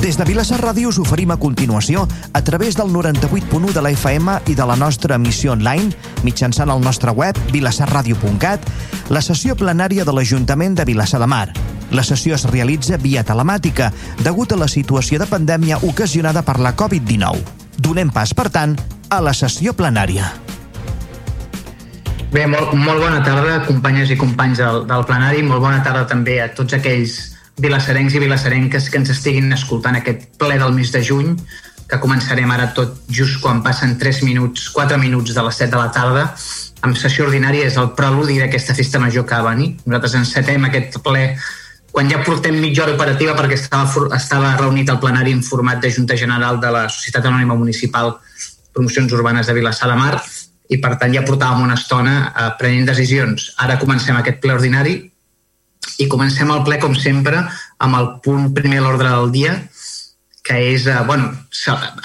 Des de Vilassar Ràdio us oferim a continuació, a través del 98.1 de la FM i de la nostra emissió online, mitjançant el nostre web, vilassarradio.cat, la sessió plenària de l'Ajuntament de Vilassar de Mar. La sessió es realitza via telemàtica, degut a la situació de pandèmia ocasionada per la Covid-19. Donem pas, per tant, a la sessió plenària. Bé, molt, molt bona tarda, companyes i companys del, del plenari. Molt bona tarda també a tots aquells vilassarencs i vilassarenques que ens estiguin escoltant aquest ple del mes de juny, que començarem ara tot just quan passen 3 minuts, 4 minuts de les 7 de la tarda. Amb sessió ordinària és el preludi d'aquesta festa major que va venir. Nosaltres encetem aquest ple quan ja portem mitja hora operativa perquè estava, estava reunit el plenari en format de Junta General de la Societat Anònima Municipal Promocions Urbanes de Vilassar de Mar i per tant ja portàvem una estona eh, prenent decisions. Ara comencem aquest ple ordinari i comencem el ple, com sempre, amb el punt primer a l'ordre del dia, que és, eh, bueno,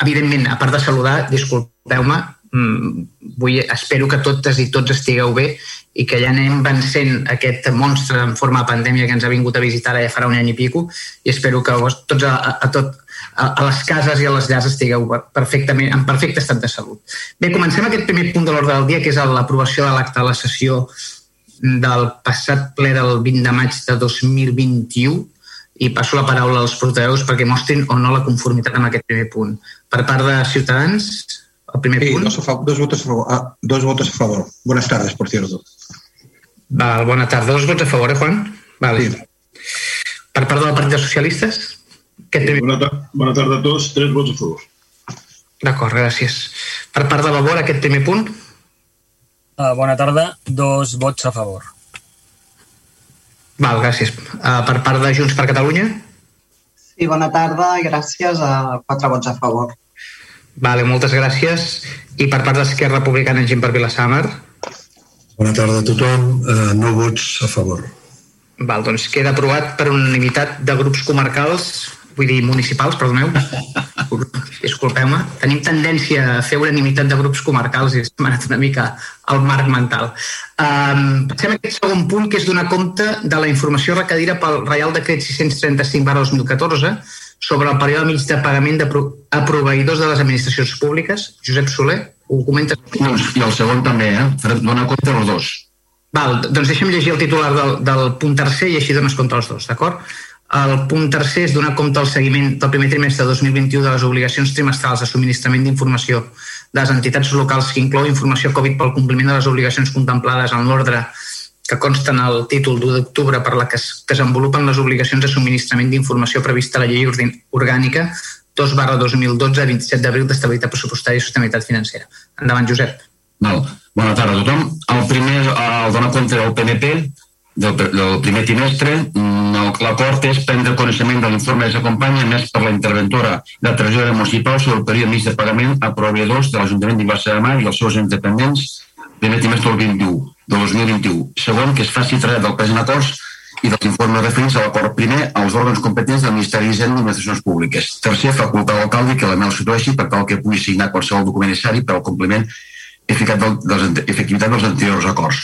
evidentment, a part de saludar, disculpeu-me, mm, vull, espero que totes i tots estigueu bé i que ja anem vencent aquest monstre en forma de pandèmia que ens ha vingut a visitar ja farà un any i pico i espero que vos, tots a, a, a tot a les cases i a les llars estigueu perfectament, en perfecte estat de salut. Bé, comencem aquest primer punt de l'ordre del dia, que és l'aprovació de l'acte de la sessió del passat ple del 20 de maig de 2021 i passo la paraula als portaveus perquè mostrin o no la conformitat amb aquest primer punt. Per part de Ciutadans, el primer sí, punt... Dos, dos, votos a favor. Ah, dos votos a favor. Buenas tardes, por cierto. Val, bona tarda. Dos vots a favor, eh, Juan? Vale. Sí. Per part del Partit dels Socialistes? Aquest primer... bona, ta bona tarda a tots, tres vots a favor. D'acord, gràcies. Per part de Vavor, aquest primer punt? Uh, bona tarda, dos vots a favor. Val, gràcies. Uh, per part de Junts per Catalunya? Sí, bona tarda i gràcies a quatre vots a favor. Vale, moltes gràcies. I per part d'Esquerra Republicana, gent per Vilassamar? Bona tarda a tothom. Uh, no vots a favor. Val, doncs queda aprovat per unanimitat de grups comarcals vull dir municipals, perdoneu, disculpeu-me, tenim tendència a fer unanimitat de grups comarcals i hem anat una mica al marc mental. Um, passem a aquest segon punt, que és donar compte de la informació requerida pel Reial Decret 635 2014 sobre el període mig de pagament de a proveïdors de les administracions públiques. Josep Soler, ho comentes? I el segon també, eh? Dona compte dels dos. Val, doncs deixa'm llegir el titular del, del punt tercer i així dones compte als dos, d'acord? El punt tercer és donar compte al seguiment del primer trimestre de 2021 de les obligacions trimestrals de subministrament d'informació de les entitats locals que inclou informació Covid pel compliment de les obligacions contemplades en l'ordre que consten al títol d'1 d'octubre per la que es desenvolupen les obligacions de subministrament d'informació prevista a la llei orgànica 2 barra 2012 27 d'abril d'estabilitat pressupostària i sostenibilitat financera. Endavant, Josep. Val. Bona tarda a tothom. El primer, el donar compte del PNP, del, del primer trimestre, mm, l'acord és prendre coneixement de l'informe que s'acompanya més per la interventora de la tresoreria municipal sobre el període mig de pagament a proveïdors de l'Ajuntament d'Imbassa de Mar i els seus independents primer trimestre del 21, del 2021. Segon, que es faci treballar del present acords i dels informes referents a l'acord primer als òrgans competents del Ministeri d'Hisenda i Administracions Públiques. Tercer, facultar l'alcalde que la MEL situeixi per tal que pugui signar qualsevol document necessari per al compliment efectivitat dels anteriors acords.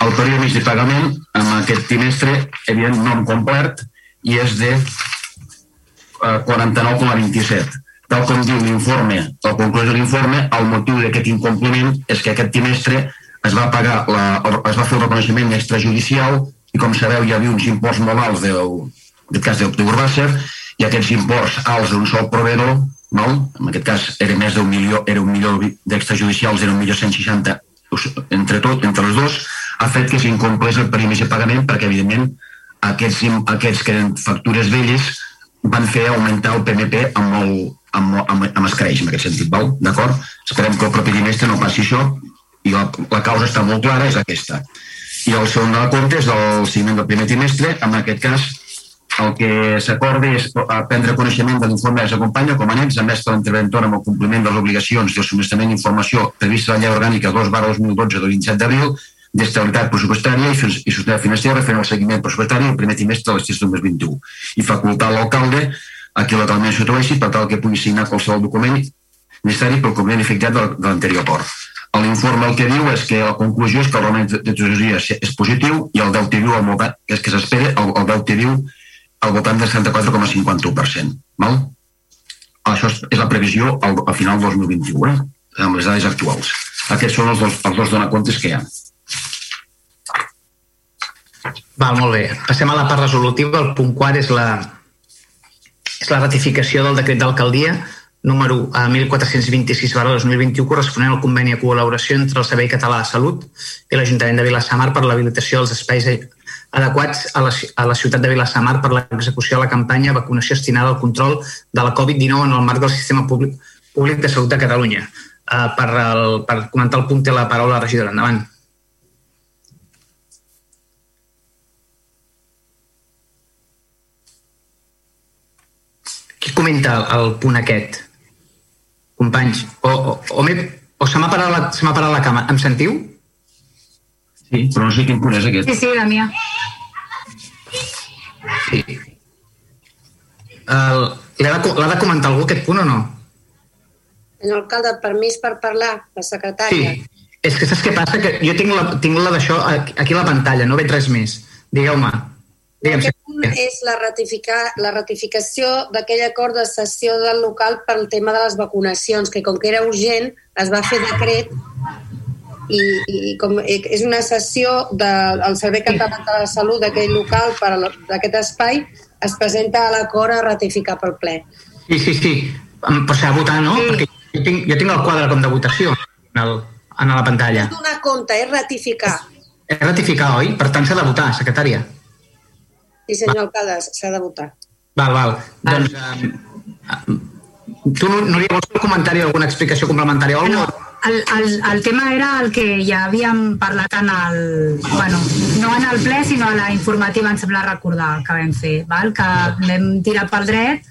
El període mig de pagament en aquest trimestre, evident, no hem complert i és de eh, 49,27. Tal com diu l'informe, la conclusió de l'informe, el motiu d'aquest incompliment és que aquest trimestre es va pagar la, es va fer el reconeixement extrajudicial i com sabeu hi havia uns imports molt alts del, del cas del Urbàcer i aquests imports alts d'un sol proveedor val? en aquest cas era més d'un milió, era un milió d'extrajudicials, era un milió 160 entre tot, entre els dos, ha fet que s'incomplés el perímetre de pagament perquè, evidentment, aquests, aquests que eren factures velles van fer augmentar el PMP amb, el, amb, amb, amb escreix, en aquest sentit, val? d'acord? Esperem que el propi trimestre no passi això i la, la causa està molt clara, és aquesta. I el segon de la compte és el seguiment del primer trimestre, en aquest cas el que s'acorda és prendre coneixement de l'informe que s'acompanya com a anex més per l'interventor amb el compliment de les obligacions i el subministrament d'informació prevista a la llei orgànica 2 barra 2012 del 27 d'abril d'estabilitat pressupostària i, sostenibilitat financera referent al seguiment pressupostari el primer trimestre de l'exercici 2021 i facultar l'alcalde a qui legalment s'introdueixi per tal que pugui signar qualsevol document necessari pel compliment efectuat de, l'anterior acord. L'informe el que diu és que la conclusió és que el roment de tresoreria és positiu i el deute viu, que és que s'espera, el, el deute viu al voltant del 74,51%. Val? això és la previsió al, al final del 2021, eh? amb les dades actuals. Aquests són els dos, els dos donacomptes que hi ha. Val, molt bé. Passem a la part resolutiva. El punt quart és la, és la ratificació del decret d'alcaldia número 1426 barra 2021 corresponent al conveni de col·laboració entre el Servei Català de Salut i l'Ajuntament de Vilassamar per l'habilitació dels espais adequats a la, a la ciutat de Vilassamar per l'execució de la campanya vacunació destinada al control de la Covid-19 en el marc del sistema públic, públic de salut de Catalunya. Uh, per, el, per comentar el punt té la paraula la regidora. Endavant. Qui comenta el punt aquest? Companys, o, o, o, o se m'ha parat, la, parat la cama. Em sentiu? Sí, però no sé quin punt és aquest. Sí, sí, Damià. Sí. L'ha de, de comentar algú aquest punt o no? Senyor alcalde, permís per parlar, la secretària. Sí, és que saps què passa? Que jo tinc la, tinc la d'això aquí a la pantalla, no veig res més. Digueu-me. Digue'm, Aquest punt és la, ratificar, la ratificació d'aquell acord de sessió del local pel tema de les vacunacions, que com que era urgent es va fer decret i, i com és una sessió del de, Servei Català de la Salut d'aquell local per d'aquest espai, es presenta a l'acord a ratificar pel ple. Sí, sí, sí. Però s'ha de votar, no? Sí. Perquè jo tinc, jo tinc el quadre com de votació en, el, en la pantalla. És donar compte, és ratificar. És ratificar, oi? Per tant, s'ha de votar, secretària. Sí, senyor alcalde, s'ha de votar. Val, val. Ah. Doncs, uh, tu, Núria, vols un comentari o alguna explicació complementària o no, el, el, el tema era el que ja havíem parlat en el... Bueno, no en el ple, sinó a la informativa, em sembla recordar, que vam fer, val? que vam tirar pel dret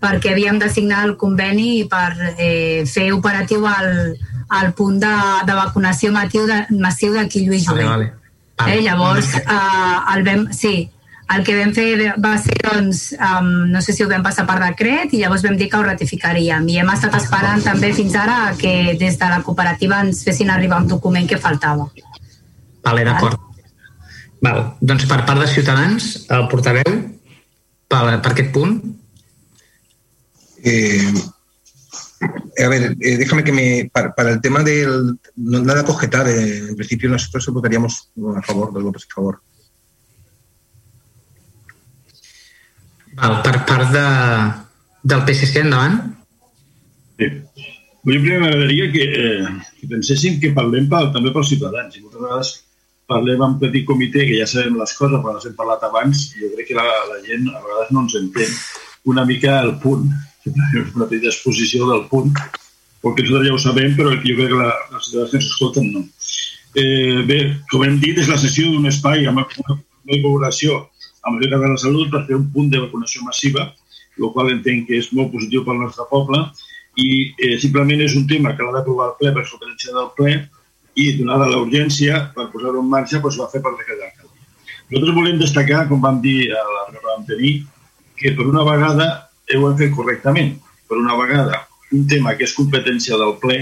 perquè havíem de signar el conveni per eh, fer operatiu el, el punt de, de vacunació massiu de, massiu d'aquí Lluís Jové. Vale, vale. Eh, llavors, eh, el vam, sí, el que vam fer va ser, doncs, um, no sé si ho vam passar per decret i llavors vam dir que ho ratificaríem. I hem estat esperant també fins ara que des de la cooperativa ens fessin arribar un document que faltava. Vale, d'acord. Val. Doncs per part de Ciutadans, el portaveu, per, per aquest punt. Eh, a ver, eh, déjame que me. Para, para, el tema del. No, nada que objetar, eh, en principio nosotros votaríamos a favor, dos votos a favor. Val, per part de, del PSC, endavant. Sí. Jo primer m'agradaria que, eh, que penséssim que parlem pel, també pels ciutadans. I moltes vegades parlem en petit comitè, que ja sabem les coses, però les hem parlat abans, i jo crec que la, la gent a vegades no ens entén una mica el punt, una petita exposició del punt, perquè nosaltres ja ho sabem, però jo crec que la, les ciutadans que ens escolten no. Eh, bé, com hem dit, és la sessió d'un espai amb una, una amb el de la Salut per fer un punt de vacunació massiva, el qual entenc que és molt positiu pel nostre poble i eh, simplement és un tema que l'ha d'aprovar el ple per competència del ple i donada la urgència per posar-ho en marxa doncs va fer per d'alcaldia. Nosaltres volem destacar, com vam dir a la reunió que vam tenir, que per una vegada ho hem fet correctament. Per una vegada, un tema que és competència del ple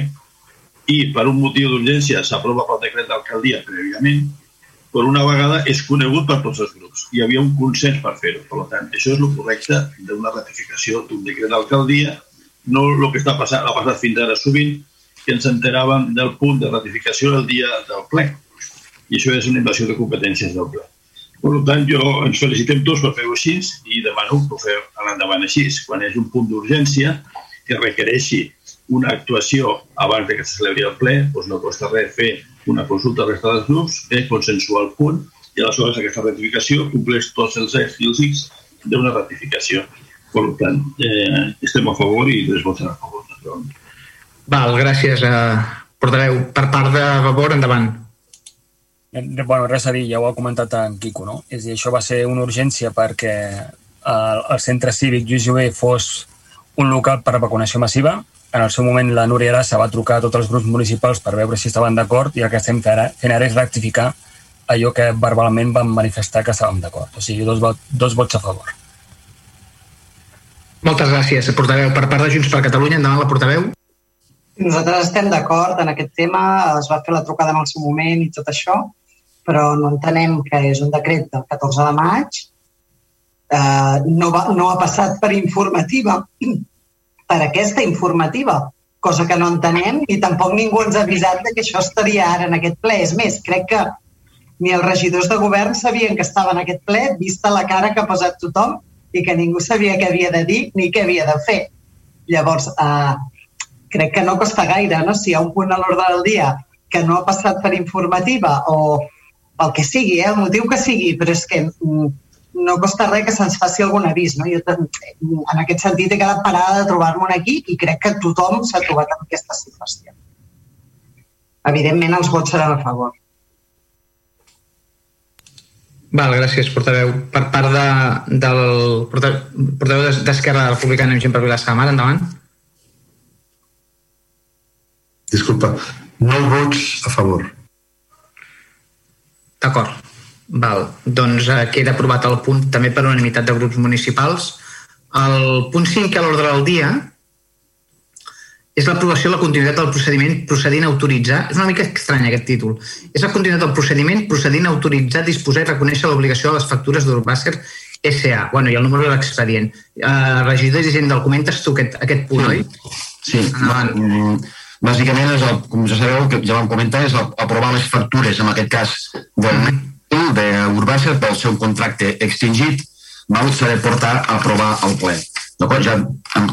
i per un motiu d'urgència s'aprova pel decret d'alcaldia prèviament, per una vegada és conegut per tots els grups. Hi havia un consens per fer-ho. Per tant, això és el correcte d'una ratificació d'un decret d'alcaldia, no el que està passant, ha passat fins ara sovint, que ens enteràvem del punt de ratificació el dia del ple. I això és una invasió de competències del ple. Per tant, jo ens felicitem tots per fer-ho així i demano que ho a l'endavant així. Quan hagi un punt d'urgència que requereixi una actuació abans de que se celebri el ple, doncs no costa res fer una consulta a resta dels grups, eh, consensuar el punt, i aleshores aquesta ratificació compleix tots els X i els X d'una ratificació. Per tant, eh, estem a favor i les voten a favor. Val, gràcies, eh, portaveu. Per part de Vavor, endavant. Eh, bueno, res a dir, ja ho ha comentat en Quico, no? És a dir, això va ser una urgència perquè el, el centre cívic Lluís Jové fos un local per a vacunació massiva, en el seu moment la Núria Arassa va trucar a tots els grups municipals per veure si estaven d'acord i el que estem fent ara, fent ara és rectificar allò que verbalment vam manifestar que estàvem d'acord. O sigui, dos, vot, dos vots a favor. Moltes gràcies, portaveu. Per part de Junts per Catalunya, endavant la portaveu. Nosaltres estem d'acord en aquest tema, es va fer la trucada en el seu moment i tot això, però no entenem que és un decret del 14 de maig, eh, no, va, no ha passat per informativa per aquesta informativa, cosa que no entenem i tampoc ningú ens ha avisat que això estaria ara en aquest ple. És més, crec que ni els regidors de govern sabien que estava en aquest ple, vista la cara que ha posat tothom i que ningú sabia què havia de dir ni què havia de fer. Llavors, eh, crec que no costa gaire, no? Si hi ha un punt a l'ordre del dia que no ha passat per informativa o pel que sigui, eh, el motiu que sigui, però és que mm, no costa res que se'ns faci algun avís. No? Jo en aquest sentit he quedat parada de trobar-me aquí i crec que tothom s'ha trobat en aquesta situació. Evidentment els vots seran a favor. Val, gràcies, portaveu. Per part de, del portaveu d'Esquerra Republicana, Eugent per Vilassar Mar, endavant. Disculpa, no vots a favor. D'acord. Val, doncs eh, queda aprovat el punt també per unanimitat de grups municipals. El punt 5 a l'ordre del dia és l'aprovació de la continuïtat del procediment procedint a autoritzar... És una mica estrany aquest títol. És la continuïtat del procediment procedint a autoritzar, disposar i reconèixer l'obligació de les factures d'Urbàcer S.A. Bueno, i el número de l'expedient. Uh, regidor i del comentes tu aquest, aquest punt, oi? Sí, mm, bàsicament, és el, com ja sabeu, que ja vam comentar, és aprovar les factures, en aquest cas, del mm d'Urbàcer pel seu contracte extingit val, s'ha de portar a aprovar al ple. Ja,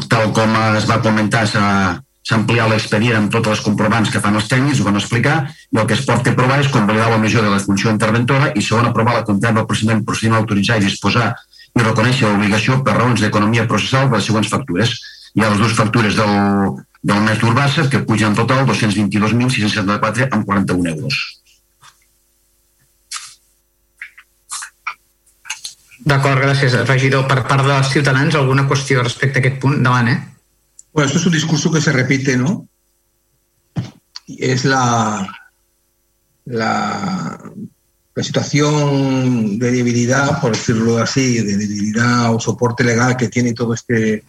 tal com es va comentar, s'ha ampliat l'expedient amb tots els comprovants que fan els tècnics, ho vam explicar, i el que es porta a aprovar és convalidar la major de la funció interventora i segon aprovar la quantitat del procediment procediment a autoritzar i disposar i reconèixer l'obligació per raons d'economia processal de les següents factures. Hi ha les dues factures del, del mes d'Urbàcer que pugen en total 222.674 amb 41 euros. D'acord, gràcies. Regidor, per part dels Ciutadans, alguna qüestió respecte a aquest punt? Davant, eh? Bueno, esto es un discurso que se repite, ¿no? Es la, la, la situación de debilidad, por decirlo así, de debilidad o soporte legal que tiene todo este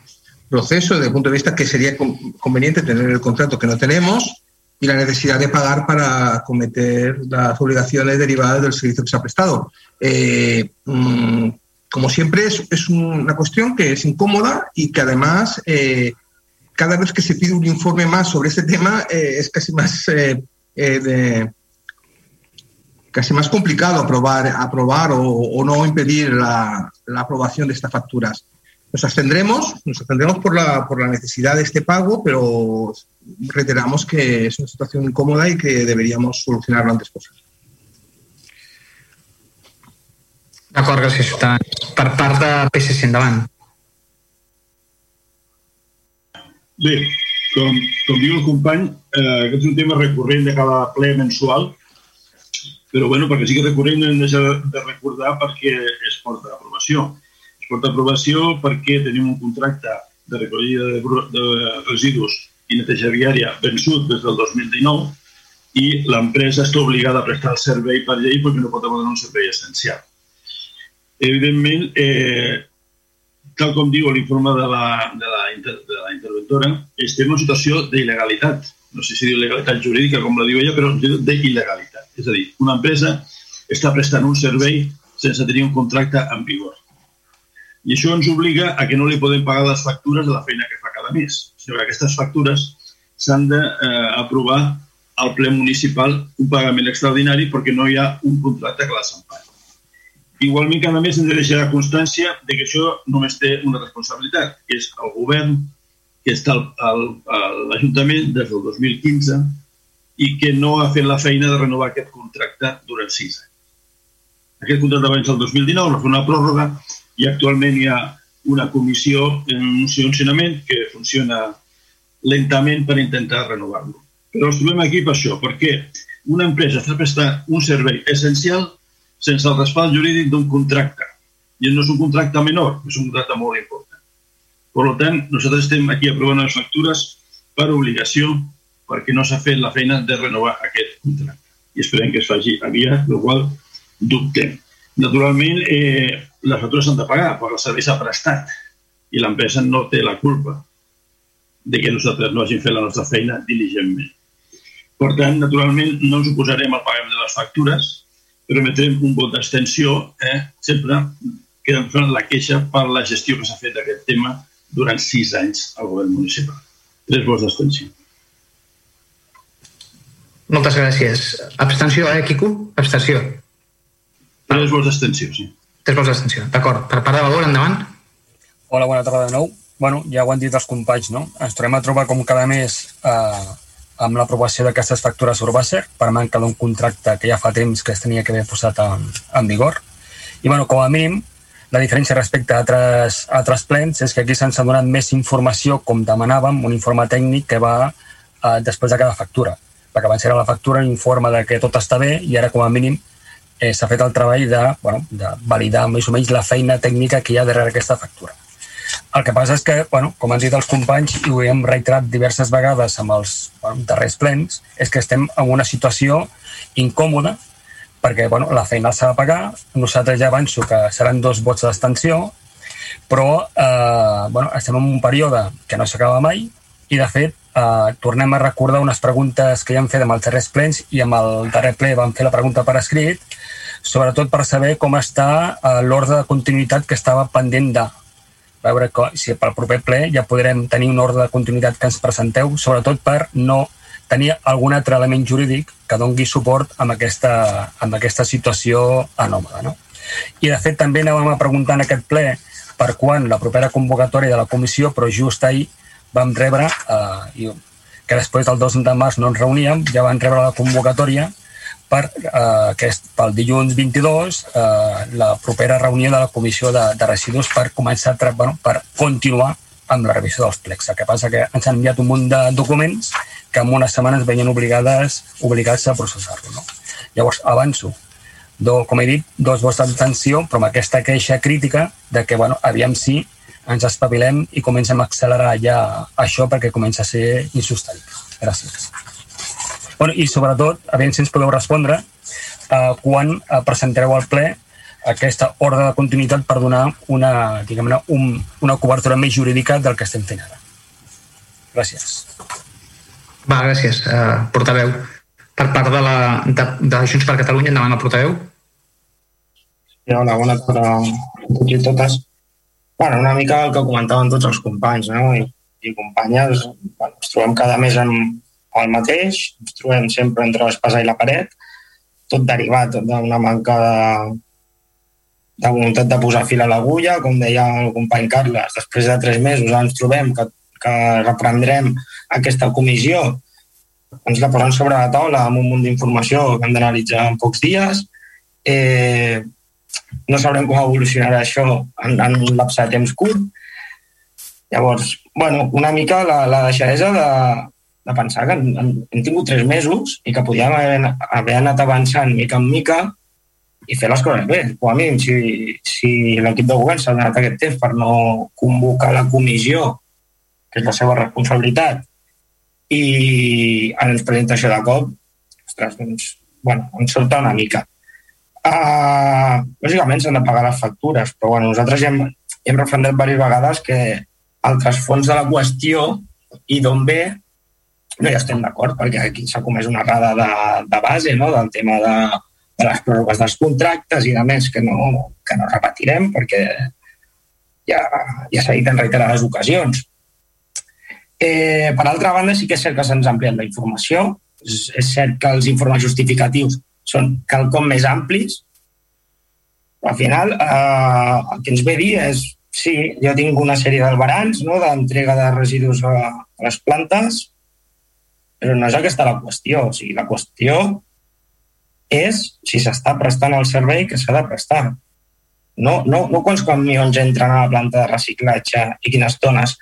proceso, desde el punto de vista que sería conveniente tener el contrato que no tenemos y la necesidad de pagar para cometer las obligaciones derivadas del servicio que se ha prestado. Eh, mmm, como siempre, es, una cuestión que es incómoda y que además eh, cada vez que se pide un informe más sobre este tema eh, es casi más eh, eh de, casi más complicado aprobar, aprobar o, no impedir la, la, aprobación de estas facturas. Nos abstendremos, nos abstendremos por la, por la necesidad de este pago, pero reiteramos que es una situación incómoda y que deberíamos solucionarlo antes posible. D'acord, gràcies, Ciutadans. Per part de PSC, endavant. Bé, com, com diu el company, eh, aquest és un tema recurrent de cada ple mensual, però bueno, perquè sigui recurrent no hem de, de recordar perquè es porta aprovació. Es porta aprovació perquè tenim un contracte de recollida de, de residus i neteja viària vençut des del 2019 i l'empresa està obligada a prestar el servei per llei perquè no pot abandonar un servei essencial evidentment, eh, tal com diu l'informe de, la, de, la, de la interventora, estem en una situació d'il·legalitat. No sé si diu legalitat jurídica, com la diu ella, però d'il·legalitat. És a dir, una empresa està prestant un servei sense tenir un contracte en vigor. I això ens obliga a que no li podem pagar les factures de la feina que fa cada mes, sinó que aquestes factures s'han d'aprovar eh, al ple municipal un pagament extraordinari perquè no hi ha un contracte que les empari. Igualment, cada mes hem de deixar constància de que això només té una responsabilitat, que és el govern, que està l'Ajuntament des del 2015 i que no ha fet la feina de renovar aquest contracte durant sis anys. Aquest contracte abans del 2019 va fer una pròrroga i actualment hi ha una comissió en un funcionament que funciona lentament per intentar renovar-lo. Però ens trobem aquí per això, perquè una empresa està prestant un servei essencial sense el respald jurídic d'un contracte. I no és un contracte menor, és un contracte molt important. Per tant, nosaltres estem aquí aprovant les factures per obligació perquè no s'ha fet la feina de renovar aquest contracte. I esperem que es faci aviat, el qual dubtem. Naturalment, eh, les factures s'han de pagar perquè el servei s'ha prestat i l'empresa no té la culpa de que nosaltres no hagin fet la nostra feina diligentment. Per tant, naturalment, no ens oposarem al pagament de les factures, permetrem un vot d'extensió, eh, sempre quedant fent la queixa per la gestió que s'ha fet d'aquest tema durant sis anys al govern municipal. Tres vots d'abstenció. Moltes gràcies. Abstenció, eh, Quico? Abstenció. Tres vots d'abstenció, sí. Tres vots d'abstenció. D'acord. Per part de valor, endavant. Hola, bona tarda de nou. bueno, ja ho han dit els companys, no? Ens trobem a trobar com cada mes eh, amb l'aprovació d'aquestes factures Urbàcer per manca d'un contracte que ja fa temps que es tenia que haver posat en, en vigor. I, bueno, com a mínim, la diferència respecte a altres, a altres plens és que aquí se'ns ha donat més informació, com demanàvem, un informe tècnic que va eh, després de cada factura. Perquè abans era la factura, l'informe de que tot està bé i ara, com a mínim, eh, s'ha fet el treball de, bueno, de validar més o menys la feina tècnica que hi ha darrere aquesta factura. El que passa és que, bueno, com han dit els companys, i ho hem reiterat diverses vegades amb els bueno, darrers plens, és que estem en una situació incòmoda perquè bueno, la feina s'ha de pagar, nosaltres ja avanço que seran dos vots d'extensió, però eh, bueno, estem en un període que no s'acaba mai i, de fet, eh, tornem a recordar unes preguntes que ja hem fet amb els darrers plens i amb el darrer ple vam fer la pregunta per escrit, sobretot per saber com està eh, l'ordre de continuïtat que estava pendent de veure si pel proper ple ja podrem tenir un ordre de continuïtat que ens presenteu, sobretot per no tenir algun altre element jurídic que dongui suport amb aquesta, amb aquesta situació anòmala. No? I, de fet, també anàvem a preguntar en aquest ple per quan la propera convocatòria de la comissió, però just ahir vam rebre, eh, que després del 2 de març no ens reuníem, ja vam rebre la convocatòria per eh, aquest, pel dilluns 22 eh, la propera reunió de la Comissió de, de Residus per començar a, bueno, per continuar amb la revisió dels plecs. El que passa que ens han enviat un munt de documents que en unes setmanes veien obligades, obligats a processar-lo. No? Llavors, avanço. Do, com he dit, dos vots d'atenció, però amb aquesta queixa crítica de que, bueno, aviam si ens espavilem i comencem a accelerar ja això perquè comença a ser insostenible. Gràcies. Bueno, I sobretot, a veure si ens podeu respondre eh, quan eh, presentareu al ple aquesta ordre de continuïtat per donar una, diguem un, una cobertura més jurídica del que estem fent ara. Gràcies. Va, gràcies. Uh, portaveu. Per part de, la, de, de Junts per Catalunya, endavant el portaveu. Sí, hola, bona tarda a tots i totes. Bueno, una mica el que comentaven tots els companys no? I, i companyes. Bueno, ens trobem cada mes amb, el mateix, ens trobem sempre entre l'espasa i la paret, tot derivat d'una manca de, de voluntat de posar fil a l'agulla, com deia el company Carles, després de tres mesos ens trobem que, que reprendrem aquesta comissió, ens la posen sobre la taula amb un munt d'informació que hem d'analitzar en pocs dies. Eh, no sabrem com evolucionarà això en, en un lapse de temps curt. Llavors, bueno, una mica la, la deixadesa de, de pensar que hem, hem tingut tres mesos i que podíem haver, haver anat avançant mica en mica i fer les coses bé. Com a mínim, si, si l'equip de govern s'ha donat aquest temps per no convocar la comissió, que és la seva responsabilitat, i ens presenta això de cop, ostres, doncs, bueno, ens sorta una mica. Uh, lògicament s'han de pagar les factures, però bueno, nosaltres ja hem, hem refrendat diverses vegades que el trasfons de la qüestió i d'on ve no hi estem d'acord, perquè aquí s'ha comès una errada de, de base no? del tema de, de les pròrrogues dels contractes i de més que no, que no repetirem perquè ja, ja s'ha dit en reiterades ocasions. Eh, per altra banda, sí que és cert que se'ns ha ampliat la informació. És, és cert que els informes justificatius són quelcom més amplis, però al final eh, el que ens ve dir és sí, jo tinc una sèrie d'albarans no, d'entrega de residus a, a les plantes, però no és aquesta la qüestió. O sigui, la qüestió és si s'està prestant el servei que s'ha de prestar. No, no, no quants camions entren a la planta de reciclatge i quines tones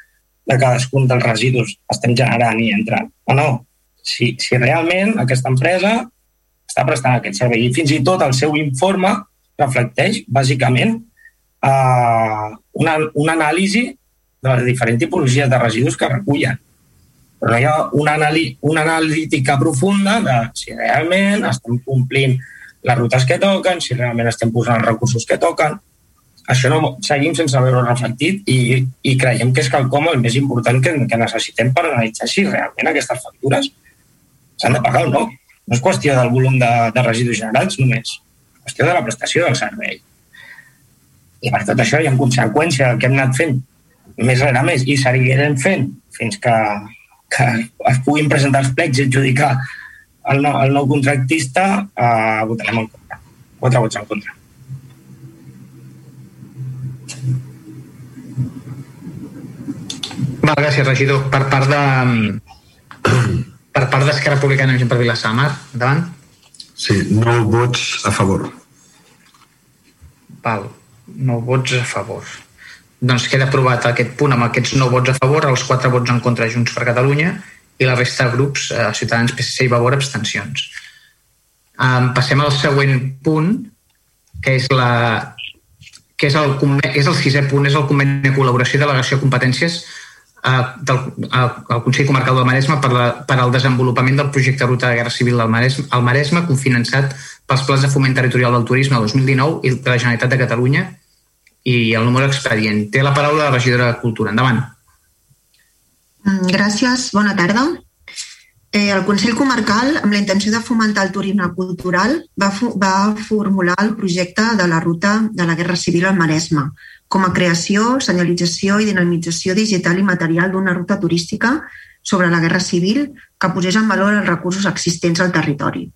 de cadascun dels residus estem generant i entrant. O no. Si, si realment aquesta empresa està prestant aquest servei i fins i tot el seu informe reflecteix bàsicament eh, una, una anàlisi de les diferents tipologies de residus que recullen però no hi ha una, anali una analítica profunda de si realment estem complint les rutes que toquen, si realment estem posant els recursos que toquen. Això no seguim sense haver-ho reflectit i, i creiem que és quelcom el més important que, que necessitem per analitzar si realment aquestes factures s'han de pagar o no. No és qüestió del volum de, de residus generats només, és qüestió de la prestació del servei. I per tot això i en conseqüència el que hem anat fent més rere més, i seguirem fent fins que, que es puguin presentar els plecs i adjudicar el nou, el nou contractista, eh, votarem en contra. Quatre vots en contra. Val, gràcies, regidor. Per part de... Per part d'Esquerra Republicana i per Vilassar Mar, endavant. Sí, no vots a favor. Val, no vots a favor. Doncs queda aprovat aquest punt amb aquests no vots a favor, els quatre vots en contra Junts per Catalunya i la resta de grups, eh, Ciutadans, PSC i Vavor, abstencions. Um, passem al següent punt, que és la que és el, és el sisè punt, és el conveni de col·laboració i delegació de competències eh, del, eh, el Consell Comarcal del Maresme per, la, per al desenvolupament del projecte Ruta de Guerra Civil del Maresme, al Maresme, confinançat pels plans de foment territorial del turisme 2019 i de la Generalitat de Catalunya i el número expedient. Té la paraula la regidora de Cultura. Endavant. Mm, gràcies, bona tarda. Eh, el Consell Comarcal, amb la intenció de fomentar el turisme cultural, va, va formular el projecte de la ruta de la Guerra Civil al Maresme, com a creació, senyalització i dinamització digital i material d'una ruta turística sobre la Guerra Civil que posés en valor els recursos existents al territori.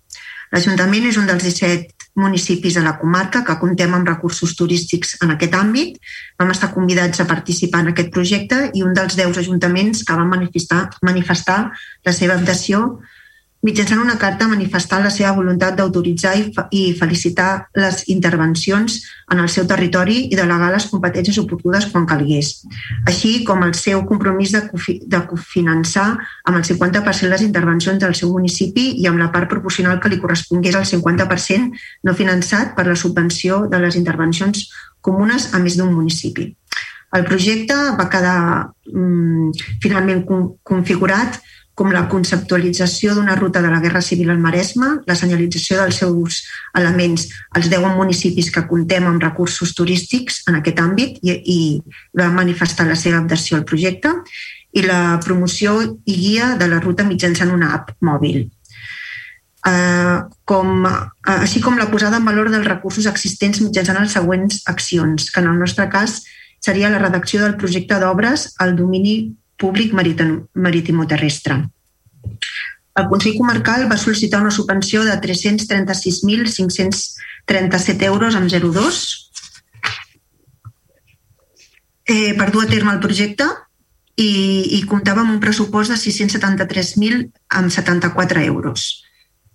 L'Ajuntament és un dels 17 municipis de la comarca que comptem amb recursos turístics en aquest àmbit. Vam estar convidats a participar en aquest projecte i un dels 10 ajuntaments que van manifestar, manifestar la seva adhesió mitjançant una carta manifestant la seva voluntat d'autoritzar i, i felicitar les intervencions en el seu territori i delegar les competències oportunes quan calgués, així com el seu compromís de, cofi, de cofinançar amb el 50% les intervencions del seu municipi i amb la part proporcional que li correspongués al 50% no finançat per la subvenció de les intervencions comunes a més d'un municipi. El projecte va quedar mm, finalment configurat com la conceptualització d'una ruta de la Guerra Civil al Maresme, la senyalització dels seus elements als 10 municipis que contem amb recursos turístics en aquest àmbit i, i va manifestar la seva adhesió al projecte, i la promoció i guia de la ruta mitjançant una app mòbil. Uh, com, uh, així com la posada en valor dels recursos existents mitjançant les següents accions, que en el nostre cas seria la redacció del projecte d'obres al domini públic maritimoterrestre. El Consell Comarcal va sol·licitar una subvenció de 336.537 euros amb 02 eh, per dur a terme el projecte i, i comptava amb un pressupost de 673.000 amb 74 euros.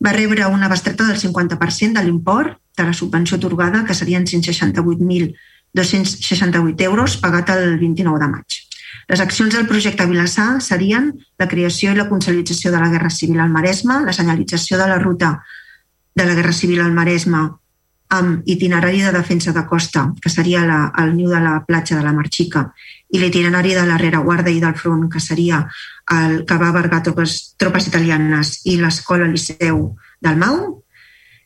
Va rebre una bestreta del 50% de l'import de la subvenció atorgada, que serien 168.268 euros, pagat el 29 de maig. Les accions del projecte Vilassar serien la creació i la consolidació de la Guerra Civil al Maresme, la senyalització de la ruta de la Guerra Civil al Maresme amb itinerari de defensa de costa, que seria la, el niu de la platja de la Marxica, i l'itinerari de la rereguarda i del front, que seria el que va abarcar tropes, tropes italianes i l'escola Liceu del Mau.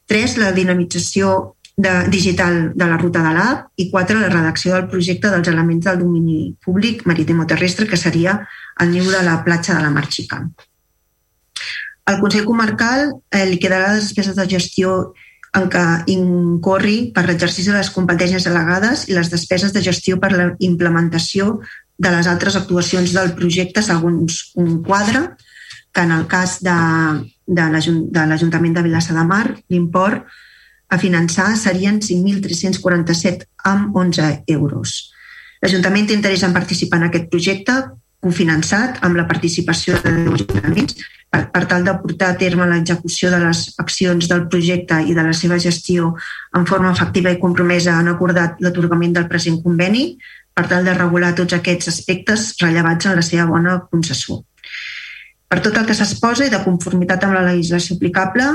Tres, la dinamització de, digital de la ruta de l'app i quatre, la redacció del projecte dels elements del domini públic maritimo-terrestre, que seria el niu de la platja de la Marxica. Al Consell Comarcal eh, li quedarà les despeses de gestió en què incorri per l'exercici de les competències delegades i les despeses de gestió per la implementació de les altres actuacions del projecte segons un quadre, que en el cas de, de l'Ajuntament de Vilassa de Mar l'import a finançar serien 5.347 amb 11 euros. L'Ajuntament té interès en participar en aquest projecte cofinançat amb la participació de ajuntaments per, per tal de portar a terme l'execució de les accions del projecte i de la seva gestió en forma efectiva i compromesa han acordat l'atorgament del present conveni per tal de regular tots aquests aspectes rellevats en la seva bona concessió. Per tot el que s'exposa i de conformitat amb la legislació aplicable,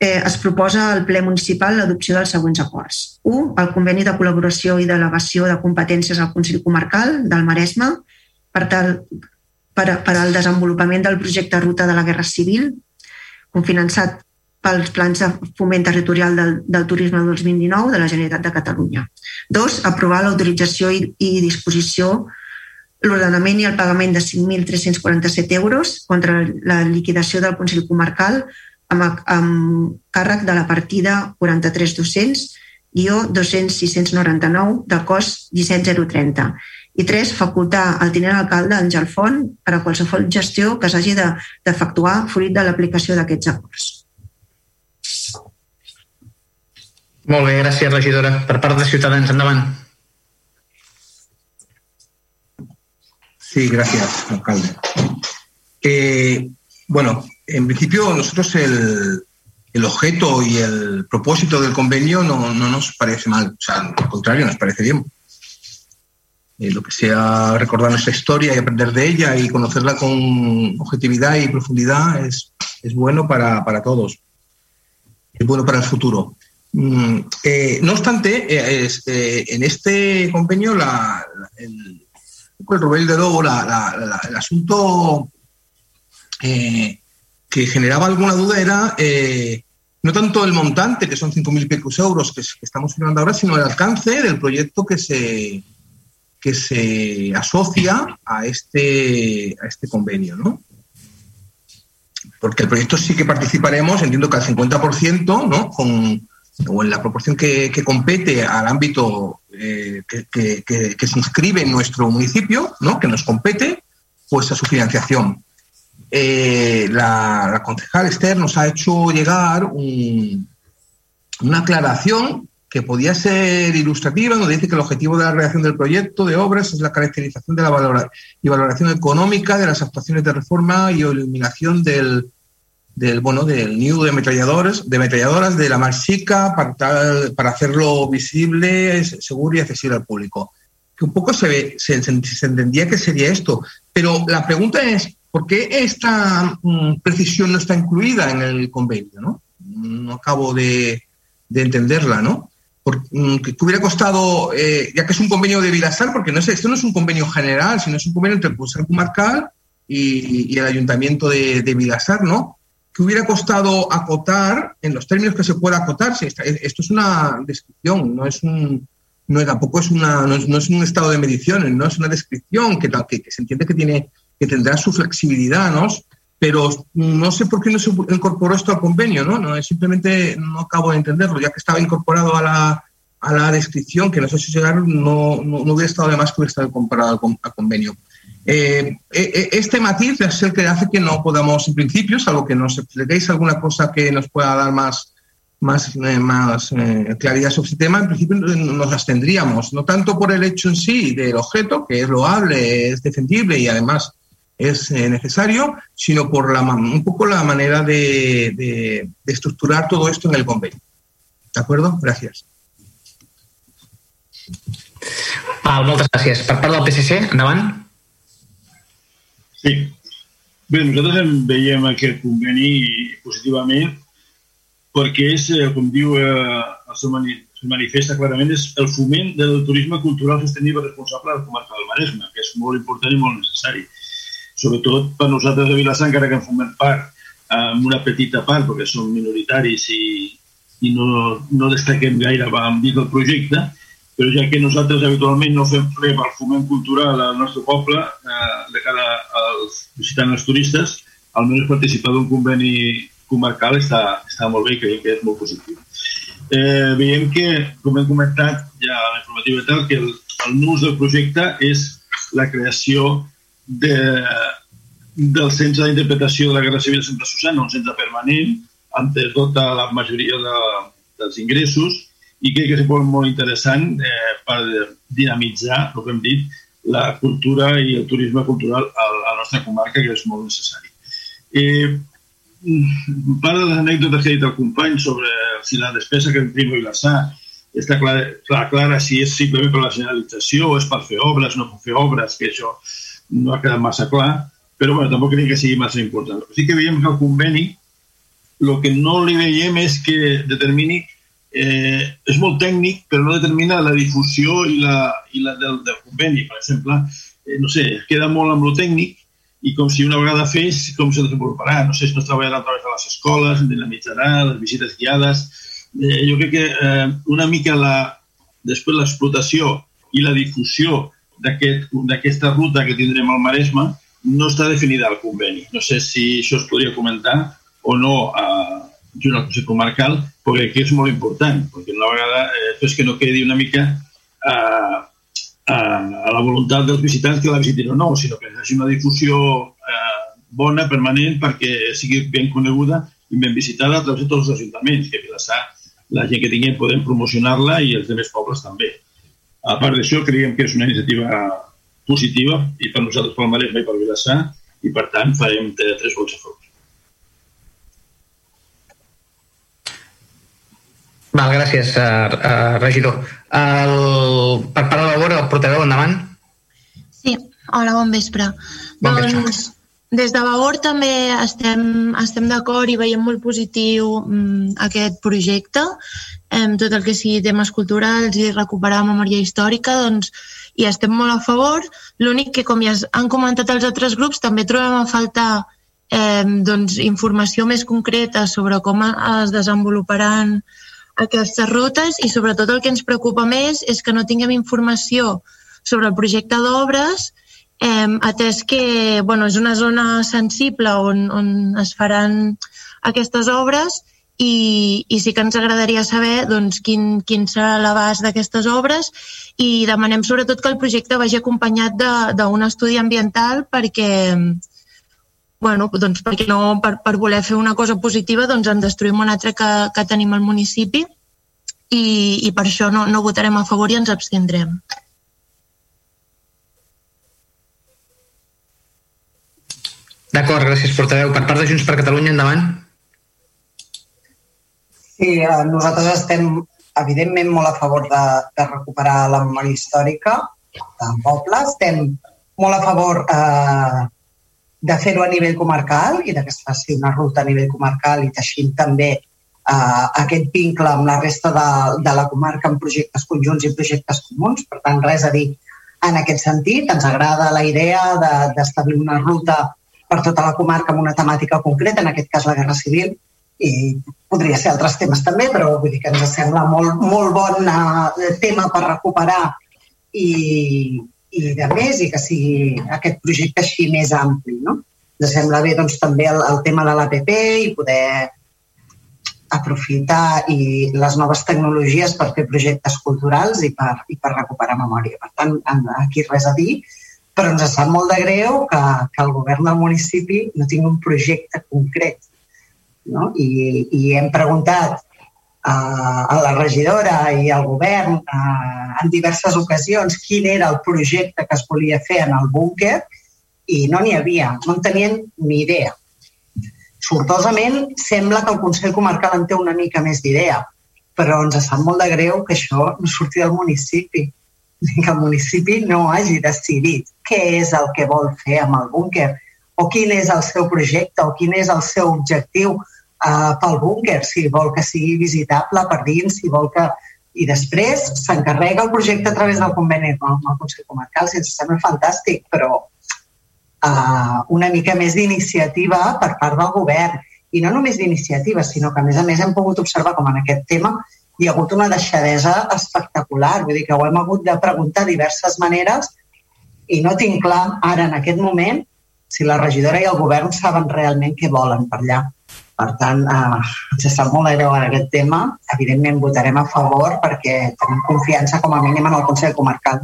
eh, es proposa al ple municipal l'adopció dels següents acords. 1. El conveni de col·laboració i delegació de competències al Consell Comarcal del Maresme per, tal, per, per al desenvolupament del projecte Ruta de la Guerra Civil, confinançat pels plans de foment territorial del, del turisme 2019 de la Generalitat de Catalunya. 2. Aprovar l'autorització i, i disposició l'ordenament i el pagament de 5.347 euros contra la liquidació del Consell Comarcal amb, amb càrrec de la partida 43.200 guió 200.699 del cost 17030 I tres, facultar al tinent alcalde Àngel Font per a qualsevol gestió que s'hagi d'efectuar de, fruit de l'aplicació d'aquests acords. Molt bé, gràcies, regidora. Per part de Ciutadans, endavant. Sí, gracias, alcalde. Eh, bueno, en principio nosotros el, el, objeto y el propósito del convenio no, no, nos parece mal, o sea, al contrario, nos parece bien. Eh, lo que sea recordar nuestra historia y aprender de ella y conocerla con objetividad y profundidad es, es bueno para, para todos. Es bueno para el futuro. Mm, eh, no obstante, eh, en este convenio la, la, el, el de Lobo, la, el asunto que generaba alguna duda era eh, no tanto el montante, que son 5.000 picos euros que, estamos firmando ahora, sino el alcance del proyecto que se, que se asocia a este, a este convenio. ¿no? Porque el proyecto sí que participaremos, entiendo que al 50%, ¿no? con, o en la proporción que, que compete al ámbito eh, que, que, que, se inscribe en nuestro municipio, ¿no? que nos compete, pues a su financiación. Eh, la, la, concejal Esther nos ha hecho llegar un, una aclaración que podía ser ilustrativa, donde dice que el objetivo de la redacción del proyecto de obras es la caracterización de la valora y valoración económica de las actuaciones de reforma y eliminación del, del, bueno, del nido de ametralladoras, de ametralladoras de la marchica para, para hacerlo visible, seguro y accesible al público. Que un poco se, ve, se, se, entendía que sería esto. Pero la pregunta es, ¿por qué esta mm, precisión no está incluida en el convenio? No, no acabo de, de entenderla, ¿no? Por, mm, que hubiera costado, eh, ya que es un convenio de Vilasar, porque no es, esto no es un convenio general, sino es un convenio entre el Consejo Comarcal y, y, el Ayuntamiento de, de Vilasar, ¿no? que hubiera costado acotar en los términos que se pueda acotar. Si esto es una descripción, no es un, no tampoco es una, no es, no es, un estado de mediciones, no es una descripción que, que, que, se entiende que tiene que tendrá su flexibilidad, ¿no? Pero no sé por qué no se incorporó esto al convenio, ¿no? no simplemente no acabo de entenderlo, ya que estaba incorporado a la, a la descripción, que no sé si llegar, no, no, no hubiera estado de más que hubiera estado incorporado al, al convenio. Eh, este matiz es el que hace que no podamos, en principio, salvo que nos expliquéis alguna cosa que nos pueda dar más, más, eh, más eh, claridad sobre este tema, en principio nos abstendríamos, no tanto por el hecho en sí del objeto, que es loable, es defendible y además es eh, necesario, sino por la, un poco la manera de, de, de estructurar todo esto en el convenio. ¿De acuerdo? Gracias. Pau, moltes gràcies. Per part del PSC, endavant. Sí. Bé, nosaltres en veiem aquest conveni positivament perquè és, eh, com diu eh, el seu manifesta clarament, és el foment del turisme cultural sostenible responsable de la comarca del Maresme, que és molt important i molt necessari. Sobretot per nosaltres de Vilassar, encara que en formem part, amb una petita part, perquè som minoritaris i, i no, no destaquem gaire dir del projecte, però ja que nosaltres habitualment no fem res pel foment cultural al nostre poble, eh, de cara als visitants els turistes, almenys participar d'un conveni comarcal està, està molt bé creiem que és molt positiu. Eh, veiem que, com hem comentat ja a la informativa i tal, que el, el nus del projecte és la creació de, del centre d'interpretació de la Guerra Civil de Santa Susana, un centre permanent, amb tota la majoria de, dels ingressos, i crec que és molt interessant eh, per dinamitzar, el que hem dit, la cultura i el turisme cultural a, la nostra comarca, que és molt necessari. Eh, part de les anècdotes que ha dit el company sobre si la despesa que tenim a Vilassar està clara, clara, clara si és simplement per la senyalització o és per fer obres, no per fer obres, que això no ha quedat massa clar, però bueno, tampoc crec que sigui massa important. Sí que veiem que el conveni el que no li veiem és que determini eh, és molt tècnic, però no determina la difusió i la, i la del, del conveni. Per exemple, eh, no sé, queda molt amb lo tècnic i com si una vegada fes, com se desenvoluparà. No sé si no es treballarà a través de les escoles, dinamitzarà, les visites guiades... Eh, jo crec que eh, una mica la, després l'explotació i la difusió d'aquesta aquest, ruta que tindrem al Maresme no està definida al conveni. No sé si això es podria comentar o no a, junt al Consell Comarcal, perquè aquí és molt important, perquè una vegada eh, és que no quedi una mica eh, a, a la voluntat dels visitants que la visitin o no, sinó que hagi una difusió eh, bona, permanent, perquè sigui ben coneguda i ben visitada a través de tots els ajuntaments, que Vilassar, la gent que tinguem, podem promocionar-la i els altres pobles també. A part d'això, creiem que és una iniciativa positiva i per nosaltres pel Maresme i per Vilassar i per tant farem tres vots a favor. Val, gràcies, uh, uh, regidor. El, per part de la Vora, el portaveu, endavant. Sí, hola, bon vespre. Bon doncs, vespre. des de Vavor també estem, estem d'acord i veiem molt positiu mm, aquest projecte. Em, tot el que sigui temes culturals i recuperar memòria històrica, doncs hi estem molt a favor. L'únic que, com ja han comentat els altres grups, també trobem a faltar eh, doncs, informació més concreta sobre com es desenvoluparan aquestes rutes i sobretot el que ens preocupa més és que no tinguem informació sobre el projecte d'obres eh, atès que bueno, és una zona sensible on, on es faran aquestes obres i, i sí que ens agradaria saber doncs, quin, quin serà l'abast d'aquestes obres i demanem sobretot que el projecte vagi acompanyat d'un estudi ambiental perquè, bueno, doncs perquè no, per, per voler fer una cosa positiva doncs en destruïm una altra que, que tenim al municipi i, i per això no, no votarem a favor i ens abstindrem. D'acord, gràcies, portaveu. Per part de Junts per Catalunya, endavant. Sí, eh, nosaltres estem evidentment molt a favor de, de recuperar la memòria històrica del poble. Estem molt a favor eh, de fer-ho a nivell comarcal i de que es faci una ruta a nivell comarcal i teixint també eh, aquest vincle amb la resta de, de la comarca en projectes conjunts i projectes comuns. Per tant, res a dir en aquest sentit. Ens agrada la idea d'establir de, una ruta per tota la comarca amb una temàtica concreta, en aquest cas la Guerra Civil, i podria ser altres temes també, però vull dir que ens sembla molt, molt bon uh, tema per recuperar i, i de més i que sigui aquest projecte així més ampli. No? Ens sembla bé doncs, també el, el tema de l'APP i poder aprofitar i les noves tecnologies per fer projectes culturals i per, i per recuperar memòria. Per tant, aquí res a dir, però ens sap molt de greu que, que el govern del municipi no tingui un projecte concret. No? I, I hem preguntat a la regidora i al govern en diverses ocasions quin era el projecte que es volia fer en el búnquer i no n'hi havia, no en tenien ni idea. Sortosament, sembla que el Consell Comarcal en té una mica més d'idea, però ens sap molt de greu que això no surti del municipi, que el municipi no hagi decidit què és el que vol fer amb el búnquer, o quin és el seu projecte, o quin és el seu objectiu, uh, pel búnquer, si vol que sigui visitable per dins, si vol que... I després s'encarrega el projecte a través del conveni amb el Consell Comarcal, si ens sembla fantàstic, però uh, una mica més d'iniciativa per part del govern. I no només d'iniciativa, sinó que a més a més hem pogut observar com en aquest tema hi ha hagut una deixadesa espectacular. Vull dir que ho hem hagut de preguntar diverses maneres i no tinc clar ara en aquest moment si la regidora i el govern saben realment què volen per allà. Per tant, eh, ens sap molt de greu en aquest tema. Evidentment votarem a favor perquè tenim confiança com a mínim en el Consell Comarcal.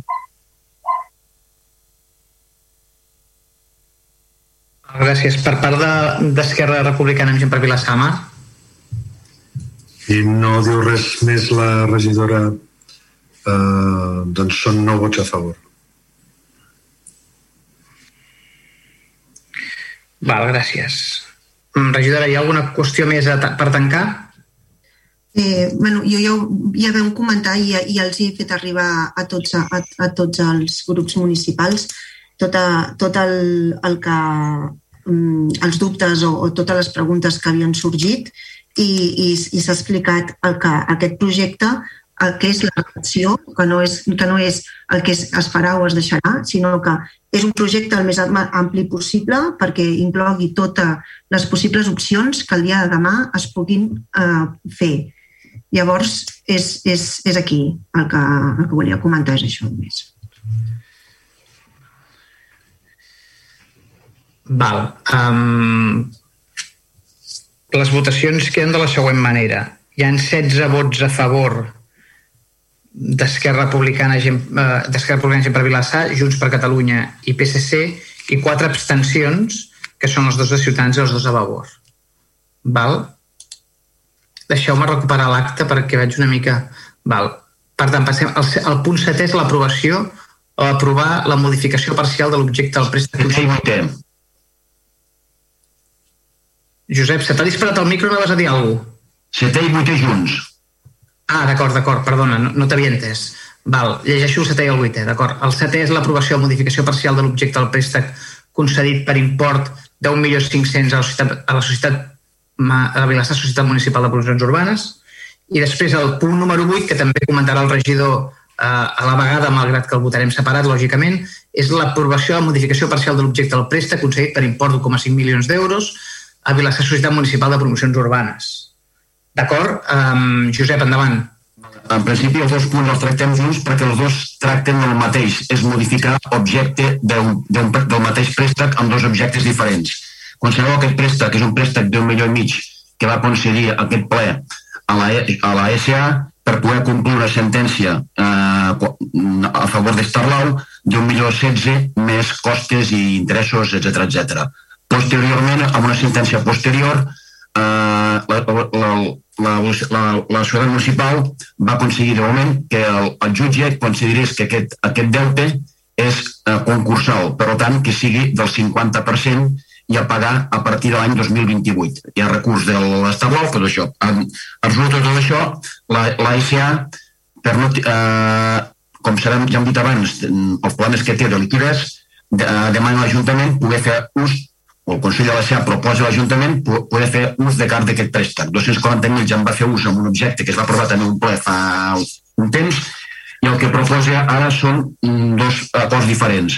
Gràcies. Per part d'Esquerra de, Republicana amb gent per Vilassama. Si no diu res més la regidora, eh, doncs són nou vots a favor. Val, gràcies. Mm, regidora, hi ha alguna qüestió més per tancar? Eh, bueno, jo ja, ja vam comentar i, i els he fet arribar a tots, a, a tots els grups municipals tot, a, tot el, el que um, els dubtes o, o totes les preguntes que havien sorgit i, i, i s'ha explicat el que aquest projecte el que és la reflexió, que no és, que no és el que es farà o es deixarà, sinó que és un projecte el més ampli possible perquè inclogui totes les possibles opcions que el dia de demà es puguin eh, fer. Llavors, és, és, és aquí el que, el que volia comentar, és això només. Val. Um, les votacions queden de la següent manera. Hi han 16 vots a favor d'Esquerra Republicana, eh, d'Esquerra Republicana gent per Vilassar, Junts per Catalunya i PSC, i quatre abstencions, que són els dos de Ciutadans i els dos de Vavor. Val? Deixeu-me recuperar l'acte perquè veig una mica... Val. Per tant, passem, el, el punt setè és l'aprovació o aprovar la modificació parcial de l'objecte del préstec. Josep, se t'ha disparat el micro, no vas a dir alguna cosa? Setè i vuitè junts. Ah, d'acord, d'acord, perdona, no, no t'havia entès. Val, llegeixo el setè i el vuitè, d'acord. El setè és l'aprovació o modificació parcial de l'objecte del préstec concedit per import de 1.500.000 a la societat, a la societat a la Vilassar Societat Municipal de Provisions Urbanes. I després el punt número 8, que també comentarà el regidor eh, a la vegada, malgrat que el votarem separat, lògicament, és l'aprovació o modificació parcial de l'objecte del préstec concedit per import d'1,5 milions d'euros a Vilassar Societat Municipal de Promocions Urbanes. D'acord? Um, Josep, endavant. En principi, els dos punts els tractem junts perquè els dos tracten del mateix, és modificar objecte del, del, del mateix préstec amb dos objectes diferents. Sabeu aquest préstec és un préstec d'un milió i mig que va concedir aquest ple a la, e, a la SA per poder complir una sentència eh, a favor d'Estarlau d'un milió setze més costes i interessos, etc etc. Posteriorment, amb una sentència posterior, eh, la, la, la, la, la municipal va aconseguir de moment que el, el jutge considerés que aquest, aquest deute és eh, concursal, per tant, que sigui del 50% i a pagar a partir de l'any 2028. Hi ha recurs de l'Establau, tot això. En, en tot això, la, la per no, eh, com serem, ja hem dit abans, els problemes que té de liquidez, de, eh, demana l'Ajuntament poder fer ús o el Consell de la SEA proposa a l'Ajuntament poder fer ús de carn d'aquest préstec. 240.000 ja en va fer ús amb un objecte que es va aprovar també un ple fa un temps i el que proposa ara són dos acords diferents.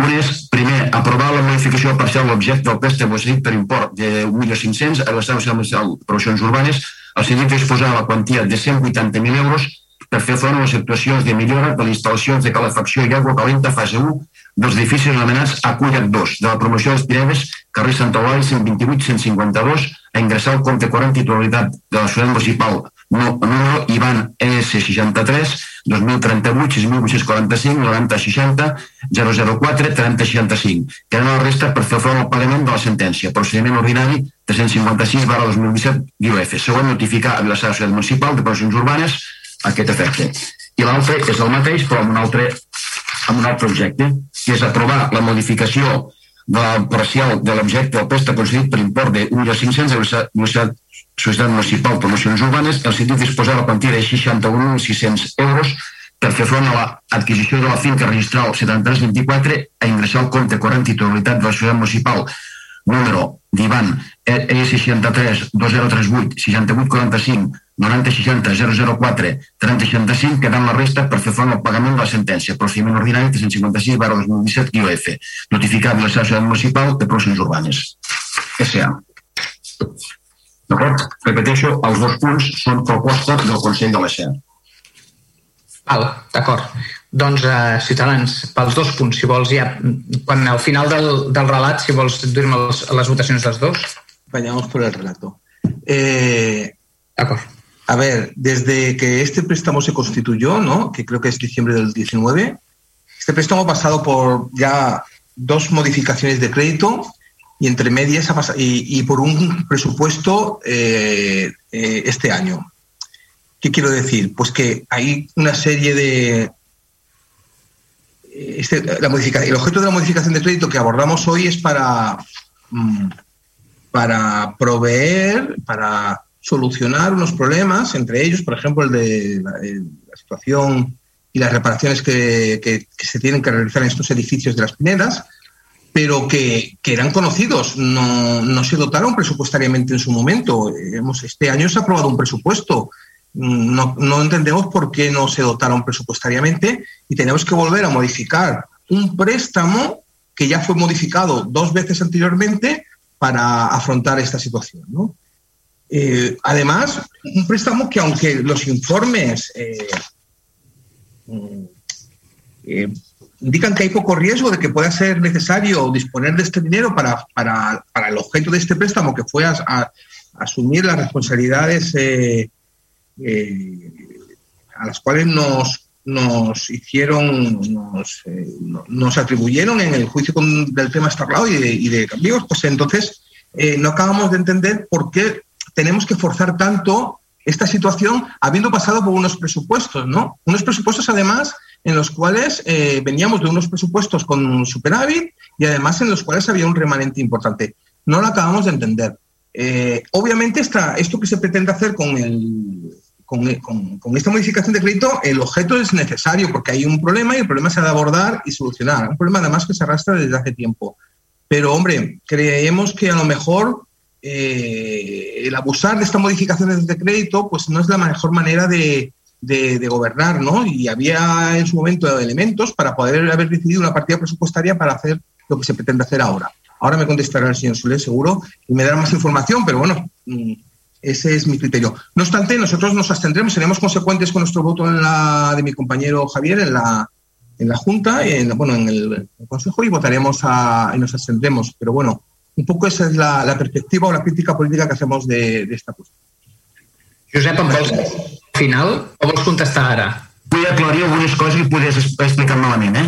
Un és, primer, aprovar la modificació parcial de l'objecte del préstec concedit per import de 1.500.000 a l'Estat Nacional de Provisions Urbanes, el sentit disposar la quantia de 180.000 euros per fer front a les actuacions de millora de les instal·lacions de calefacció i aigua calenta fase 1 dels edificis anomenats Acullac 2 de la promoció dels Pinedes, carrer Santa Eulàlia 128-152, a ingressar al compte corrent titularitat de la ciutat municipal no, número Ivan ES63 2038 6845 90 60 004 30 65 que era la resta per fer front al pagament de la sentència. Procediment ordinari 356 barra 2017 UF següent notificar a Vilassar Ciutat Municipal de Provisions Urbanes aquest efecte. I l'altre és el mateix però amb un altre amb un altre objecte, que és aprovar la modificació de la parcial de l'objecte del préstec concedit per import de 1.500 de la Universitat Societat Municipal de Promocions Urbanes, el sentit disposar la quantia de 61.600 euros per fer front a l'adquisició de la finca registral 7324 a ingressar al compte corrent titularitat de la Societat Municipal número d'Ivan E63 2038 6845 9060 004 3065 quedant la resta per fer front al pagament de la sentència procediment ordinari 356 barra 2017 IOF notificat de la Societat Municipal de Provisions Urbanes SA D'acord? Repeteixo, els dos punts són proposta del Consell de la SEA. Val, d'acord. Doncs, eh, Ciutadans, pels dos punts, si vols, ja, quan al final del, del relat, si vols dur-me les, les votacions dels dos. Vayamos por el relato. Eh, D'acord. A ver, desde que este préstamo se constituyó, ¿no? que creo que es diciembre del 19, este préstamo ha pasado por ya dos modificaciones de crédito y entre medias ha pasado, y, por un presupuesto eh, eh, este año. ¿Qué quiero decir? Pues que hay una serie de... Este, la el objeto de la modificación de crédito que abordamos hoy es para, para proveer, para solucionar unos problemas, entre ellos, por ejemplo, el de la, la situación y las reparaciones que, se tienen que realizar en estos edificios de las Pinedas, pero que, eran conocidos, no, se dotaron presupuestariamente en su momento. Hemos, este año se ha aprobado un presupuesto, no, no entendemos por qué no se dotaron presupuestariamente y tenemos que volver a modificar un préstamo que ya fue modificado dos veces anteriormente para afrontar esta situación. ¿no? Eh, además, un préstamo que aunque los informes eh, eh, indican que hay poco riesgo de que pueda ser necesario disponer de este dinero para, para, el objeto de este préstamo, que fue a, asumir las responsabilidades a las cuales nos, nos hicieron, nos, eh, nos atribuyeron en el juicio con, del tema Starlao y de, y de Cambios, pues entonces eh, no acabamos de entender por qué tenemos que forzar tanto esta situación habiendo pasado por unos presupuestos, ¿no? Unos presupuestos además en los cuales eh, veníamos de unos presupuestos con superávit y además en los cuales había un remanente importante. No lo acabamos de entender. Eh, obviamente esta, esto que se pretende hacer con, el, con, esta modificación de crédito, el objeto es necesario porque hay un problema y el problema se ha de abordar y solucionar. Un problema además que se arrastra desde hace tiempo. Pero, hombre, creemos que a lo mejor eh, el abusar de estas modificaciones de crédito pues no es la mejor manera de, de, gobernar, ¿no? Y había en su momento elementos para poder haber decidido una partida presupuestaria para hacer lo que se pretende hacer ahora. Ahora me contestará el señor Solé, seguro, y me dará más información, pero bueno, mm, ese es mi criterio. No obstante, nosotros nos abstendremos, seremos consecuentes con nuestro voto de mi compañero Javier en la, en la Junta, en, bueno, en el, Consejo, y votaremos y nos abstendremos. Pero bueno, un poco esa es la, la perspectiva o la crítica política que hacemos de, de esta cuestión. Josep, em vols final o vols contestar ara? Vull aclarir algunes coses i poder explicar malament, eh?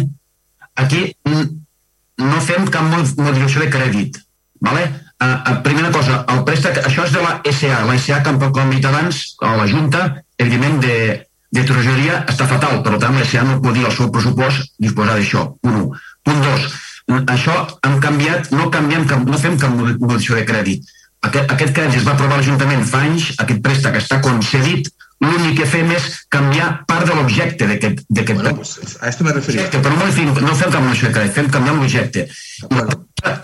Aquí no fem cap modificació de crèdit, ¿vale? Uh, uh, primera cosa, el préstec, això és de la SA, la SA, com, com he dit abans, a la Junta, evidentment de, de tresoreria està fatal, per tant la SA no podia al seu pressupost disposar d'això, punt 1. Punt 2, això hem canviat, no canviem, no fem cap modificació de crèdit. Aquest, aquest crèdit es va aprovar a l'Ajuntament fa anys, aquest préstec està concedit, l'únic que fem és canviar part de l'objecte d'aquest bueno, pues a esto me referia. Però no, no fem cap modificació de crèdit, fem canviar l'objecte.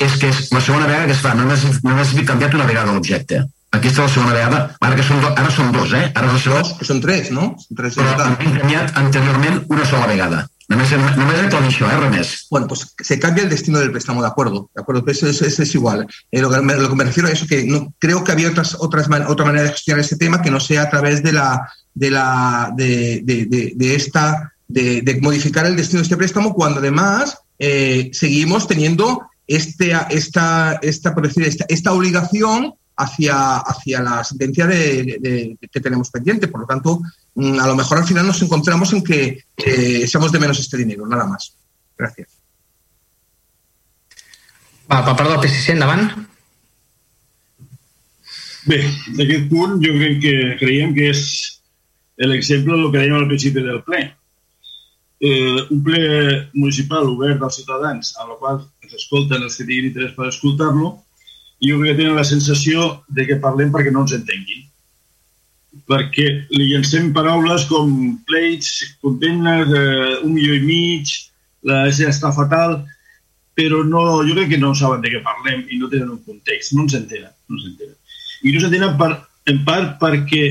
És que és la segona vegada que es fa, només, només he canviat una vegada l'objecte. Aquesta és la segona vegada, ara que són, do, ara són dos, eh? Ara és dos, que són tres, no? Tres, Però hem canviat anteriorment una sola vegada. Només, només he això, eh, Remés. Bueno, pues se cambia el destino del préstamo, de acuerdo, de acuerdo, pero eso, eso, es igual. Eh, lo, que me, me, refiero a eso que no creo que había otras, otras otra manera de gestionar este tema que no sea a través de la de la de, de, de, de esta de, de, modificar el destino de este préstamo cuando además eh, seguimos teniendo este, esta, esta, por decir, esta, esta obligación hacia, hacia la sentencia de, de, que tenemos pendiente. Por lo tanto, a lo mejor al final nos encontramos en que eh, echamos de menos este dinero, nada más. Gracias. Va, per part del PSC, endavant. Bé, d'aquest punt jo crec que creiem que és l'exemple del que dèiem al principi del ple. Eh, un ple municipal obert als ciutadans, a la qual ens escolten els que tinguin interès per escoltar-lo, i jo crec que tenen la sensació de que parlem perquè no ens entenguin perquè li llancem paraules com pleits, condemnes, eh, un milió i mig, la ja està fatal, però no, jo crec que no saben de què parlem i no tenen un context, no ens entenen. No ens entenen. I no s'entenen per, en part perquè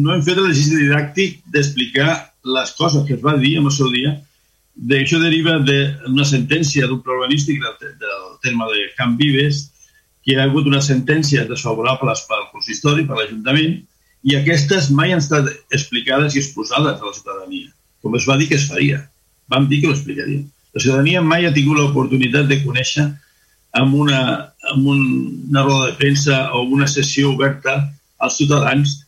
no hem fet l'exercici didàctic d'explicar les coses que es va dir en el seu dia. D'això deriva d'una sentència d'un urbanístic del, del terme de Camp Vives, que ha hagut unes sentències desfavorables pel consistori, per l'Ajuntament, i aquestes mai han estat explicades i exposades a la ciutadania, com es va dir que es faria. Vam dir que ho explicaríem. La ciutadania mai ha tingut l'oportunitat de conèixer amb una, amb una roda de premsa o una sessió oberta als ciutadans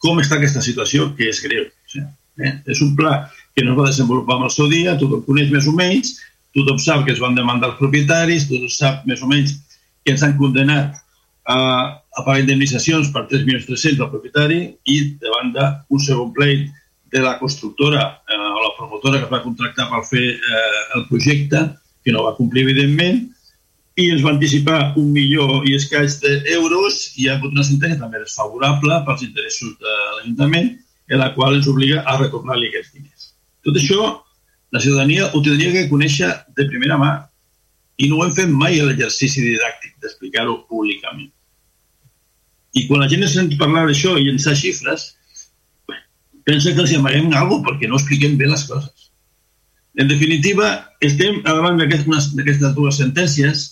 com està aquesta situació, que és greu. O sigui, eh? És un pla que no es va desenvolupar en el seu dia, tothom coneix més o menys, tothom sap que es van demandar els propietaris, tothom sap més o menys que ens han condemnat a, a pagar indemnitzacions per 3.300.000 al propietari i, de banda, un segon pleit de la constructora eh, o la promotora que es va contractar per fer eh, el projecte, que no va complir, evidentment, i ens va anticipar un milió i escaig d'euros i hi ha hagut una sentència també desfavorable pels interessos de l'Ajuntament en la qual ens obliga a retornar-li aquests diners. Tot això, la ciutadania ho tindria que conèixer de primera mà i no ho hem fet mai l'exercici didàctic d'explicar-ho públicament. I quan la gent sent parlar d'això i llençar xifres, pensa que els amaguem alguna perquè no expliquem bé les coses. En definitiva, estem davant d'aquestes dues sentències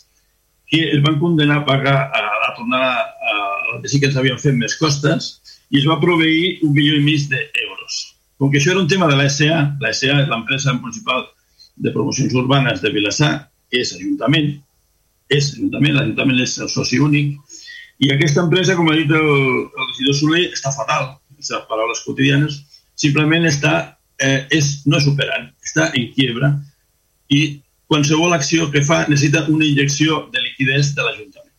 que es van condenar a pagar a, a tornar a, a, a sí que ens havien fet més costes i es va proveir un milió i mig d'euros. Com que això era un tema de la SA, la SA és l'empresa principal de promocions urbanes de Vilassar, és Ajuntament, és Ajuntament, l'Ajuntament és el soci únic, i aquesta empresa, com ha dit el, el regidor Soler, està fatal. Les paraules quotidianes simplement està, eh, és, no és operant, està en quiebra i qualsevol acció que fa necessita una injecció de liquidez de l'Ajuntament.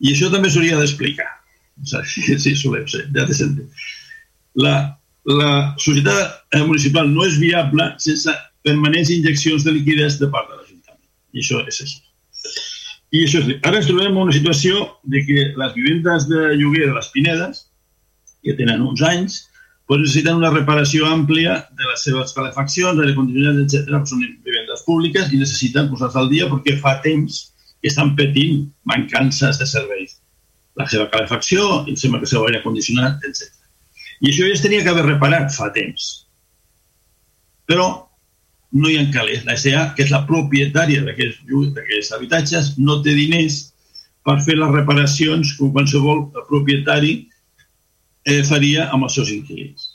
I això també s'hauria d'explicar. Sí, sí, solem ser, ja te sentit. La, la societat eh, municipal no és viable sense permanents injeccions de liquidez de part de l'Ajuntament. I això és així. I això és, ara ens trobem en una situació de que les vivendes de lloguer de les Pinedes, que tenen uns anys, doncs necessiten una reparació àmplia de les seves calefaccions, de condicionats, etc. Són vivendes públiques i necessiten posar-se al dia perquè fa temps que estan petint mancances de serveis. La seva calefacció, el sembla que el seu aire condicionat, etc. I això ja es tenia que haver reparat fa temps. Però no hi ha calés. La SA, que és la propietària d'aquests habitatges, no té diners per fer les reparacions com qualsevol propietari eh, faria amb els seus inquilins.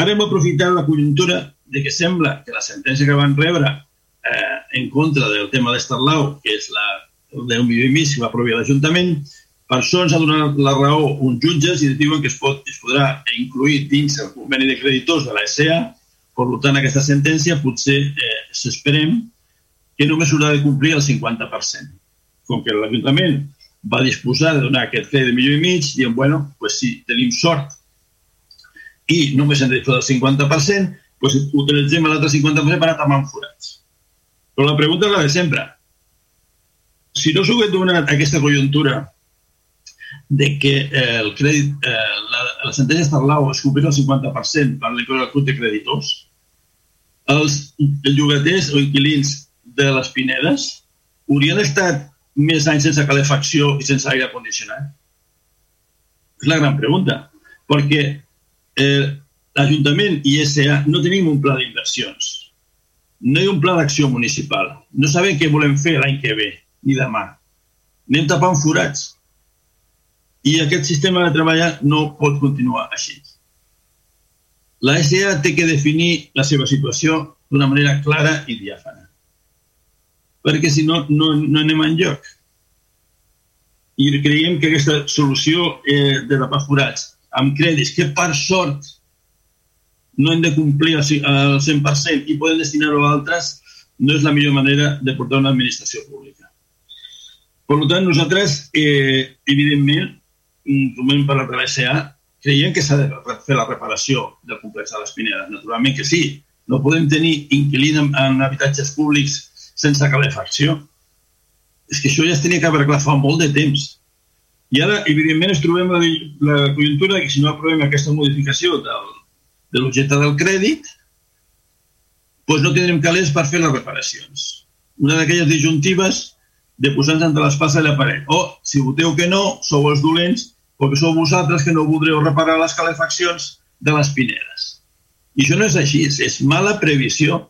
Ara hem aprofitat la conjuntura de que sembla que la sentència que van rebre eh, en contra del tema d'Estarlau, que és la d'un milió i mig que va aprovar l'Ajuntament, per això ens ha donat la raó uns jutges i diuen que es, pot, es podrà incluir dins el conveni de creditors de la SEA, per tant, aquesta sentència potser eh, s'esperem que només haurà de complir el 50%. Com que l'Ajuntament va disposar de donar aquest crèdit de milió i mig, diem, bueno, pues si tenim sort i només hem de fer el 50%, pues utilitzem l'altre 50% per tapant forats. Però la pregunta és la de sempre. Si no s'ho donat aquesta conjuntura de que eh, el crèdit, eh, la, la sentència Estarlau es compleix el 50% per club de creditors, els llogaters o inquilins de les Pinedes haurien estat més anys sense calefacció i sense aire condicionat? És la gran pregunta. Perquè eh, l'Ajuntament i SA no tenim un pla d'inversions. No hi ha un pla d'acció municipal. No sabem què volem fer l'any que ve, ni demà. Anem tapant forats i aquest sistema de treballar no pot continuar així. La SA té que definir la seva situació d'una manera clara i diàfana. Perquè si no, no, no anem enlloc. I creiem que aquesta solució eh, de tapar forats amb crèdits que per sort no hem de complir al 100% i poden destinar-ho a altres, no és la millor manera de portar una administració pública. Per tant, nosaltres, eh, evidentment, moment per la travessa creiem que s'ha de fer la reparació del complex de les Pinedes. Naturalment que sí. No podem tenir inquilins en, en habitatges públics sense calefacció. És que això ja es tenia que haver fa molt de temps. I ara, evidentment, es trobem la, la conjuntura que si no aprovem aquesta modificació del, de l'objecte del crèdit, doncs no tindrem calés per fer les reparacions. Una d'aquelles disjuntives de posar-nos entre l'espasa i la paret. O, si voteu que no, sou els dolents perquè sou vosaltres que no voldreu reparar les calefaccions de les pinedes. I això no és així, és mala previsió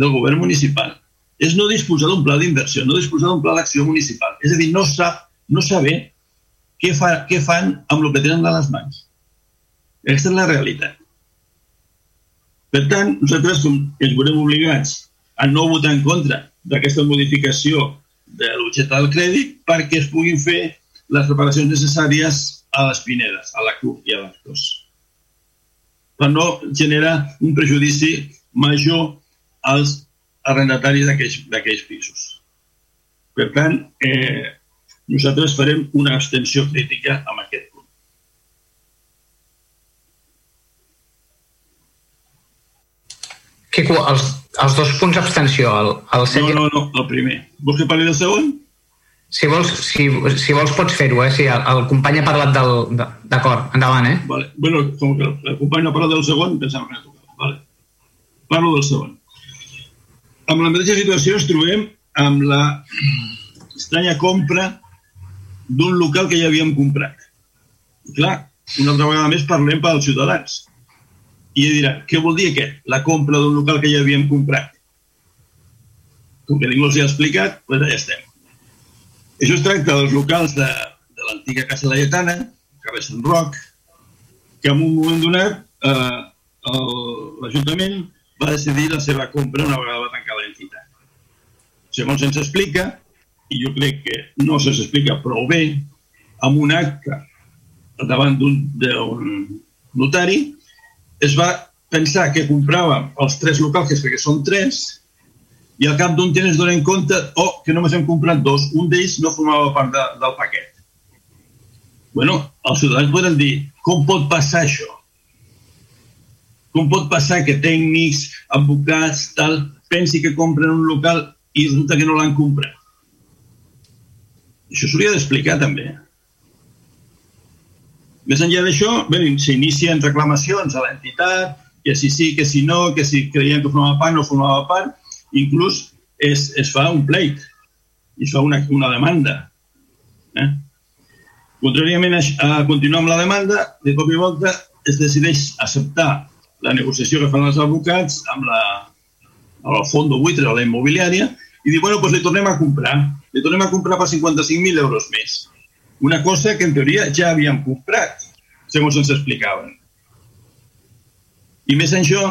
del govern municipal. És no disposar d'un pla d'inversió, no disposar d'un pla d'acció municipal. És a dir, no sap, no saber què, fa, què fan amb el que tenen a les mans. Aquesta és la realitat. Per tant, nosaltres com ens veurem obligats a no votar en contra d'aquesta modificació de l'objecte del crèdit perquè es puguin fer les reparacions necessàries a les pinedes, a la CUP i a l'Actos. Per no generar un prejudici major als arrendataris d'aquells pisos. Per tant, eh, nosaltres farem una abstenció crítica amb aquest punt. Quico, els, els dos punts d'abstenció, el, el 7 No, no, no, el primer. Vols que parli del segon? Si vols, si, si vols pots fer-ho, eh? Si el, el company ha parlat del... D'acord, endavant, eh? Vale. Bueno, com que el company no ha parlat del segon, pensava que no tocava. Vale. Parlo del segon. Amb la mateixa situació ens trobem amb la estranya compra d'un local que ja havíem comprat. I clar, una altra vegada més parlem pels ciutadans. I ell dirà, què vol dir aquest? La compra d'un local que ja havíem comprat. Com que ningú els ha explicat, doncs allà estem. Això es tracta dels locals de, de l'antiga Casa Laietana, carrer Sant Roc, que en un moment donat eh, l'Ajuntament va decidir la seva compra una vegada va tancar l'entitat. Segons se'ns explica, i jo crec que no se'ns explica prou bé, amb un acte davant d'un notari, es va pensar que comprava els tres locals, perquè són tres, i al cap d'un temps es donen compte oh, que només hem comprat dos, un d'ells no formava part de, del paquet. bueno, els ciutadans poden dir, com pot passar això? Com pot passar que tècnics, advocats, tal, pensi que compren un local i resulta que no l'han comprat? Això s'hauria d'explicar també. Més enllà d'això, s'inicien reclamacions a l'entitat, que si sí, que si no, que si creien que formava part, no formava part, inclús es, es fa un pleit i es fa una, una demanda. Eh? Contràriament a, a continuar amb la demanda, de cop i volta es decideix acceptar la negociació que fan els advocats amb la, amb el fons buitre o la immobiliària i dir, bueno, doncs li tornem a comprar. Li tornem a comprar per 55.000 euros més. Una cosa que en teoria ja havíem comprat, segons ens explicaven. I més en això,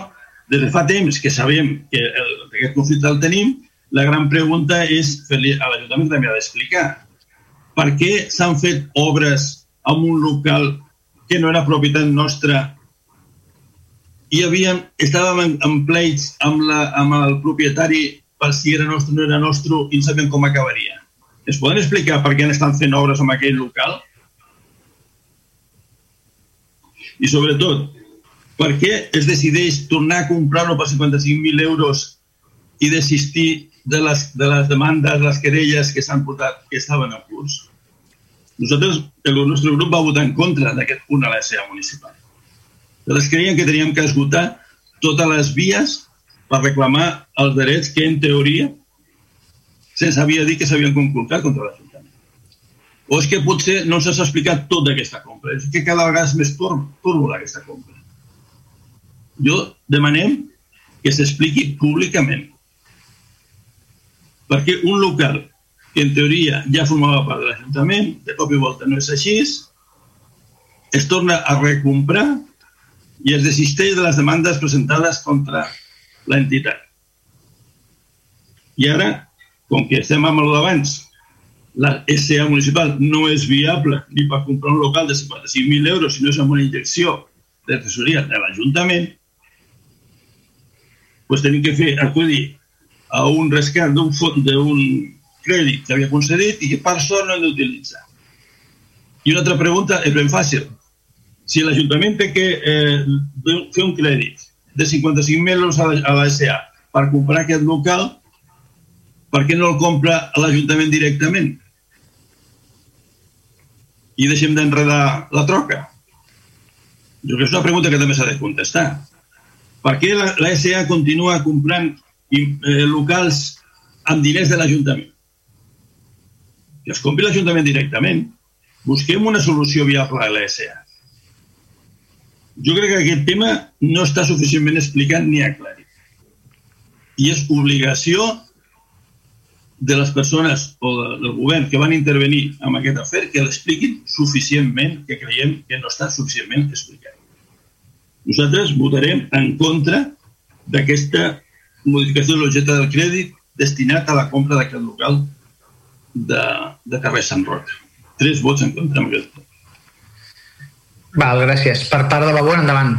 des de fa temps que sabem que el, aquest conflicte el tenim, la gran pregunta és fer-li a l'Ajuntament també ha d'explicar per què s'han fet obres en un local que no era propietat nostra i havíem, estàvem en, en pleits amb, la, amb el propietari per si era nostre o no era nostre i no sabíem com acabaria. Es poden explicar per què estan fent obres en aquell local? I sobretot, per què es decideix tornar a comprar-lo per 55.000 euros i desistir de les, de les demandes, les querelles que s'han portat, que estaven en curs? Nosaltres, el nostre grup va votar en contra d'aquest punt a la SEA municipal. Nosaltres creiem que teníem que esgotar totes les vies per reclamar els drets que, en teoria, se'ns havia dit que s'havien conculcat contra l'Ajuntament. O és que potser no s'ha explicat tot d'aquesta compra, és que cada vegada és més turbo aquesta compra. Jo demanem que s'expliqui públicament perquè un local que en teoria ja formava part de l'Ajuntament, de cop i volta no és així, es torna a recomprar i es desisteix de les demandes presentades contra l'entitat. I ara com que estem amb el d'abans, la SA municipal no és viable ni per comprar un local de 55.000 euros si no és amb una injecció de tesoreria de l'Ajuntament, doncs tenim que fer acudir a un rescat d'un fons d'un crèdit que havia concedit i que per sort no hem d'utilitzar. I una altra pregunta és ben fàcil. Si l'Ajuntament té que eh, fer un crèdit de 55.000 euros a la, a la SA per comprar aquest local, per què no el compra l'Ajuntament directament? I deixem d'enredar la troca? Jo crec que és una pregunta que també s'ha de contestar. Per què la, la SA continua comprant eh, locals amb diners de l'Ajuntament? Que es compri l'Ajuntament directament. Busquem una solució viable a la SA. Jo crec que aquest tema no està suficientment explicat ni aclarit. I és obligació de les persones o de, del govern que van intervenir en aquest afer que l'expliquin suficientment, que creiem que no està suficientment explicat. Nosaltres votarem en contra d'aquesta modificació de l'objecte del crèdit destinat a la compra d'aquest local de, de carrer Sant Roc. Tres vots en contra amb aquest Val, gràcies. Per part de la bona, endavant.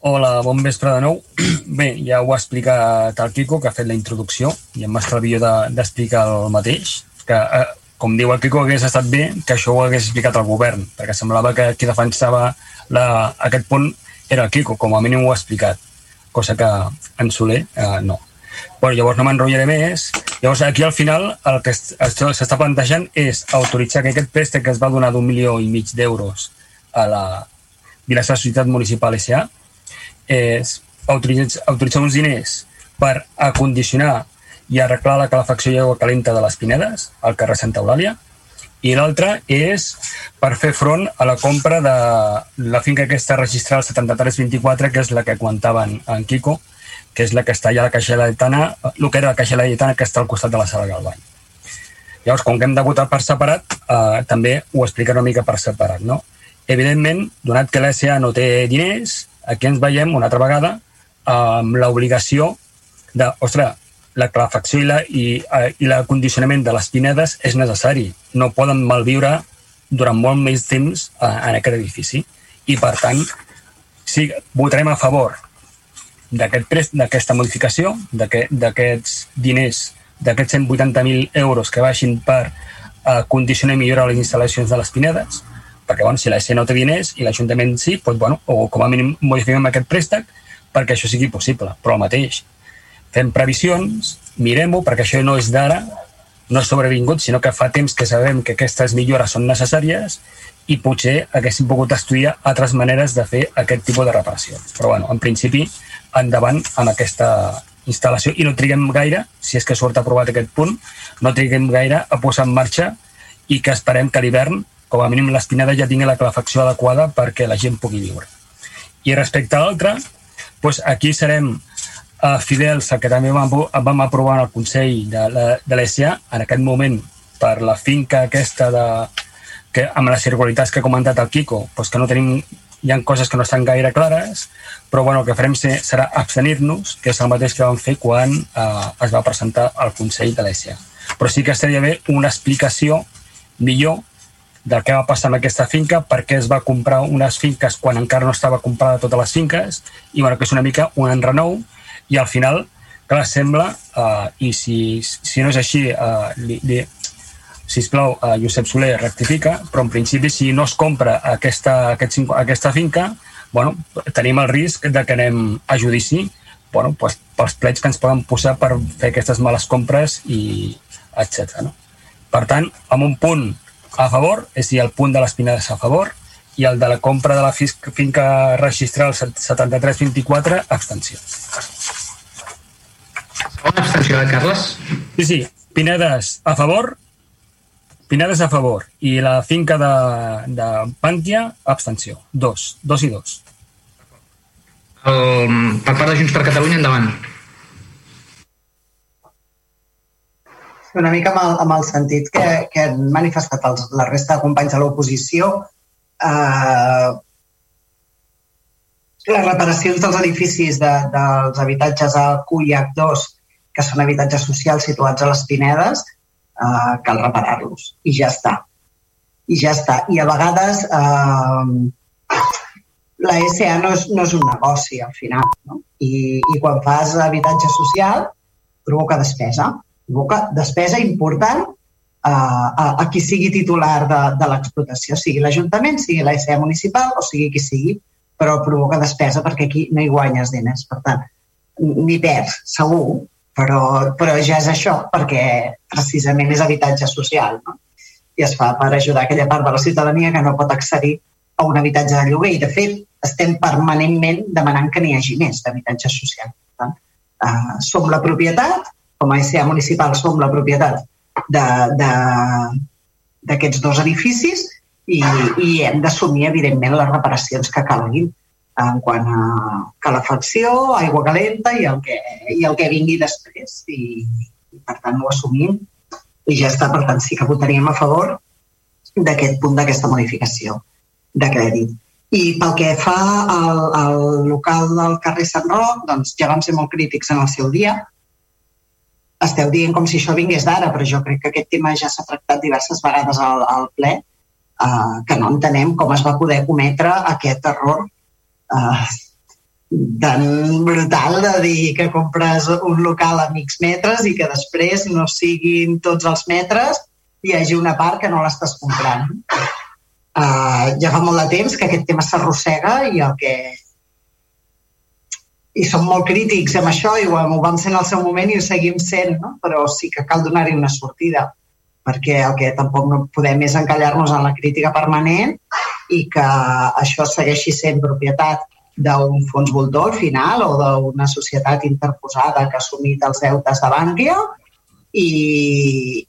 Hola, bon vespre de nou. Bé, ja ho ha explicat el Quico, que ha fet la introducció, i em m'estalvio d'explicar de, el mateix, que, eh, com diu el Quico, hagués estat bé que això ho hagués explicat el govern, perquè semblava que qui defensava la, aquest punt era el Quico, com a mínim ho ha explicat, cosa que en Soler eh, no. Bueno, llavors no m'enrotllaré més. Llavors, aquí al final el que s'està plantejant és autoritzar que aquest préstec que es va donar d'un milió i mig d'euros a la Vilassar Societat Municipal S.A és autoritzar, autoritzar uns diners per acondicionar i arreglar la calefacció i aigua calenta de les Pinedes al carrer Santa Eulàlia i l'altra és per fer front a la compra de la finca aquesta registrada al 7324, que és la que comentaven en Quico, que és la que està allà a la Caixa Laietana, el que era la Caixa Laietana, que està al costat de la Sala Galvany. Llavors, com que hem de votar per separat, eh, també ho explicaré una mica per separat. No? Evidentment, donat que l'SA no té diners, aquí ens veiem una altra vegada amb l'obligació de, ostres, la calefacció i, la, i, eh, i l'acondicionament de les pinedes és necessari. No poden malviure durant molt més temps eh, en aquest edifici. I, per tant, sí, votarem a favor d'aquesta aquest modificació, d'aquests diners, d'aquests 180.000 euros que baixin per uh, condicionar i millorar les instal·lacions de les Pinedes, perquè bueno, si la SE no té diners i l'Ajuntament sí, doncs, bueno, o com a mínim modifiquem aquest préstec perquè això sigui possible, però el mateix. Fem previsions, mirem-ho, perquè això no és d'ara, no és sobrevingut, sinó que fa temps que sabem que aquestes millores són necessàries i potser haguéssim pogut estudiar altres maneres de fer aquest tipus de reparació. Però, bueno, en principi, endavant amb aquesta instal·lació i no triguem gaire, si és que surt aprovat aquest punt, no triguem gaire a posar en marxa i que esperem que l'hivern, com a mínim l'espinada ja tingui la calefacció adequada perquè la gent pugui viure. I respecte a l'altre, doncs aquí serem uh, fidels a que també vam, vam aprovar en el Consell de l'ESA en aquest moment per la finca aquesta de, que amb les irregularitats que ha comentat el Quico, doncs que no tenim, hi ha coses que no estan gaire clares, però bueno, el que farem ser, serà abstenir-nos, que és el mateix que vam fer quan eh, es va presentar al Consell de l'ESIA. Però sí que estaria bé una explicació millor del que va passar amb aquesta finca, per què es va comprar unes finques quan encara no estava comprada totes les finques, i bueno, que és una mica un enrenou, i al final, clar, sembla, eh, i si, si no és així, eh, li, li, sisplau, uh, Josep Soler rectifica, però en principi si no es compra aquesta, aquest, aquesta finca, bueno, tenim el risc de que anem a judici bueno, pues, pels plets que ens poden posar per fer aquestes males compres i etc. No? Per tant, amb un punt a favor, és a dir, el punt de les pinades a favor, i el de la compra de la finca registral 7324, abstenció. Segona abstenció, eh, Carles? Sí, sí. Pinedes a favor, Pinades a favor i la finca de, de Pàntia, abstenció. Dos. Dos i dos. El, per part de Junts per Catalunya, endavant. Una mica amb el, amb el sentit que, que han manifestat els, la resta de companys de l'oposició, eh, les reparacions dels edificis de, dels habitatges a Cuyac 2, que són habitatges socials situats a les Pinedes, eh, cal reparar-los i ja està. I ja està. I a vegades eh, la SA no és, no és un negoci al final. No? I, I quan fas habitatge social provoca despesa. Provoca despesa important a, a, a qui sigui titular de, de l'explotació, sigui l'Ajuntament, sigui la SA municipal o sigui qui sigui, però provoca despesa perquè aquí no hi guanyes diners. Per tant, ni perds, segur, però, però ja és això, perquè precisament és habitatge social, no? I es fa per ajudar aquella part de la ciutadania que no pot accedir a un habitatge de lloguer. I, de fet, estem permanentment demanant que n'hi hagi més d'habitatge social. Per tant, uh, som la propietat, com a SEA municipal som la propietat d'aquests dos edificis i, i hem d'assumir, evidentment, les reparacions que calguin en quant a calefacció, aigua calenta i el que, i el que vingui després. I, i per tant ho assumim i ja està. Per tant, sí que votaríem a favor d'aquest punt d'aquesta modificació de crèdit. I pel que fa al, al local del carrer Sant Roc, doncs ja vam ser molt crítics en el seu dia. Esteu dient com si això vingués d'ara, però jo crec que aquest tema ja s'ha tractat diverses vegades al, al ple, eh, que no entenem com es va poder cometre aquest error uh, tan brutal de dir que compres un local a mig metres i que després no siguin tots els metres i hi hagi una part que no l'estàs comprant. Uh, ja fa molt de temps que aquest tema s'arrossega i el que i som molt crítics amb això i ho, ho vam ser en el seu moment i ho seguim sent, no? però sí que cal donar-hi una sortida perquè el que tampoc no podem és encallar-nos en la crítica permanent i que això segueixi sent propietat d'un fons voltor final o d'una societat interposada que ha assumit els deutes de Bànquia i,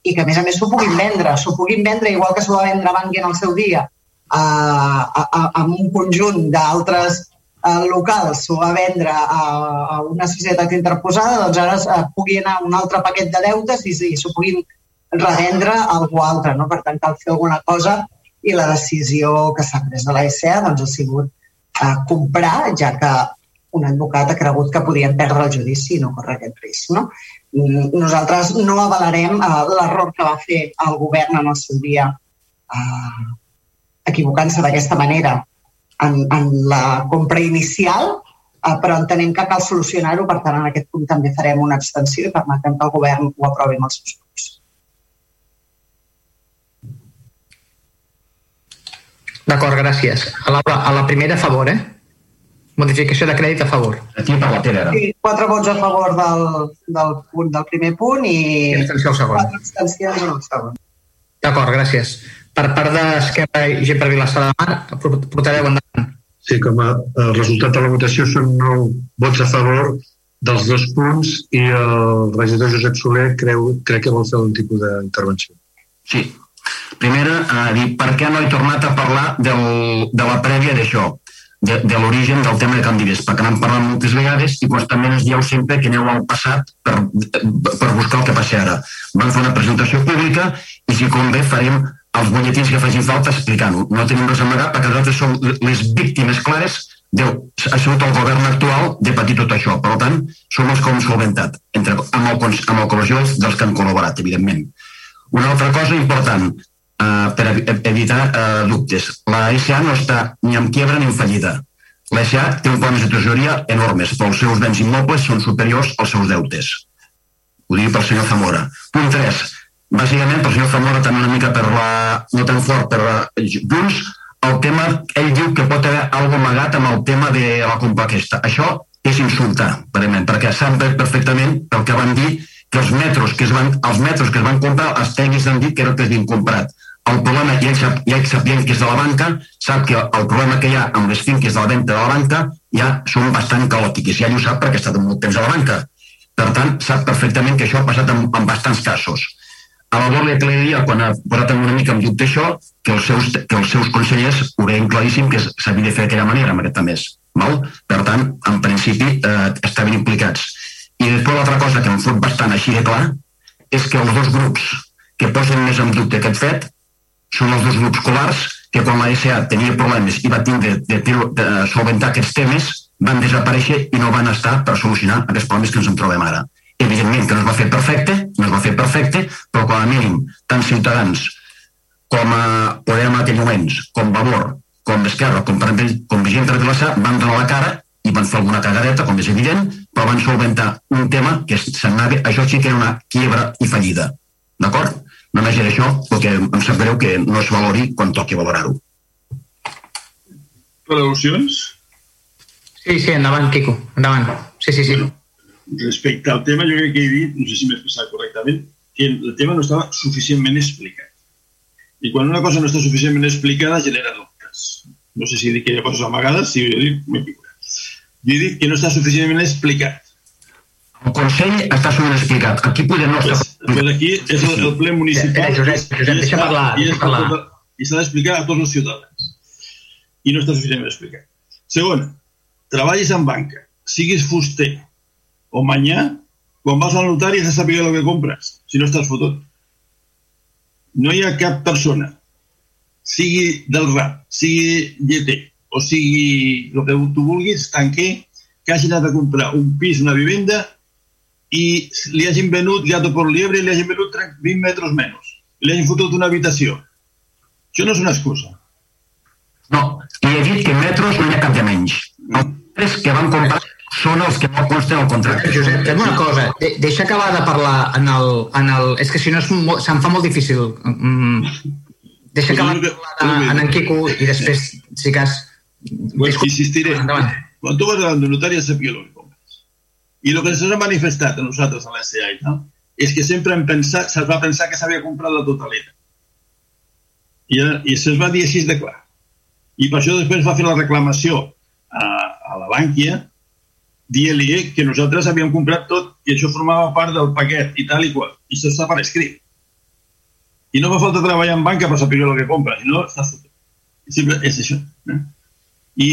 i que, a més a més, s'ho puguin vendre. S'ho puguin vendre igual que s'ho va vendre Bànquia en el seu dia a, a, a, amb un conjunt d'altres eh, locals s'ho va vendre a, a una societat interposada, doncs ara eh, pugui anar un altre paquet de deutes i, i s'ho puguin revendre a algú altre. No? Per tant, cal fer alguna cosa i la decisió que s'ha pres de la SEA doncs, ha sigut eh, comprar, ja que un advocat ha cregut que podien perdre el judici i no córrer aquest risc. No? Nosaltres no avalarem eh, l'error que va fer el govern en el seu dia eh, equivocant-se d'aquesta manera en, en la compra inicial, eh, però entenem que cal solucionar-ho, per tant, en aquest punt també farem una extensió i permetem que el govern ho aprovi amb els seus grups. D'acord, gràcies. A la, a la primera, a favor, eh? Modificació de crèdit a favor. Aquí per la Pere, ara. Sí, quatre vots a favor del, del, punt, del primer punt i, I abstenció al segon. quatre abstencions el segon. D'acord, gràcies. Per part d'Esquerra i gent per Vilassar de Mar, portareu endavant. Sí, com a el resultat de la votació són 9 vots a favor dels dos punts i el regidor Josep Soler creu, crec que vol fer un tipus d'intervenció. Sí. Primera, a dir, per què no he tornat a parlar del, de la prèvia d'això, de, de l'origen del tema de Can Vives, perquè n'hem parlat moltes vegades i constantment ens dieu sempre que aneu al passat per, per buscar el que passa ara. Vam fer una presentació pública i si convé farem els butlletins que facin falta explicant-ho. No tenim res a amagar perquè nosaltres som les víctimes clares de, ha sigut el govern actual de patir tot això. Per tant, som els que ho hem solventat, entre, amb, el, amb el col·legió dels que han col·laborat, evidentment. Una altra cosa important, eh, per evitar eh, dubtes. La SA no està ni en quiebra ni en fallida. La SA té un problemes de tresoreria enormes, però els seus béns immobles són superiors als seus deutes. Ho dic pel senyor Zamora. Punt 3 bàsicament pel senyor Zamora també una mica per la, no tan fort per la, Junts, el tema, ell diu que pot haver alguna amagat amb el tema de la compra aquesta. Això és insultar, aparentment, perquè sap perfectament el que van dir que els metros que es van, els metros que es van comprar, els tècnics han dit que era que es havien comprat. El problema, ja sap, ja sabien que és de la banca, sap que el problema que hi ha amb les finques de la venda de la banca ja són bastant caòtiques. Ja ho sap perquè ha estat molt temps a la banca. Per tant, sap perfectament que això ha passat en, en bastants casos a la Borja Cleria, quan ha posat una mica en dubte això, que els seus, que els seus consellers ho veien claríssim que s'havia de fer d'aquella manera amb aquest mes. Val? Per tant, en principi, eh, estaven implicats. I després l'altra cosa que em fot bastant així de clar és que els dos grups que posen més en dubte aquest fet són els dos grups colars que quan la SA tenia problemes i va tindre de, de, de solventar aquests temes van desaparèixer i no van estar per solucionar aquests problemes que ens en trobem ara evidentment que no es va fer perfecte, no es va fer perfecte, però com a mínim, tant Ciutadans com a Podem en aquells moments, com Valor, com Esquerra, com, per exemple, com Vigent de Vilassar, van donar la cara i van fer alguna cagadeta, com és evident, però van solventar un tema que s'anava, això sí que era una quiebra i fallida. D'acord? Només era això, perquè em sap greu que no es valori quan toqui valorar-ho. Per al·lusions? Sí, sí, endavant, Quico, endavant. Sí, sí, sí. Bueno, respecte al tema, jo crec que he dit, no sé si m'he expressat correctament, que el tema no estava suficientment explicat. I quan una cosa no està suficientment explicada genera dubtes. No sé si dic que hi ha coses amagades, si jo dic, m'he picat. Jo he dit que no està suficientment explicat. El Consell està suficient explicat. Aquí podem no estar... Pues, pues aquí és el, el ple municipal eh, Josep, Josep, deixa parlar. I, deixa parlar. Tot, i s'ha d'explicar a tots els ciutadans. I no està suficientment explicat. Segon, treballis en banca, siguis fuster, o mañana, quan vas al notari has de saber el que compres, si no estàs fotut. No hi ha cap persona, sigui del rap, sigui lleter, o sigui el que tu vulguis, tanquer, que hagi anat a comprar un pis, una vivenda, i li hagin venut gato por liebre i li hagin venut 20 metres menys. Li hagin fotut una habitació. Això no és una excusa. No, li he dit que metros no hi ha cap de menys. Els metres que van comprar són els que no consten al contracte. Josep, fem una cosa, de deixa acabar de parlar en el... En el és que si no se'm fa molt difícil. Mm, deixa acabar de parlar en en Quico i després, si cas... Pues insistiré. Endavant. Quan tu vas davant d'un notari ja sabia el que compres. I el que se'ns ha manifestat a nosaltres a l'SA no? és que sempre hem pensat, se'ls va pensar que s'havia comprat la totalitat. I, i se'ls va dir així de clar. I per això després va fer la reclamació a, a la Bànquia dient-li que nosaltres havíem comprat tot i això formava part del paquet i tal i qual. I això està per escrit. I no fa falta treballar en banca per saber el que compra, no està fotut. Sempre és això. Eh? I,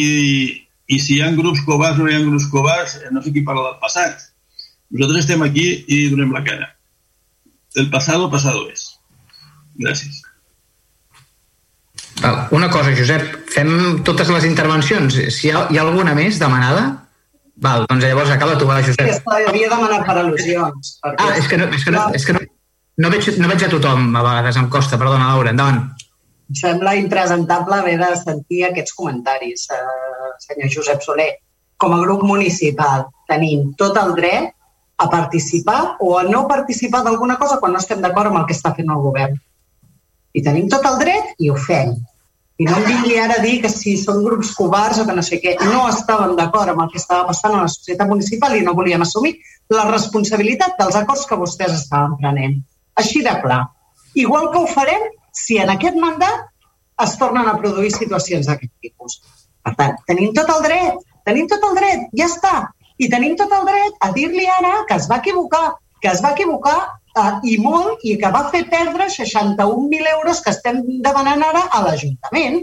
I si hi ha grups covards o no hi ha grups covards, eh, no sé qui parla del passat. Nosaltres estem aquí i donem la cara. El pasado, pasado és. Gràcies. Una cosa, Josep, fem totes les intervencions. Si hi ha, hi ha alguna més demanada? Val, doncs llavors acaba tu, va, Josep. Sí, havia demanat per al·lusions. Perquè... Ah, és que, no, és que, no, és que no, no, veig, no veig a tothom, a vegades em costa, perdona, Laura, endavant. Em sembla impresentable haver de sentir aquests comentaris, eh, senyor Josep Soler. Com a grup municipal tenim tot el dret a participar o a no participar d'alguna cosa quan no estem d'acord amb el que està fent el govern. I tenim tot el dret i ho fem. I no em vingui ara a dir que si són grups covards o que no sé què. No estàvem d'acord amb el que estava passant a la societat municipal i no volíem assumir la responsabilitat dels acords que vostès estaven prenent. Així de clar. Igual que ho farem si en aquest mandat es tornen a produir situacions d'aquest tipus. Per tant, tenim tot el dret, tenim tot el dret, ja està. I tenim tot el dret a dir-li ara que es va equivocar, que es va equivocar i molt i que va fer perdre 61.000 euros que estem demanant ara a l'Ajuntament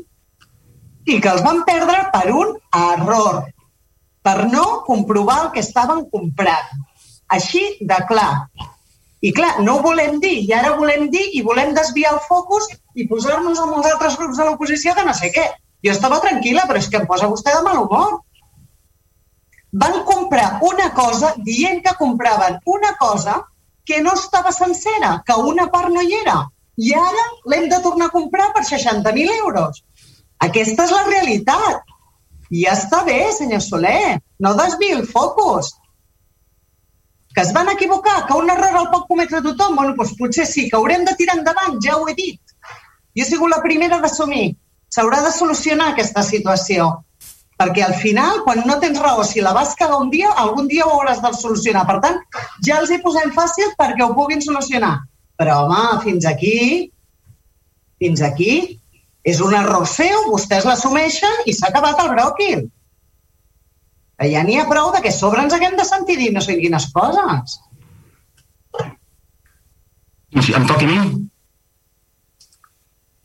i que els van perdre per un error, per no comprovar el que estaven comprant. Així de clar. I clar, no ho volem dir, i ara volem dir i volem desviar el focus i posar-nos amb els altres grups de l'oposició que no sé què. Jo estava tranquil·la, però és que em posa vostè de mal humor. Van comprar una cosa dient que compraven una cosa que no estava sencera, que una part no hi era. I ara l'hem de tornar a comprar per 60.000 euros. Aquesta és la realitat. I ja està bé, senyor Soler. No desviï el focus que es van equivocar, que un error el pot cometre tothom, bueno, doncs potser sí, que haurem de tirar endavant, ja ho he dit. Jo he sigut la primera d'assumir. S'haurà de solucionar aquesta situació. Perquè al final, quan no tens raó, si la vas cada un dia, algun dia ho hauràs de solucionar. Per tant, ja els hi posem fàcil perquè ho puguin solucionar. Però, home, fins aquí, fins aquí, és un error seu, vostès l'assumeixen i s'ha acabat el bròquil ja n'hi ha prou de que sobre ens haguem de sentir dir no sé quines coses. Em toca a mi?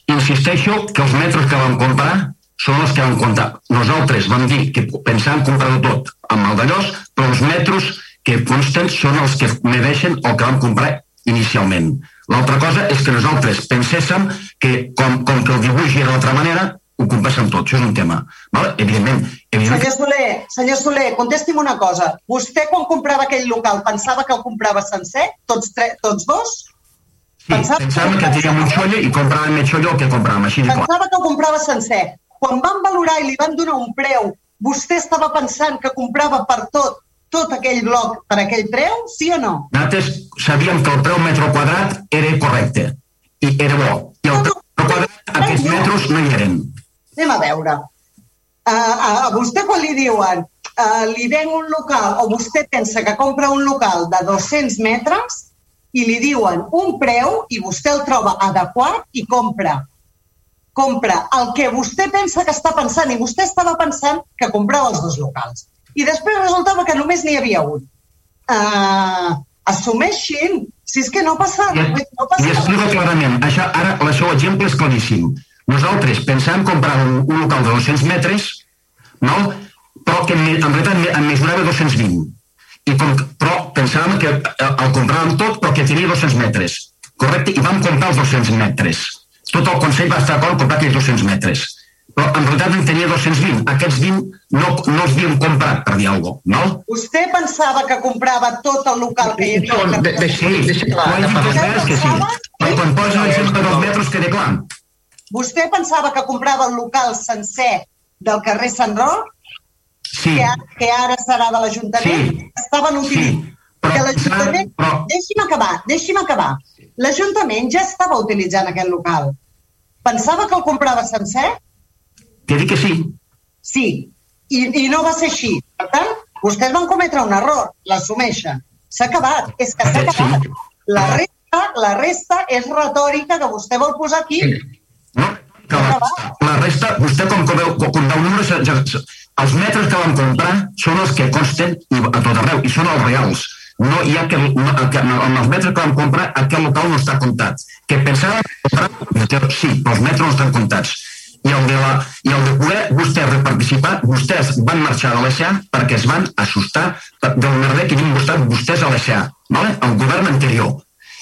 Insisteixo que els metres que vam comprar són els que vam comprar. Nosaltres vam dir que pensàvem comprar-ho tot amb el d'allòs, però els metres que consten són els que mereixen el que vam comprar inicialment. L'altra cosa és que nosaltres penséssim que com, com que el dibuix era d'altra manera, ho compensen tot, això és un tema. Val? Evidentment, evidentment... Senyor Soler, senyor Soler, contesti'm una cosa. Vostè quan comprava aquell local pensava que el comprava sencer, tots, tre tots dos? Sí, pensava, pensava que, que teníem un xolle i compràvem més xolle el que compràvem, així de clar. Pensava que el comprava sencer. Quan van valorar i li van donar un preu, vostè estava pensant que comprava per tot tot aquell bloc per aquell preu, sí o no? Nosaltres sabíem que el preu metro quadrat era correcte i era bo. I el preu quadrat, aquests metres no hi eren. Anem a veure. Uh, a vostè quan li diuen uh, li ven un local o vostè pensa que compra un local de 200 metres i li diuen un preu i vostè el troba adequat i compra compra el que vostè pensa que està pensant i vostè estava pensant que comprava els dos locals. I després resultava que només n'hi havia un. Uh, assumeixin, si és que no passa... I, no passa I explico clarament. Això, ara, el seu exemple és claríssim. Nosaltres pensàvem comprar un, un local de 200 metres, no? però que en, en realitat en mesurava 220. I com, però pensàvem que eh, el compràvem tot, però que tenia 200 metres. Correcte? I vam comprar els 200 metres. Tot el Consell va estar d'acord en comprar aquells 200 metres. Però en realitat en tenia 220. Aquests 20 no, no els havíem comprat, per dir alguna cosa, no? Vostè pensava que comprava tot el local que hi havia? De, de, sí, deixa clar. Que sí. Però quan posa l'exemple dels metres queda clar. Vostè pensava que comprava el local sencer del carrer Sant Roc? Sí. Que, que ara serà de l'Ajuntament? Sí. Estaven utilitzant... Sí. Però, que l'Ajuntament... Però... Deixi'm acabar, deixi'm acabar. L'Ajuntament ja estava utilitzant aquest local. Pensava que el comprava sencer? Que dic que sí. Sí, i, i no va ser així. Per tant, vostès van cometre un error, l'assumeixen. S'ha acabat, és que s'ha acabat. La resta, la resta és retòrica que vostè vol posar aquí. No? Que la, la resta, vostè com que veu, com veu números, ja, els metres que vam comprar són els que consten a tot arreu i són els reals. No hi ha que, no, que amb els metres que vam comprar aquest local no està comptat. Que pensava comprar, sí, però els metres no estan comptats. I el de, la, i el de poder vostès reparticipar, vostès van marxar de l'ESA perquè es van assustar del merder que havien vostès, vostès a l'ESA, vale? el govern anterior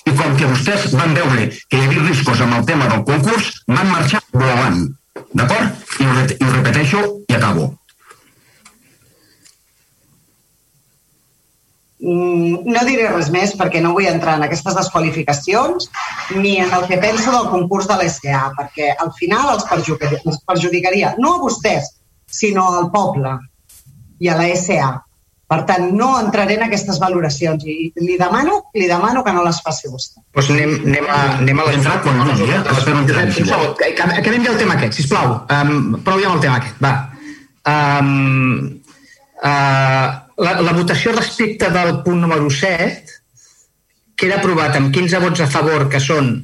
i com que vostès van veure que hi havia riscos amb el tema del concurs, van marxar volant. D'acord? I ho repeteixo i acabo. No diré res més perquè no vull entrar en aquestes desqualificacions ni en el que penso del concurs de l'SA, perquè al final els perjudicaria, els perjudicaria no a vostès, sinó al poble i a la SA. Per tant, no entraré en aquestes valoracions i li demano, li demano que no les faci vostè. Doncs anem, anem a, anem a les... Entrat quan no, ja? Segon, acabem ja el tema aquest, sisplau. Um, prou ja amb el tema aquest, va. Um, uh, la, la votació respecte del punt número 7 queda aprovat amb 15 vots a favor, que són...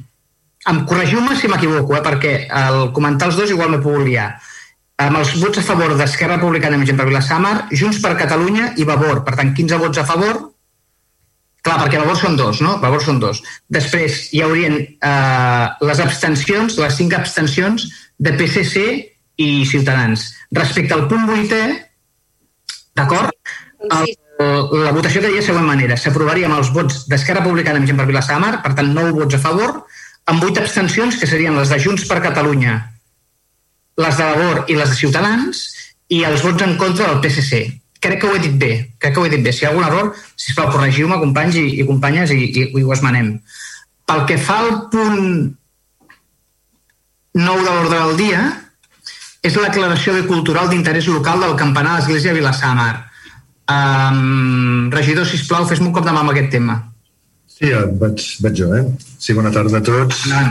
Em corregiu-me si m'equivoco, eh, perquè al comentar els dos igual m'he pogut liar. Amb els vots a favor d'Esquerra Republicana amb gent per Vilassamar, Junts per Catalunya i Vavor. Per tant, 15 vots a favor. Clar, perquè Vavor són dos, no? Vavor són dos. Després hi haurien eh, les abstencions, les cinc abstencions de PSC i Ciutadans. Respecte al punt 8è, d'acord? El, la votació quedaria de la següent manera. S'aprovaria amb els vots d'Esquerra Republicana amb gent per Vilassar de Mar, per tant, 9 vots a favor, amb 8 abstencions, que serien les de Junts per Catalunya, les de Labor i les de Ciutadans, i els vots en contra del PSC. Crec que ho he dit bé, crec que ho he dit bé. Si hi ha algun error, sisplau, corregiu-me, companys i, i companyes, i, i, i ho esmenem. Pel que fa al punt 9 de l'ordre del dia, és la declaració de cultural d'interès local del campanar de l'Església de Vilassar de Mar Um, regidor, sisplau, fes-me un cop de mà amb aquest tema. Sí, vaig, vaig jo, eh? Sí, bona tarda a tots. No.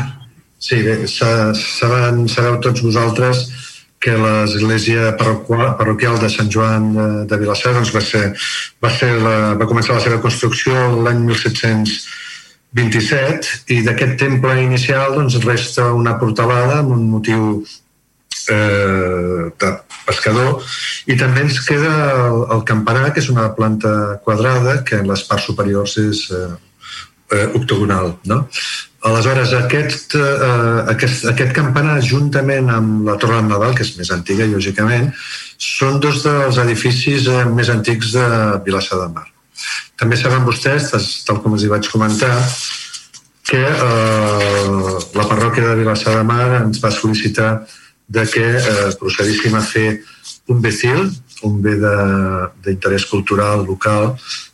Sí, bé, saben, sabeu tots vosaltres que l'església parroquial de Sant Joan de, de Vilassar doncs va, ser, va, ser la, va començar la seva construcció l'any 1727 i d'aquest temple inicial doncs, resta una portalada amb un motiu eh, de pescador i també ens queda el, el campanar que és una planta quadrada que en les parts superiors és eh, eh, octogonal no? aleshores aquest, eh, aquest, aquest campanar juntament amb la Torre de Nadal que és més antiga lògicament són dos dels edificis eh, més antics de Vilassar de Mar també saben vostès, tal com els hi vaig comentar que eh, la parròquia de Vilassar de Mar ens va sol·licitar de que eh, procedíssim a fer un BCIL, un bé d'interès cultural local,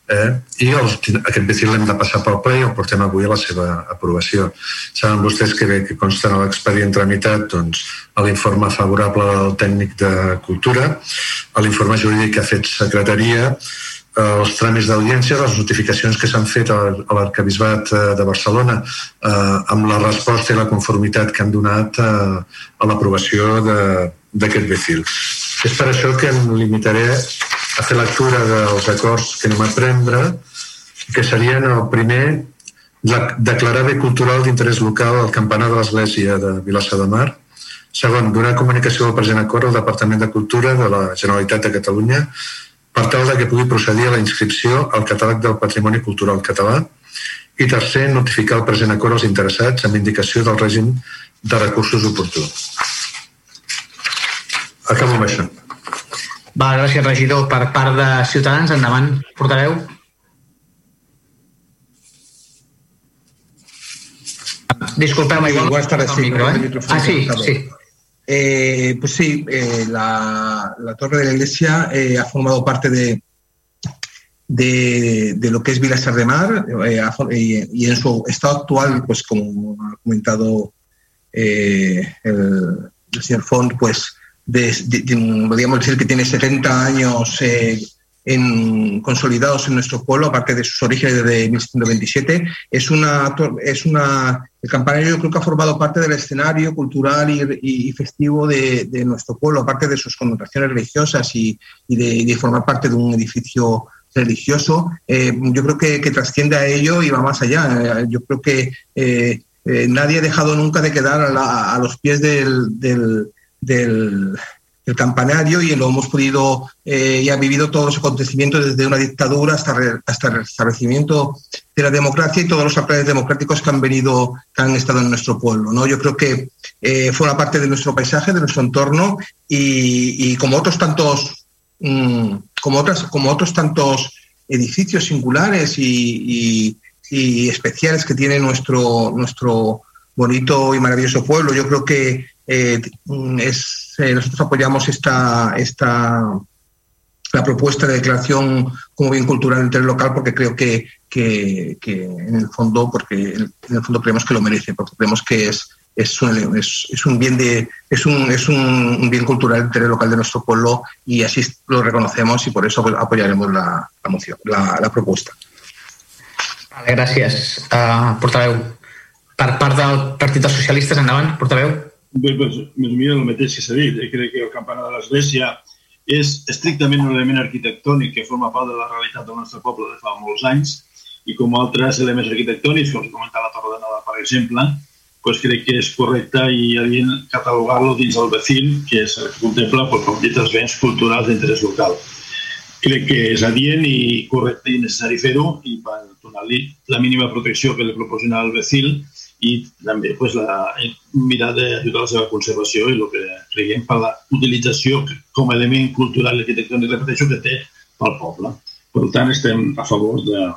eh? i el, aquest BCIL l'hem de passar pel ple i el portem avui a la seva aprovació. Saben vostès que bé que consta en l'expedient tramitat doncs, l'informe favorable del tècnic de cultura, l'informe jurídic que ha fet secretaria, els tràmits d'audiència, les notificacions que s'han fet a l'Arcabisbat eh, de Barcelona eh, amb la resposta i la conformitat que han donat eh, a l'aprovació d'aquest BCIL. És per això que em limitaré a fer lectura dels acords que anem a prendre, que serien el primer, declarar bé cultural d'interès local al campanar de l'Església de Vilassa de Mar, segon, donar comunicació al present acord al Departament de Cultura de la Generalitat de Catalunya per tal de que pugui procedir a la inscripció al catàleg del patrimoni cultural català i tercer, notificar el present acord als interessats amb indicació del règim de recursos oportú. Acabo amb això. Va, gràcies, regidor. Per part de Ciutadans, endavant, portaveu. Disculpeu-me, igual... Tardes, sí, micro, eh? Ah, sí, sí. Eh, pues sí, eh, la, Torre de la Iglesia eh, ha formado parte de, de, lo que es Vilasar de Mar eh, y, en su estado actual, pues como ha comentado el, el, señor Font, pues de, podríamos decir que tiene 70 años en, consolidados en nuestro pueblo, aparte de sus orígenes de 1727. Es una, es una, el campanario yo creo que ha formado parte del escenario cultural y, festivo de, nuestro pueblo, aparte de sus connotaciones religiosas y, de, formar parte de un edificio religioso. Eh, yo creo que, que, trasciende a ello y va más allá. Yo creo que eh, eh, nadie ha dejado nunca de quedar a, los pies del el campanario y lo hemos podido eh, y ha vivido todos los acontecimientos desde una dictadura hasta, re, hasta el restablecimiento de la democracia y todos los planes democráticos que han venido, que han estado en nuestro pueblo. ¿no? Yo creo que eh, una parte de nuestro paisaje, de nuestro entorno y, como otros tantos, mmm, como otras, como otros tantos edificios singulares y, especiales que tiene nuestro, nuestro bonito y maravilloso pueblo, yo creo que eh, es, eh, nosotros apoyamos esta, esta, la propuesta de declaración como bien cultural de interés local porque creo que, que, en el fondo porque en el fondo creemos que lo merece porque creemos que es es un, es, un bien de es un, es un, bien cultural de interés local de nuestro pueblo y así lo reconocemos y por eso apoyaremos la, la moción, la, propuesta. Vale, gràcies. Uh, portaveu, per part del Partit dels. Bé, doncs, més o menys el mateix que s'ha dit. Eh? Crec que el campanar de l'Església és estrictament un element arquitectònic que forma part de la realitat del nostre poble de fa molts anys i com altres elements arquitectònics, com comentava la Torre de Nova, per exemple, pues crec que és correcte i adient catalogar-lo dins del vecín, que es contempla pues, com dit els béns culturals d'interès local. Crec que és adient i correcte i necessari fer-ho i per donar-li la mínima protecció que li proporciona el vecín i també pues, la, mirar d'ajudar a la seva conservació i el que creiem per la utilització com a element cultural i arquitectònic, repeteixo, que té pel poble. Per tant, estem a favor de,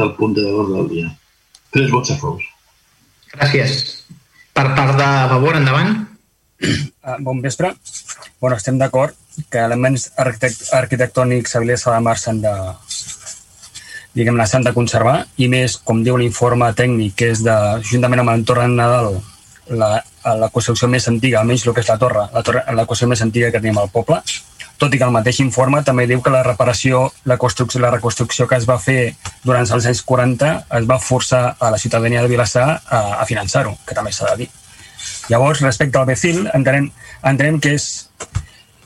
del punt de l'ordre del dia. Tres vots a favor. Gràcies. Per part de favor, endavant. Uh, bon vespre. Bueno, estem d'acord que elements arquitect arquitectònics a Vilesa de Mar s'han de, diguem-ne, s'han de conservar i més, com diu l'informe tècnic, que és de, juntament amb l'entorn de Nadal, la, la construcció més antiga, almenys el que és la torre, la, torre, la construcció més antiga que tenim al poble, tot i que el mateix informe també diu que la reparació, la, construcció, la reconstrucció que es va fer durant els anys 40 es va forçar a la ciutadania de Vilassar a, a finançar-ho, que també s'ha de dir. Llavors, respecte al Becil, entenem, entenem que és,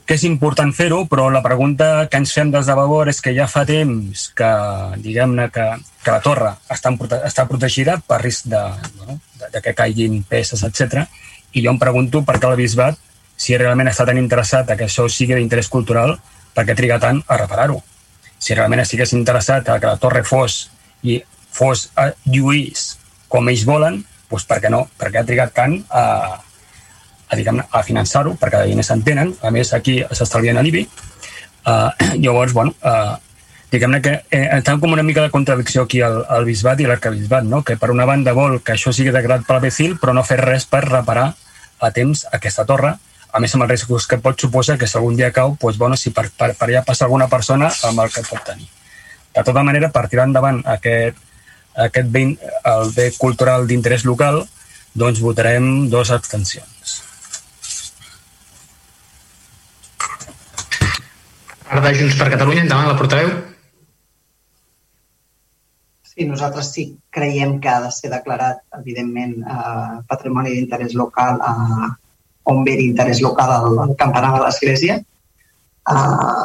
que és important fer-ho, però la pregunta que ens fem des de Vavor és que ja fa temps que, diguem-ne, que, que la torre està, està protegida per risc de, bueno, de, de que caiguin peces, etc. I jo em pregunto per què el bisbat si realment està tan interessat a que això sigui d'interès cultural, per què triga tant a reparar-ho? Si realment estigués interessat a que la torre fos i fos a lluís com ells volen, doncs per què no? Per què ha trigat tant a, a, a finançar-ho? Perquè de diners s'entenen, a més aquí s'estalvien l'IBI. Uh, llavors, bueno, uh, diguem-ne que eh, està com una mica de contradicció aquí al, al bisbat i l'arcabisbat, no? que per una banda vol que això sigui declarat per Becil, però no fer res per reparar a temps aquesta torre, a més amb els riscos que pot suposar que si algun dia cau, doncs, bueno, si per, per, per allà passa alguna persona, amb el que pot tenir. De tota manera, per tirar endavant aquest, aquest bé, el bé cultural d'interès local, doncs votarem dues abstencions. Part de Junts per Catalunya, endavant la portaveu. Sí, nosaltres sí creiem que ha de ser declarat, evidentment, eh, patrimoni d'interès local a, eh, on ve l'interès local al, al campanar de l'església. Uh,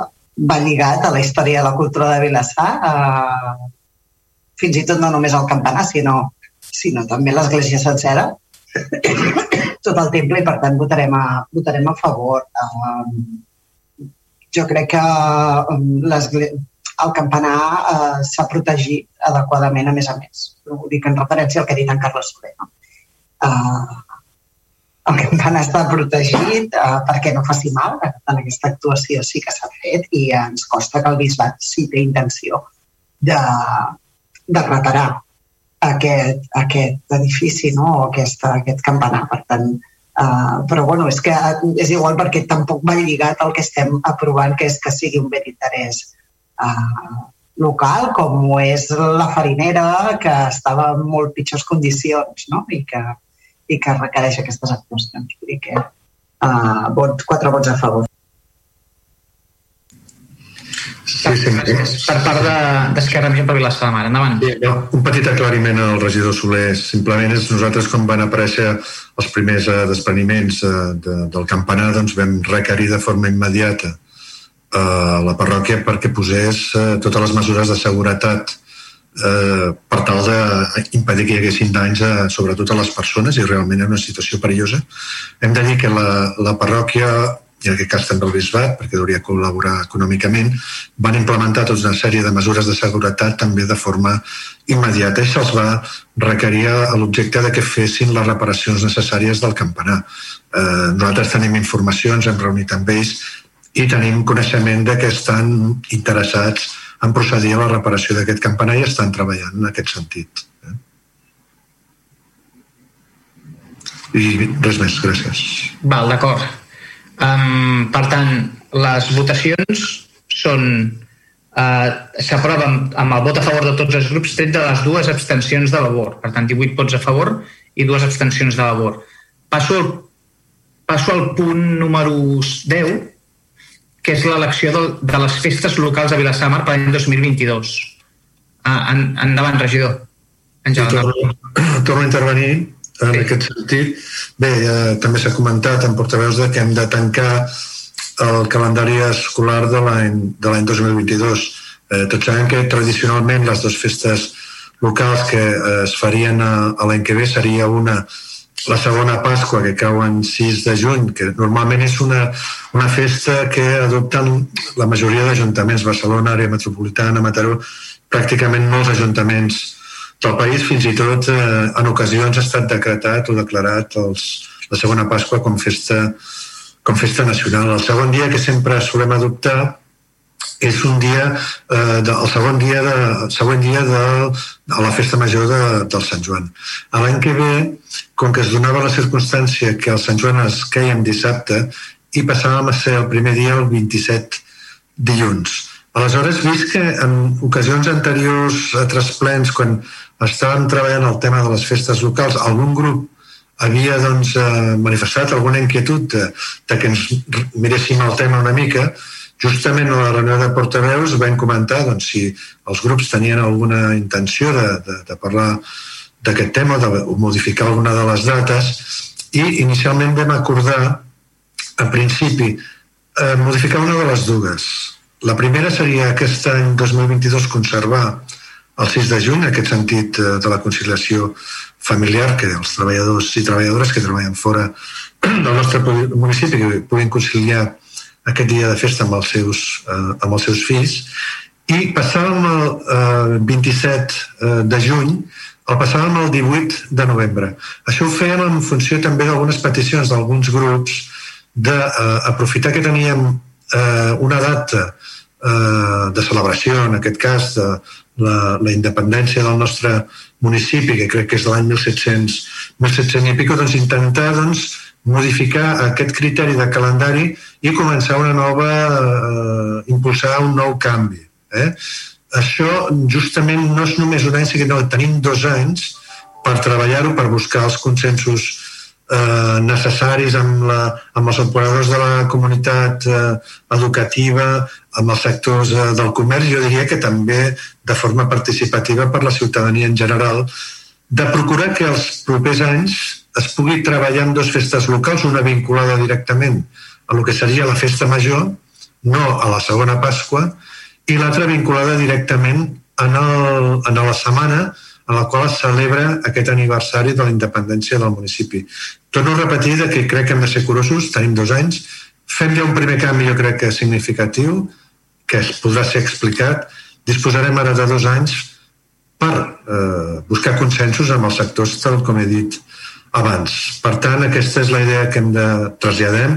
va lligat a la història de la cultura de Vilassar, uh, fins i tot no només al campanar, sinó, sinó també l'església sencera, tot el temple, i per tant votarem a, votarem a favor. Uh, jo crec que el campanar uh, s'ha protegit adequadament, a més a més. Ho dic en referència al que ha dit en Carles Soler. No? Uh, el campanar està protegit eh, perquè no faci mal. En aquesta actuació sí que s'ha fet i ens costa que el bisbat sí té intenció de, de reparar aquest, aquest edifici no? o aquesta, aquest campanar. Per tant, uh, però bueno, és que és igual perquè tampoc va lligat al que estem aprovant, que és que sigui un bé d'interès uh, local, com ho és la farinera, que estava en molt pitjors condicions no? i que i que requereix aquestes actuacions. Vull dir que uh, vot, quatre vots a favor. Sí, sí, per part d'Esquerra de, per Vilassar de Mar. Endavant. Sí, no, un petit aclariment al regidor Soler. Simplement és nosaltres, quan van aparèixer els primers uh, despreniments uh, de, del campanar, doncs vam requerir de forma immediata uh, la parròquia perquè posés totes les mesures de seguretat eh, per tal d'impedir que hi haguessin danys a, sobretot a les persones i realment en una situació perillosa. Hem de dir que la, la parròquia i en aquest cas també el bisbat, perquè hauria col·laborar econòmicament, van implementar tota una sèrie de mesures de seguretat també de forma immediata i se'ls va requerir l'objecte de que fessin les reparacions necessàries del campanar. Eh, nosaltres tenim informació, ens hem reunit amb ells i tenim coneixement de que estan interessats en procedir a la reparació d'aquest campanar i estan treballant en aquest sentit. Eh? I res més, gràcies. Val, d'acord. Um, per tant, les votacions són eh, s'aprova amb, amb el vot a favor de tots els grups, tret de les dues abstencions de labor. Per tant, 18 vots a favor i dues abstencions de labor. Passo al, passo al punt número 10, que és l'elecció de, de les festes locals a Vilassamar per l'any 2022. Ah, en, endavant, regidor. Torno, torno a intervenir en sí. aquest sentit. Bé, eh, també s'ha comentat en portaveus de que hem de tancar el calendari escolar de l'any 2022. Eh, tots sabem que tradicionalment les dues festes locals que eh, es farien a, a l'any que ve seria una la segona Pasqua, que cau en 6 de juny, que normalment és una, una festa que adopten la majoria d'ajuntaments, Barcelona, àrea metropolitana, Mataró, pràcticament molts ajuntaments del país, fins i tot eh, en ocasions ha estat decretat o declarat els, la segona Pasqua com festa com festa nacional. El segon dia que sempre solem adoptar és un dia, eh, de, el segon dia, de, següent dia de, de la festa major de, del Sant Joan. L'any que ve, com que es donava la circumstància que el Sant Joan es queia en dissabte i passàvem a ser el primer dia el 27 dilluns. Aleshores, vist que en ocasions anteriors a tres plens, quan estàvem treballant el tema de les festes locals, algun grup havia doncs, eh, manifestat alguna inquietud de, de que ens miréssim el tema una mica, justament a la reunió de portaveus vam comentar doncs, si els grups tenien alguna intenció de, de, de parlar d'aquest tema, de modificar alguna de les dates, i inicialment vam acordar, en principi, eh, modificar una de les dues. La primera seria aquest any 2022 conservar el 6 de juny, aquest sentit eh, de la conciliació familiar que els treballadors i treballadores que treballen fora del nostre municipi que puguin conciliar aquest dia de festa amb els seus, eh, amb els seus fills i passàvem el eh, 27 eh, de juny el passàvem el 18 de novembre. Això ho fèiem en funció també d'algunes peticions d'alguns grups d'aprofitar eh, que teníem eh, una data de celebració, en aquest cas, de la, la independència del nostre municipi, que crec que és de l'any 1700, 1700 i pico, doncs intentar doncs, modificar aquest criteri de calendari i començar una nova, eh, impulsar un nou canvi. Eh? Això justament no és només un any, sinó que tenim dos anys per treballar-ho, per buscar els consensos eh, necessaris amb, la, amb els operadors de la comunitat eh, educativa, amb els sectors eh, del comerç, jo diria que també de forma participativa per la ciutadania en general, de procurar que els propers anys es pugui treballar en dues festes locals, una vinculada directament a el que seria la festa major, no a la segona Pasqua, i l'altra vinculada directament en, el, en la setmana en la qual es celebra aquest aniversari de la independència del municipi. Torno a repetir que crec que hem de ser curosos, tenim dos anys, fem ja un primer canvi, jo crec que significatiu, que es podrà ser explicat. Disposarem ara de dos anys per eh, buscar consensos amb els sectors, tal com he dit abans. Per tant, aquesta és la idea que hem de traslladar,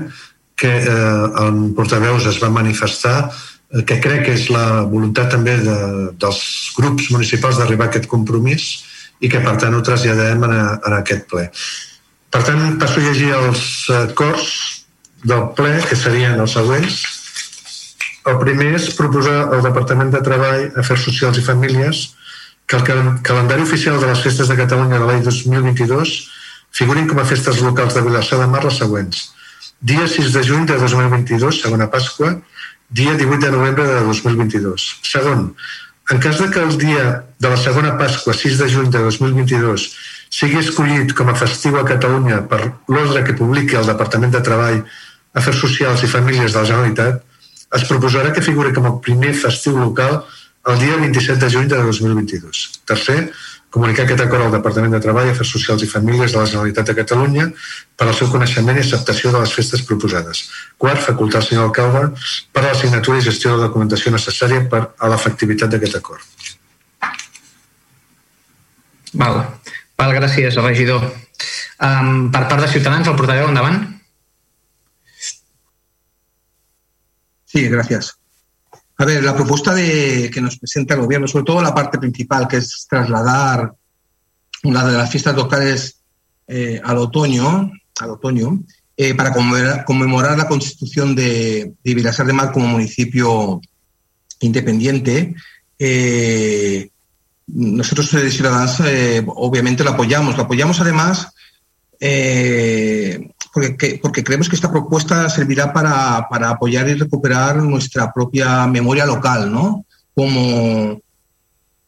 que eh, en portaveus es va manifestar, que crec que és la voluntat també de, dels grups municipals d'arribar a aquest compromís i que per tant ho traslladem en, a, en aquest ple. Per tant, passo a llegir els acords del ple, que serien els següents. El primer és proposar al Departament de Treball, Afers Socials i Famílies que el calendari oficial de les festes de Catalunya de l'any 2022 figurin com a festes locals de Vilassar de Mar les següents. Dia 6 de juny de 2022, segona Pasqua, dia 18 de novembre de 2022. Segon, en cas de que el dia de la segona Pasqua, 6 de juny de 2022, sigui escollit com a festiu a Catalunya per l'ordre que publiqui el Departament de Treball, Afers Socials i Famílies de la Generalitat, es proposarà que figuri com a primer festiu local el dia 27 de juny de 2022. Tercer, comunicar aquest acord al Departament de Treball, Afers Socials i Famílies de la Generalitat de Catalunya per al seu coneixement i acceptació de les festes proposades. Quart, facultar al senyor alcalde per a la signatura i gestió de la documentació necessària per a l'efectivitat d'aquest acord. Val. Val, gràcies, regidor. Um, per part de Ciutadans, el portaveu, endavant. Sí, gracias. A ver, la propuesta de, que nos presenta el gobierno, sobre todo la parte principal, que es trasladar una de las fiestas locales eh, al otoño, al otoño eh, para conmemorar, la constitución de, de Vilasar de Mar como municipio independiente, eh, nosotros de Ciudadanos eh, obviamente lo apoyamos. Lo apoyamos además eh, porque, porque, creemos que esta propuesta servirá para, para, apoyar y recuperar nuestra propia memoria local, ¿no? Como,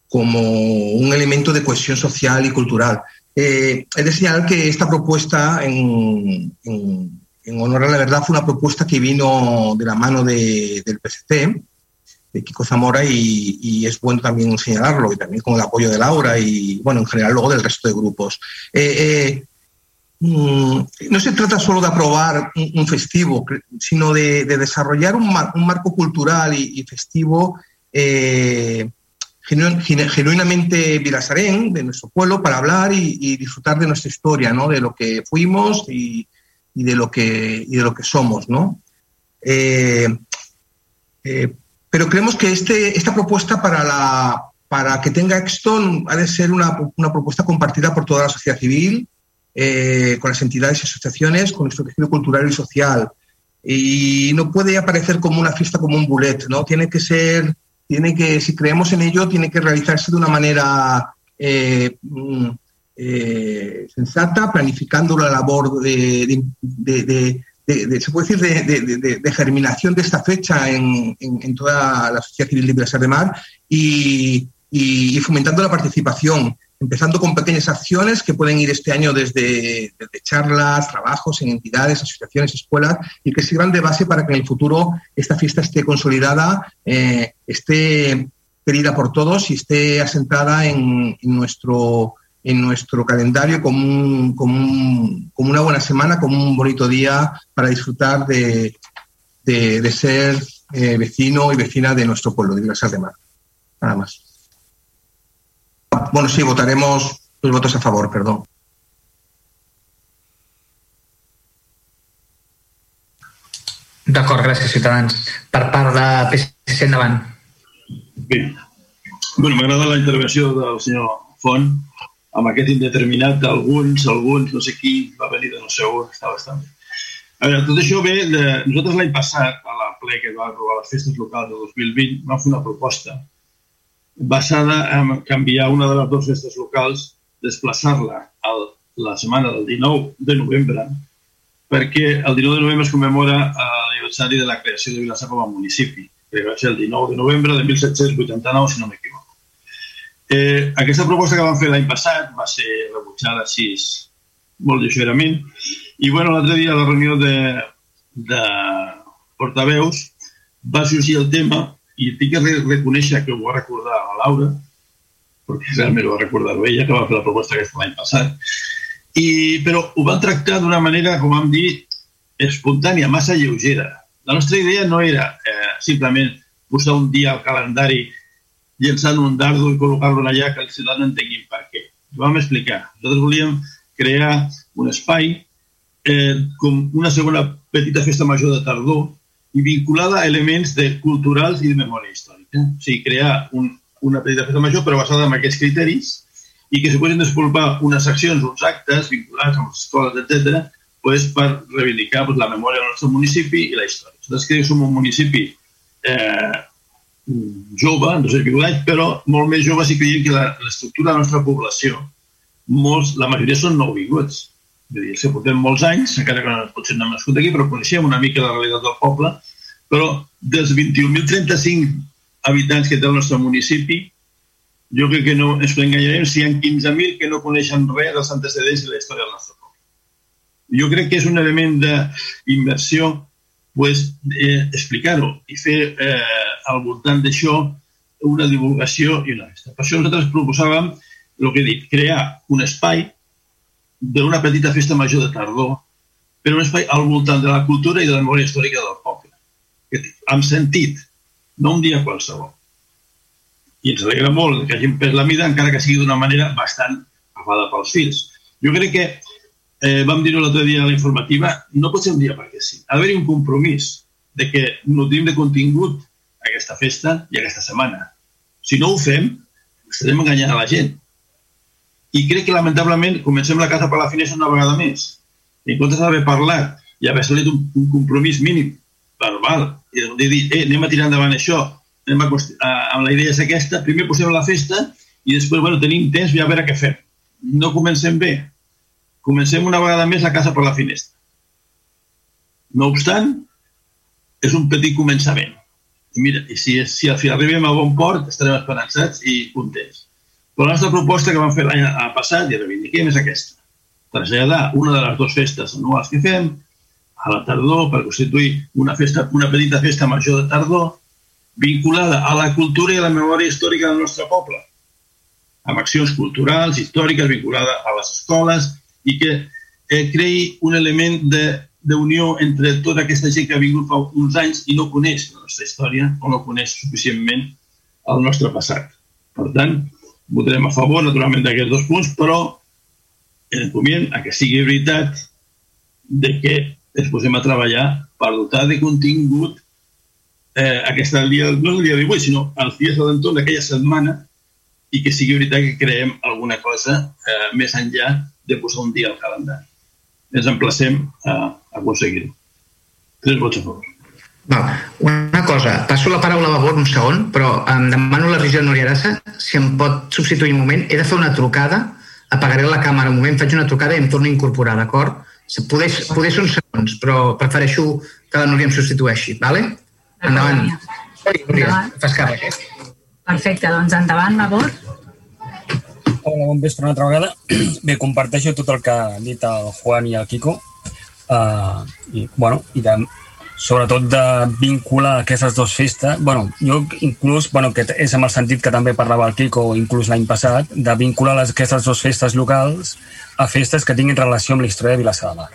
como un elemento de cohesión social y cultural. Eh, de señalar que esta propuesta, en, en, en, honor a la verdad, fue una propuesta que vino de la mano de, del PCC, de Kiko Zamora y, y, es bueno también señalarlo y también con el apoyo de Laura y bueno en general luego del resto de grupos eh, eh, no se trata solo de aprobar un, festivo sino de, de desarrollar un, mar, un, marco cultural y, festivo eh, genu, genuinamente vilasarén de nuestro pueblo para hablar y, disfrutar de nuestra historia ¿no? de lo que fuimos y, de lo que de lo que somos no eh, eh, pero creemos que este, esta propuesta para, la, para que tenga éxito ha de ser una, una propuesta compartida por toda la sociedad civil, eh, con las entidades y asociaciones, con nuestro tejido cultural y social. Y no puede aparecer como una fiesta, como un bulet, ¿no? Tiene que ser, tiene que, si creemos en ello, tiene que realizarse de una manera eh, eh, sensata, planificando la labor de, de, de de, se puede decir, de, de, de, germinación de esta fecha en, en, en, toda la sociedad civil de Vilasar de Mar y, y, y, fomentando la participación, empezando con pequeñas acciones que pueden ir este año desde, charlas, trabajos en entidades, asociaciones, escuelas y que sirvan de base para que en el futuro esta fiesta esté consolidada, eh, esté querida por todos y esté asentada en, nuestro en nuestro calendario como, un, como, un, como, una buena semana, como un bonito día para disfrutar de, de, ser eh, vecino y vecina de nuestro pueblo, de Vilasar de Mar. Nada más. Bueno, sí, votaremos los votos a favor, perdón. D'acord, gràcies, Ciutadans. Per part de PSC, endavant. Bé. Bueno, m'agrada la intervenció del senyor Font amb aquest indeterminat d'alguns, alguns, no sé qui, va venir de no sé on, està bastant bé. A veure, tot això ve de... Nosaltres l'any passat, a la ple que va aprovar les festes locals de 2020, vam fer una proposta basada en canviar una de les dues festes locals, desplaçar-la la setmana del 19 de novembre, perquè el 19 de novembre es commemora l'aniversari de la creació de Vilassar com a municipi, que va ser el 19 de novembre de 1789, si no m'equivoco. Eh, aquesta proposta que vam fer l'any passat va ser rebutjada així molt lleugerament i bueno, l'altre dia a la reunió de, de portaveus va sorgir el tema i tinc que reconèixer que ho va recordar la Laura perquè realment ho va recordar ella que va fer la proposta aquesta l'any passat i, però ho van tractar d'una manera, com vam dir, espontània, massa lleugera. La nostra idea no era eh, simplement posar un dia al calendari llençant un dardo i col·locar-lo allà que els ciutadans entenguin per què. Ho vam explicar. Nosaltres volíem crear un espai eh, com una segona petita festa major de tardor i vinculada a elements de culturals i de memòria històrica. O sigui, crear un, una petita festa major però basada en aquests criteris i que se poden desenvolupar unes accions, uns actes vinculats amb les escoles, etc pues, per reivindicar pues, la memòria del nostre municipi i la història. Nosaltres que som un municipi eh, jove, no sé anys, però molt més jove si creiem que l'estructura de la nostra població, molts, la majoria són nouvinguts. Vull dir, que portem molts anys, encara que potser no hem nascut aquí, però coneixem una mica la realitat del poble, però dels 21.035 habitants que té el nostre municipi, jo crec que no ens enganyarem si hi ha 15.000 que no coneixen res dels antecedents i la història del nostre poble. Jo crec que és un element d'inversió pues, eh, explicar-ho i fer eh, al voltant d'això una divulgació i una resta. Per això nosaltres proposàvem el que dic, crear un espai d'una petita festa major de tardor, però un espai al voltant de la cultura i de la memòria històrica del poble. Amb sentit, no un dia qualsevol. I ens alegra molt que hagin pres la mida, encara que sigui d'una manera bastant agafada pels fils. Jo crec que eh, vam dir-ho l'altre dia a la informativa, no pot ser un dia perquè sí. Ha d'haver-hi un compromís de que nutrim de contingut aquesta festa i aquesta setmana. Si no ho fem, estarem enganyant a la gent. I crec que, lamentablement, comencem la casa per la finestra una vegada més. I en comptes d'haver parlat i haver assolit un, un compromís mínim verbal i de dir, eh, anem a tirar endavant això, anem a, a, amb la idea és aquesta, primer posem la festa i després, bueno, tenim temps i a veure què fem. No comencem bé. Comencem una vegada més a casa per la finestra. No obstant, és un petit començament. I mira, i si, si al final arribem a bon port, estarem esperançats i contents. Però la nostra proposta que vam fer l'any passat i reivindiquem és aquesta. Traslladar una de les dues festes anuals que fem a la tardor per constituir una, festa, una petita festa major de tardor vinculada a la cultura i a la memòria històrica del nostre poble, amb accions culturals, històriques, vinculades a les escoles i que eh, creï un element d'unió entre tota aquesta gent que ha vingut fa uns anys i no coneix la nostra història o no coneix suficientment el nostre passat. Per tant, votarem a favor, naturalment, d'aquests dos punts, però encomiem a que sigui veritat de que ens posem a treballar per dotar de contingut eh, aquesta dia, no el dia d'avui, sinó els dies de l'entorn d'aquella setmana i que sigui veritat que creem alguna cosa eh, més enllà de posar un dia al calendari. Ens emplacem a, a aconseguir-ho. Tres vots a favor. Val. Una cosa, passo la paraula a favor un segon, però em demano la Regina Noriarassa si em pot substituir un moment. He de fer una trucada, apagaré la càmera un moment, faig una trucada i em torno a incorporar, d'acord? Poder, ser uns segons, però prefereixo que la Núria em substitueixi, ¿vale? Endavant. Núria, fas càrrec, eh? Perfecte, doncs endavant, Labor. Hola, bon vespre una altra vegada. Bé, comparteixo tot el que han dit el Juan i el Kiko. Uh, i, bueno, i de, sobretot de vincular aquestes dues festes, bueno, jo inclús, bueno, que és amb el sentit que també parlava el Kiko inclús l'any passat, de vincular les, aquestes dues festes locals a festes que tinguin relació amb la història de Vilassar de Mar.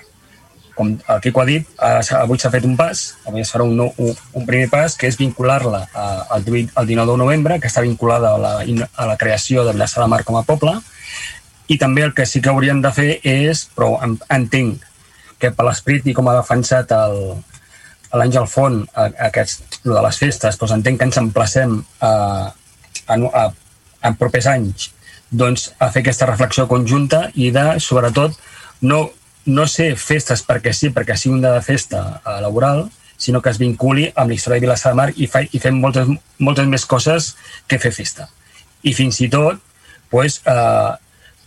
Com el Quico ha dit, avui s'ha fet un pas, avui es farà un, un, un primer pas, que és vincular-la al, al 19 de novembre, que està vinculada a la, a la creació de Vilassar de Mar com a poble, i també el que sí que hauríem de fer és, però entenc que per l'esperit i com ha defensat l'Àngel Font a, a aquest, de les festes, doncs entenc que ens emplacem a, a, a, a propers anys doncs, a fer aquesta reflexió conjunta i de, sobretot, no no ser festes perquè sí, perquè sigui un dia de festa eh, laboral, sinó que es vinculi amb la història de Vilassar de Mar i, fa, i fem moltes, moltes més coses que fer festa. I fins i tot pues, eh,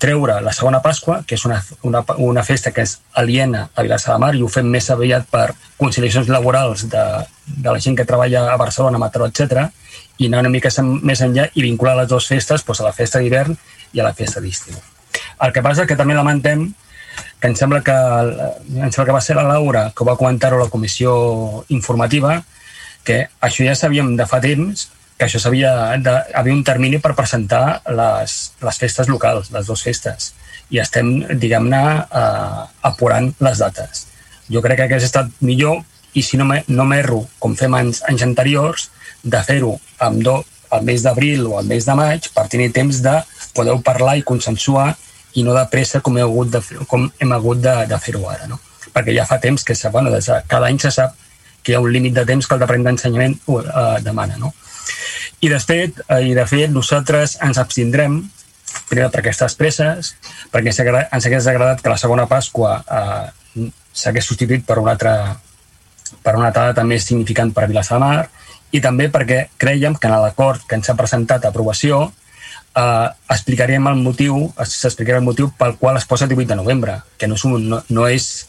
treure la segona Pasqua, que és una, una, una festa que és aliena a Vilassar de Mar i ho fem més aviat per conciliacions laborals de, de la gent que treballa a Barcelona, a Mataró, etc i anar una mica més enllà i vincular les dues festes pues, a la festa d'hivern i a la festa d'estiu. El que passa que també lamentem que em sembla que, em sembla que va ser la Laura que va comentar-ho a la comissió informativa, que això ja sabíem de fa temps, que això s'havia havia un termini per presentar les, les festes locals, les dues festes, i estem, diguem-ne, uh, apurant les dates. Jo crec que hagués estat millor, i si no m'erro, com fem anys, anys anteriors, de fer-ho amb do, al mes d'abril o al mes de maig per tenir temps de poder parlar i consensuar i no de pressa com, he hagut de, com hem hagut de, de fer-ho ara. No? Perquè ja fa temps que bueno, des de, cada any se sap que hi ha un límit de temps que el Departament d'Ensenyament uh, demana. No? I de, fet, uh, I de fet, nosaltres ens abstindrem primer per aquestes presses, perquè ens hagués agradat que la segona Pasqua uh, s'hagués substituït per una altra per una data més significant per a Vilassar de Mar i també perquè creiem que en l'acord que ens ha presentat a aprovació eh, explicaríem el motiu, s'explicarà el motiu pel qual es posa el 18 de novembre, que no és, un, no, no és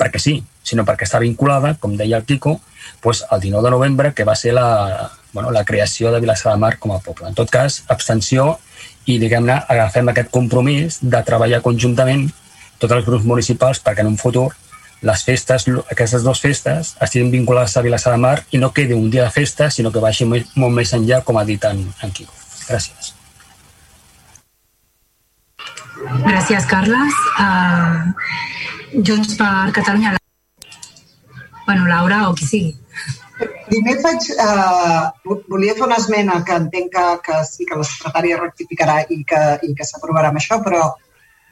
perquè sí, sinó perquè està vinculada, com deia el Quico, pues, el 19 de novembre, que va ser la, bueno, la creació de Vilassar de Mar com a poble. En tot cas, abstenció i, diguem-ne, agafem aquest compromís de treballar conjuntament tots els grups municipals perquè en un futur les festes, aquestes dues festes, estiguin vinculades a Vilassar de Mar i no quedi un dia de festa, sinó que vagi molt més enllà, com ha dit en, en Quico. Gràcies. Gràcies, Carles. Uh, Junts per Catalunya. Bueno, Laura o qui sigui. Primer faig, uh, volia fer una esmena que entenc que, que sí que la secretària rectificarà i que, i que s'aprovarà amb això, però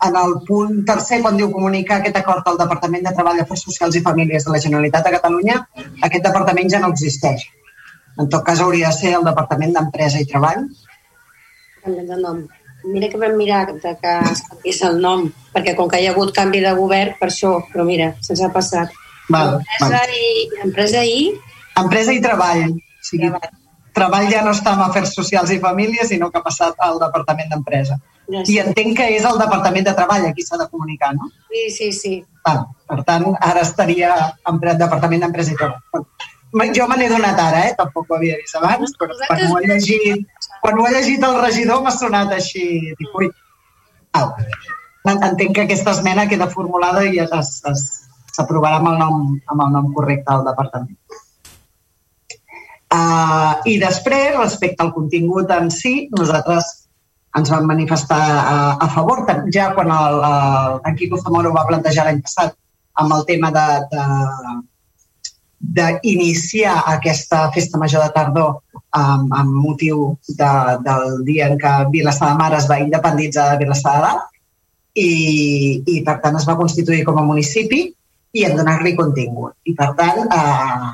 en el punt tercer, quan diu comunicar aquest acord al Departament de Treball, Afers Socials i Famílies de la Generalitat de Catalunya, aquest departament ja no existeix. En tot cas, hauria de ser el Departament d'Empresa i Treball. Canvi de nom mira que vam mirar de que es canviés el nom, perquè com que hi ha hagut canvi de govern, per això, però mira, se'ns ha passat. Val, empresa, val. I, empresa i... Empresa i treball. O sigui, treball. treball ja no està en Afers Socials i Famílies, sinó que ha passat al Departament d'Empresa. Ja I entenc que és el Departament de Treball a qui s'ha de comunicar, no? Sí, sí, sí. Ah, per tant, ara estaria en el Departament d'Empresa i Treball. Jo me n'he donat ara, eh? tampoc ho havia vist abans, però quan ho he llegit, quan ho he llegit el regidor m'ha sonat així. Dic, ui, au. Entenc que aquesta esmena queda formulada i s'aprovarà amb, el nom, amb el nom correcte del departament. Uh, I després, respecte al contingut en si, nosaltres ens vam manifestar a, a favor, ja quan el, el, en Quico Zamora ho va plantejar l'any passat amb el tema de, de, d'iniciar aquesta festa major de tardor amb, amb motiu de, del dia en què Vilassar de Mar es va independitzar de Vilassar de Dalt i, i per tant es va constituir com a municipi i en donar-li contingut. I per tant eh,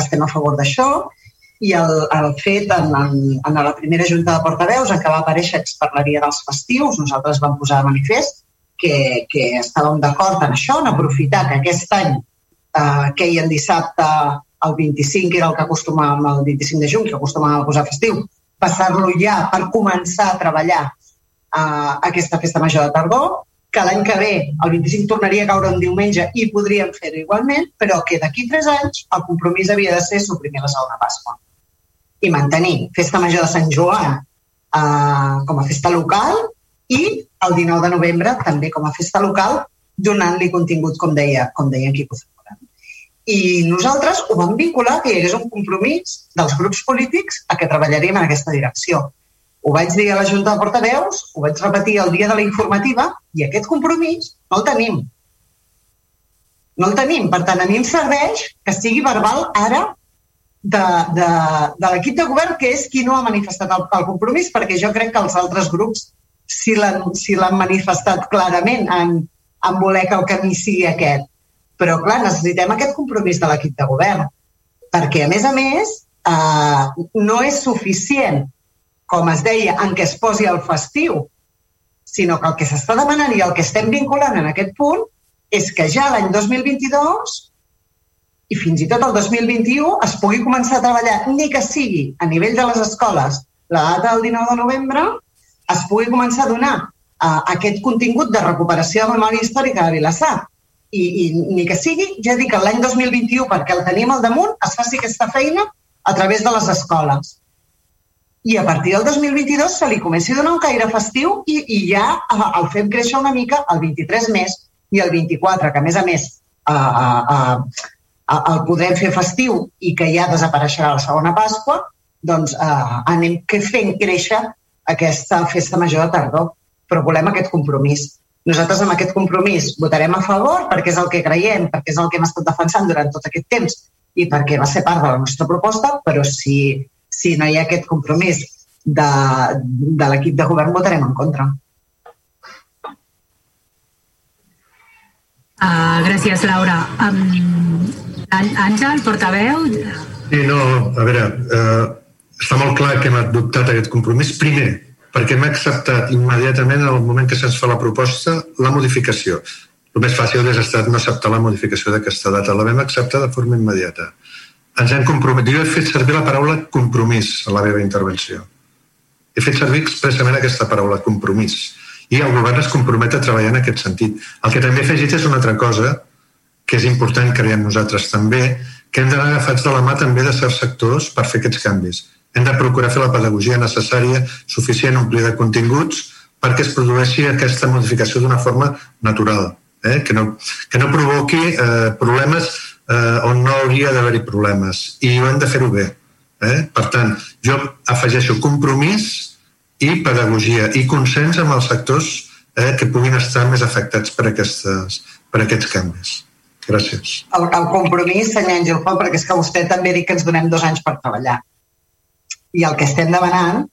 estem a favor d'això i el, el fet en, en, en la primera junta de portaveus en què va aparèixer que es parlaria dels festius, nosaltres vam posar de manifest que, que estàvem d'acord en això, en aprofitar que aquest any eh, queien dissabte el 25, que era el que acostumàvem, el 25 de juny, que acostumàvem a posar festiu, passar-lo ja per començar a treballar eh, aquesta festa major de tardor, que l'any que ve, el 25, tornaria a caure un diumenge i podríem fer-ho igualment, però que d'aquí tres anys el compromís havia de ser suprimir la segona Pasqua i mantenir Festa Major de Sant Joan eh, com a festa local i el 19 de novembre també com a festa local donant-li contingut, com deia, com deia en Quico Zamora. I nosaltres ho vam vincular que hi hagués un compromís dels grups polítics a que treballaríem en aquesta direcció. Ho vaig dir a la Junta de Portaveus, ho vaig repetir el dia de la informativa i aquest compromís no el tenim. No el tenim. Per tant, a mi em serveix que sigui verbal ara de, de, de l'equip de govern, que és qui no ha manifestat el, el compromís, perquè jo crec que els altres grups sí l'han l'han manifestat clarament en, en voler que el camí sigui aquest. Però, clar, necessitem aquest compromís de l'equip de govern, perquè, a més a més, eh, no és suficient, com es deia, en què es posi el festiu, sinó que el que s'està demanant i el que estem vinculant en aquest punt és que ja l'any 2022 i fins i tot el 2021 es pugui començar a treballar, ni que sigui a nivell de les escoles, la data del 19 de novembre, es pugui començar a donar uh, aquest contingut de recuperació de memòria històrica de Vilassar. I, i ni que sigui, ja dic, l'any 2021, perquè el tenim al damunt, es faci aquesta feina a través de les escoles. I a partir del 2022 se li comenci a donar un caire festiu i, i ja uh, el fem créixer una mica el 23 més i el 24, que a més a més uh, uh, uh, el podrem fer festiu i que ja desapareixerà la segona Pasqua, doncs eh, anem fent créixer aquesta festa major de tardor. Però volem aquest compromís. Nosaltres amb aquest compromís votarem a favor perquè és el que creiem, perquè és el que hem estat defensant durant tot aquest temps i perquè va ser part de la nostra proposta, però si, si no hi ha aquest compromís de, de l'equip de govern votarem en contra. Uh, gràcies, Laura. Um, Àngel, portaveu? Sí, no, a veure, eh, està molt clar que hem adoptat aquest compromís. Primer, perquè hem acceptat immediatament en el moment que se'ns fa la proposta la modificació. El més fàcil hauria estat no acceptar la modificació d'aquesta data. La vam acceptar de forma immediata. Ens hem compromès. Jo he fet servir la paraula compromís a la meva intervenció. He fet servir expressament aquesta paraula, compromís. I el govern es compromet a treballar en aquest sentit. El que també he afegit és una altra cosa, que és important, creiem nosaltres també, que hem d'anar agafats de la mà també de certs sectors per fer aquests canvis. Hem de procurar fer la pedagogia necessària, suficient, omplir de continguts, perquè es produeixi aquesta modificació d'una forma natural, eh? que, no, que no provoqui eh, problemes eh, on no hauria d'haver-hi problemes. I ho hem de fer-ho bé. Eh? Per tant, jo afegeixo compromís i pedagogia i consens amb els sectors eh, que puguin estar més afectats per, aquestes, per aquests canvis. Gràcies. El, el compromís, senyor Àngel Font, perquè és que vostè també ha dit que ens donem dos anys per treballar. I el que estem demanant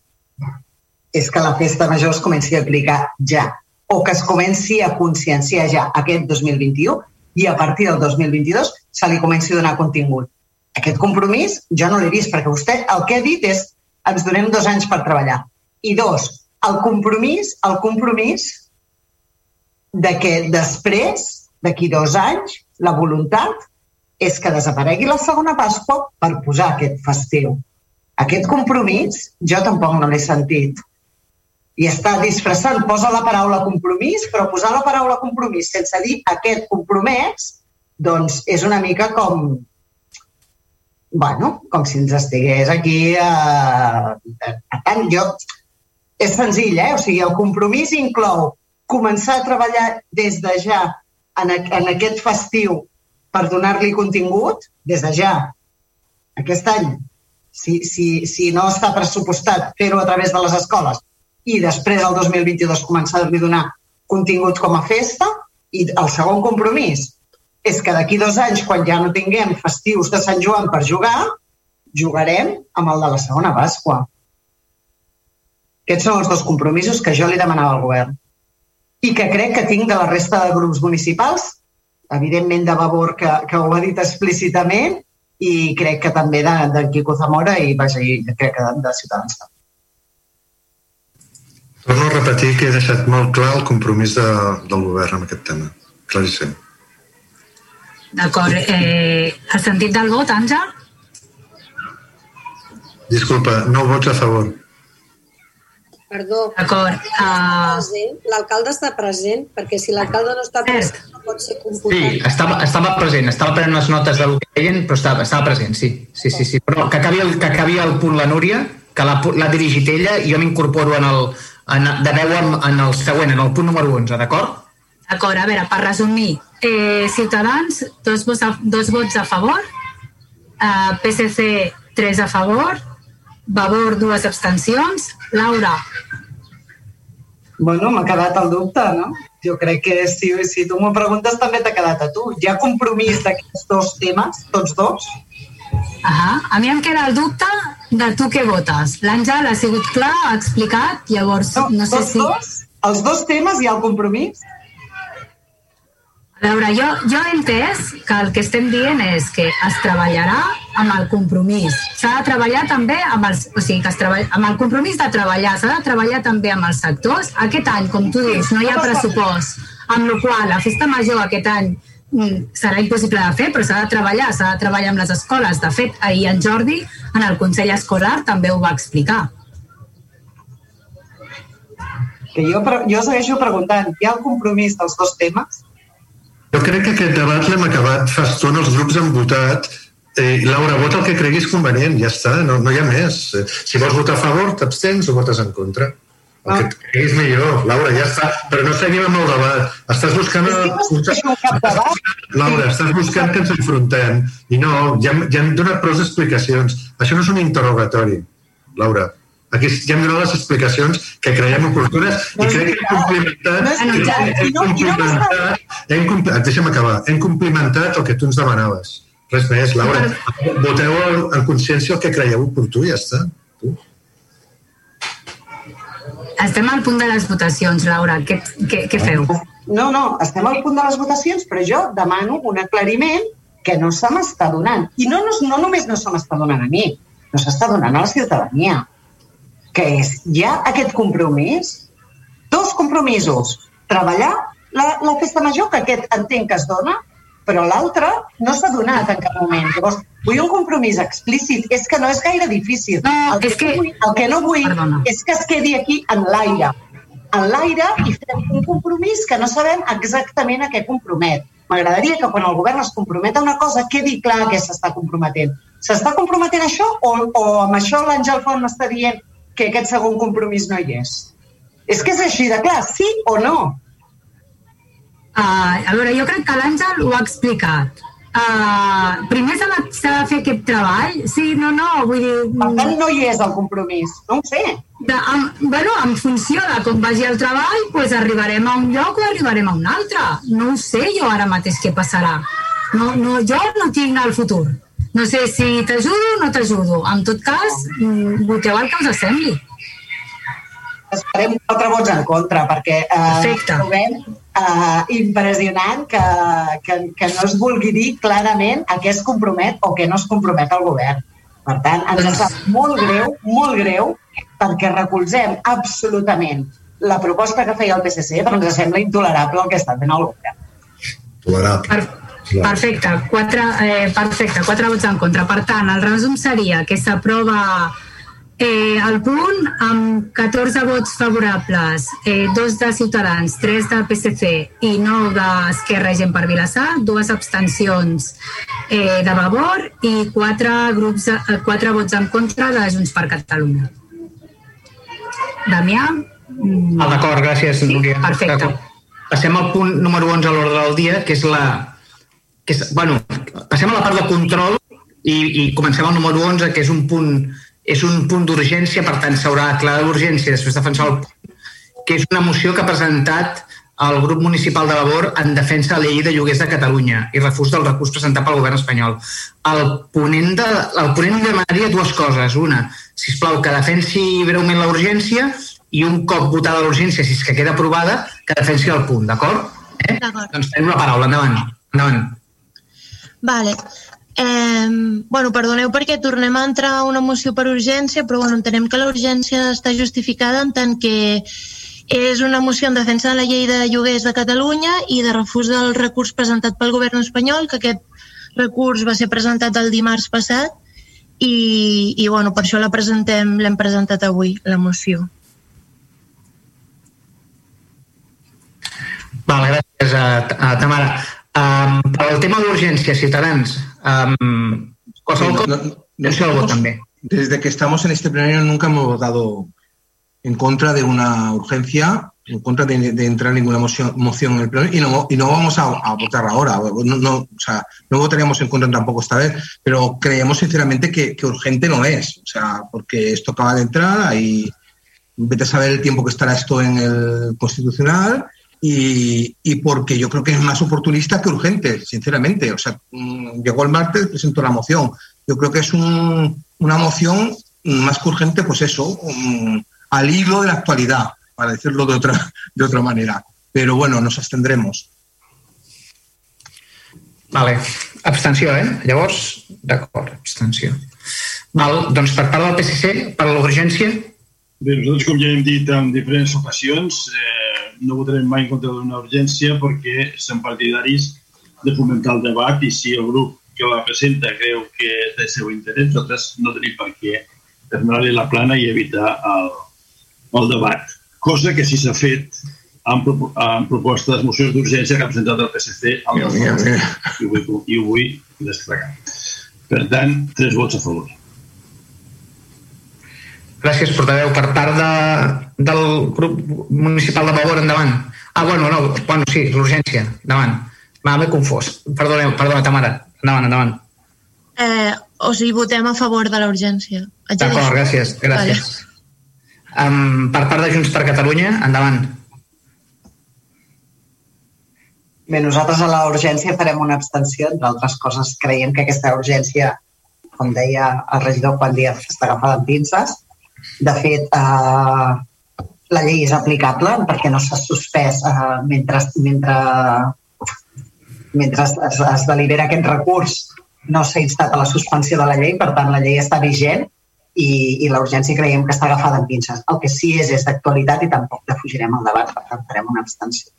és que la festa major es comenci a aplicar ja o que es comenci a conscienciar ja aquest 2021 i a partir del 2022 se li comenci a donar contingut. Aquest compromís jo no l'he vist perquè vostè el que ha dit és ens donem dos anys per treballar. I dos, el compromís, el compromís de que després, d'aquí dos anys, la voluntat és que desaparegui la segona Pasqua per posar aquest festiu. Aquest compromís jo tampoc no l'he sentit. I està disfressant, posa la paraula compromís, però posar la paraula compromís sense dir aquest compromès, doncs és una mica com, bueno, com si ens estigués aquí... Eh, per tant, jo... És senzill, eh? O sigui, el compromís inclou començar a treballar des de ja en, en aquest festiu per donar-li contingut, des de ja, aquest any, si, si, si no està pressupostat fer-ho a través de les escoles i després el 2022 començar a donar contingut com a festa i el segon compromís és que d'aquí dos anys, quan ja no tinguem festius de Sant Joan per jugar, jugarem amb el de la segona Pasqua. Aquests són els dos compromisos que jo li demanava al govern i que crec que tinc de la resta de grups municipals, evidentment de Vavor, que, que ho ha dit explícitament, i crec que també de, de Quico Zamora i, vaja, i crec que de, de Ciutadans. Torno a repetir que he deixat molt clar el compromís de, del govern amb aquest tema. Claríssim. D'acord. Eh, el sentit del vot, Àngel? Disculpa, no vots a favor. Perdó. D'acord. Uh... L'alcalde està present, perquè si l'alcalde no està present no pot ser computat. Sí, estava, estava present, estava prenent les notes del que deien, però estava, estava present, sí. sí, sí, sí. Però que acabi, el, que acabi el punt la Núria, que l'ha dirigit ella, i jo m'incorporo en el, en, de veu en, en el següent, en el punt número 11, d'acord? D'acord, a veure, per resumir, eh, Ciutadans, dos vots a, dos vots a favor, eh, PSC, tres a favor, Vavor, dues abstencions, Laura. Bueno, m'ha quedat el dubte, no? Jo crec que si, si tu m'ho preguntes també t'ha quedat a tu. Hi ha compromís d'aquests dos temes, tots dos? Ah, a mi em queda el dubte de tu què votes. L'Àngel ha sigut clar, ha explicat, llavors no, no sé si... Dos, els dos temes hi ha el compromís? A veure, jo, jo he entès que el que estem dient és que es treballarà amb el compromís. S'ha de treballar també amb, els, o sigui, que es treball, amb el compromís de treballar, s'ha de treballar també amb els sectors. Aquest any, com tu dius, no hi ha pressupost, amb la qual la festa major aquest any mm, serà impossible de fer, però s'ha de treballar, s'ha de treballar amb les escoles. De fet, ahir en Jordi, en el Consell Escolar, també ho va explicar. Que jo, jo segueixo preguntant, hi ha el compromís dels dos temes? Jo crec que aquest debat l'hem acabat fa estona, els grups han votat, eh, Laura, vota el que creguis convenient, ja està, no, no hi ha més. Si vols votar a favor, t'abstens o votes en contra. El que et creguis millor, Laura, ja està. Però no seguim amb el debat. Estàs buscant... Laura, estàs buscant que ens enfrontem. I no, ja, ja hem donat prou explicacions. Això no és un interrogatori, Laura. Aquí ja hem donat les explicacions que creiem oportunes i crec que hem complimentat, hem complimentat, hem deixa'm acabar, hem complimentat el que tu ens demanaves. Res més, Laura. Voteu en consciència el que creieu oportú i ja està. Tu. Estem al punt de les votacions, Laura. Què, què, què feu? No, no, estem al punt de les votacions, però jo demano un aclariment que no se m'està donant. I no, no, no només no se m'està donant a mi, no s'està donant a la ciutadania que és, hi ha aquest compromís, dos compromisos, treballar la, la festa major, que aquest entenc que es dona, però l'altre no s'ha donat en cap moment. Llavors, vull un compromís explícit. És que no és gaire difícil. No, el, que és que... No vull, el que no vull Perdona. és que es quedi aquí en l'aire. En l'aire i fem un compromís que no sabem exactament a què compromet. M'agradaria que quan el govern es compromet a una cosa quedi clar que s'està comprometent. S'està comprometent això o, o amb això l'Àngel Font m'està dient que aquest segon compromís no hi és. És que és així de clar, sí o no. Uh, a veure, jo crec que l'Àngel ho ha explicat. Uh, primer s'ha de, de fer aquest treball. Sí, no, no, vull dir... Per tant, no hi és el compromís. No ho sé. De, en, bueno, en funció de com vagi el treball, pues arribarem a un lloc o arribarem a un altre. No ho sé jo ara mateix què passarà. No, no, jo no tinc el futur. No sé si t'ajudo o no t'ajudo. En tot cas, mm, voteu el que us sembli. Esperem quatre vots en contra, perquè eh, trobem eh, impressionant que, que, que no es vulgui dir clarament a què es compromet o què no es compromet el govern. Per tant, ens sap molt greu, molt greu, perquè recolzem absolutament la proposta que feia el PSC, però ens sembla intolerable el que està fent el govern. Tolerable. Per, perfecte, quatre, eh, perfecte, quatre vots en contra. Per tant, el resum seria que s'aprova Eh, el punt, amb 14 vots favorables, eh, dos de Ciutadans, tres del PSC i nou d'Esquerra i Gent per Vilassar, dues abstencions eh, de Vavor i quatre, grups, eh, quatre vots en contra de Junts per Catalunya. Damià? Mm. Ah, D'acord, gràcies, sí, Núria. Perfecte. Passem al punt número 11 a l'ordre del dia, que és la... Que és, bueno, passem a la part de control i, i comencem al número 11, que és un punt és un punt d'urgència, per tant s'haurà declarat l'urgència després de defensar el punt, que és una moció que ha presentat el grup municipal de Labor en defensa de la llei de lloguers de Catalunya i refús del recurs presentat pel govern espanyol. El ponent, de, el ponent demanaria dues coses. Una, si plau, que defensi breument la urgència i un cop votada l'urgència, si és que queda aprovada, que defensi el punt, d'acord? Eh? Doncs tenim la paraula, endavant. endavant. Vale. Eh, bueno, perdoneu perquè tornem a entrar a una moció per urgència, però bueno, entenem que la urgència està justificada en tant que és una moció en defensa de la llei de lloguers de Catalunya i de refús del recurs presentat pel govern espanyol, que aquest recurs va ser presentat el dimarts passat i, i bueno, per això la presentem, l'hem presentat avui, la moció. Val, gràcies, a, a Tamara. Um, per al tema d'urgència, Ciutadans, um, no, no, també. Desde que estamos en este plenario nunca hemos votado en contra de una urgencia, en contra de, de entrar ninguna moción, moción, en el pleno y no, y no vamos a, a votar ahora. No, no, o sea, no votaríamos en contra tampoco esta vez, pero creemos sinceramente que, que urgente no es. O sea, porque esto acaba de entrar y vete a saber el tiempo que estará esto en el Constitucional y, y, porque yo creo que es más oportunista que urgente, sinceramente. O sea, mm, llegó el martes, presentó la moción. Yo creo que es un, una moción más que urgente, pues eso, um, al hilo de la actualidad, para decirlo de otra, de otra manera. Pero bueno, nos abstendremos. Vale. Abstenció, eh? Llavors, d'acord, abstenció. Val, doncs per part del PSC, per l'urgència... Bé, nosaltres, com ja hem dit en diferents ocasions, eh, no votarem mai en contra d'una urgència perquè som partidaris de fomentar el debat i si el grup que la presenta creu que és de seu interès, nosaltres no tenim per què tornar-li la plana i evitar el, el debat. Cosa que si s'ha fet amb, amb propostes, mocions d'urgència que ha presentat el PSC al ja, ja, ja. I, ho vull, i ho vull destacar. Per tant, tres vots a favor. Gràcies, portaveu. Per part de, del grup municipal de Valor, endavant. Ah, bueno, no, bueno, sí, l'urgència, endavant. M'he confós. Perdoneu, perdona, Tamara. Endavant, endavant. Eh, o sigui, votem a favor de l'urgència. D'acord, gràcies, gràcies. Vale. Um, per part de Junts per Catalunya, endavant. Bé, nosaltres a la urgència farem una abstenció, entre altres coses creiem que aquesta urgència, com deia el regidor quan dia està agafada amb pinces, de fet, eh, la llei és aplicable perquè no s'ha suspès eh, mentre, mentre, mentre es, es delibera aquest recurs no s'ha instat a la suspensió de la llei, per tant la llei està vigent i, i la urgència creiem que està agafada en pinces. El que sí és és d'actualitat i tampoc defugirem el debat, per tant farem una abstenció.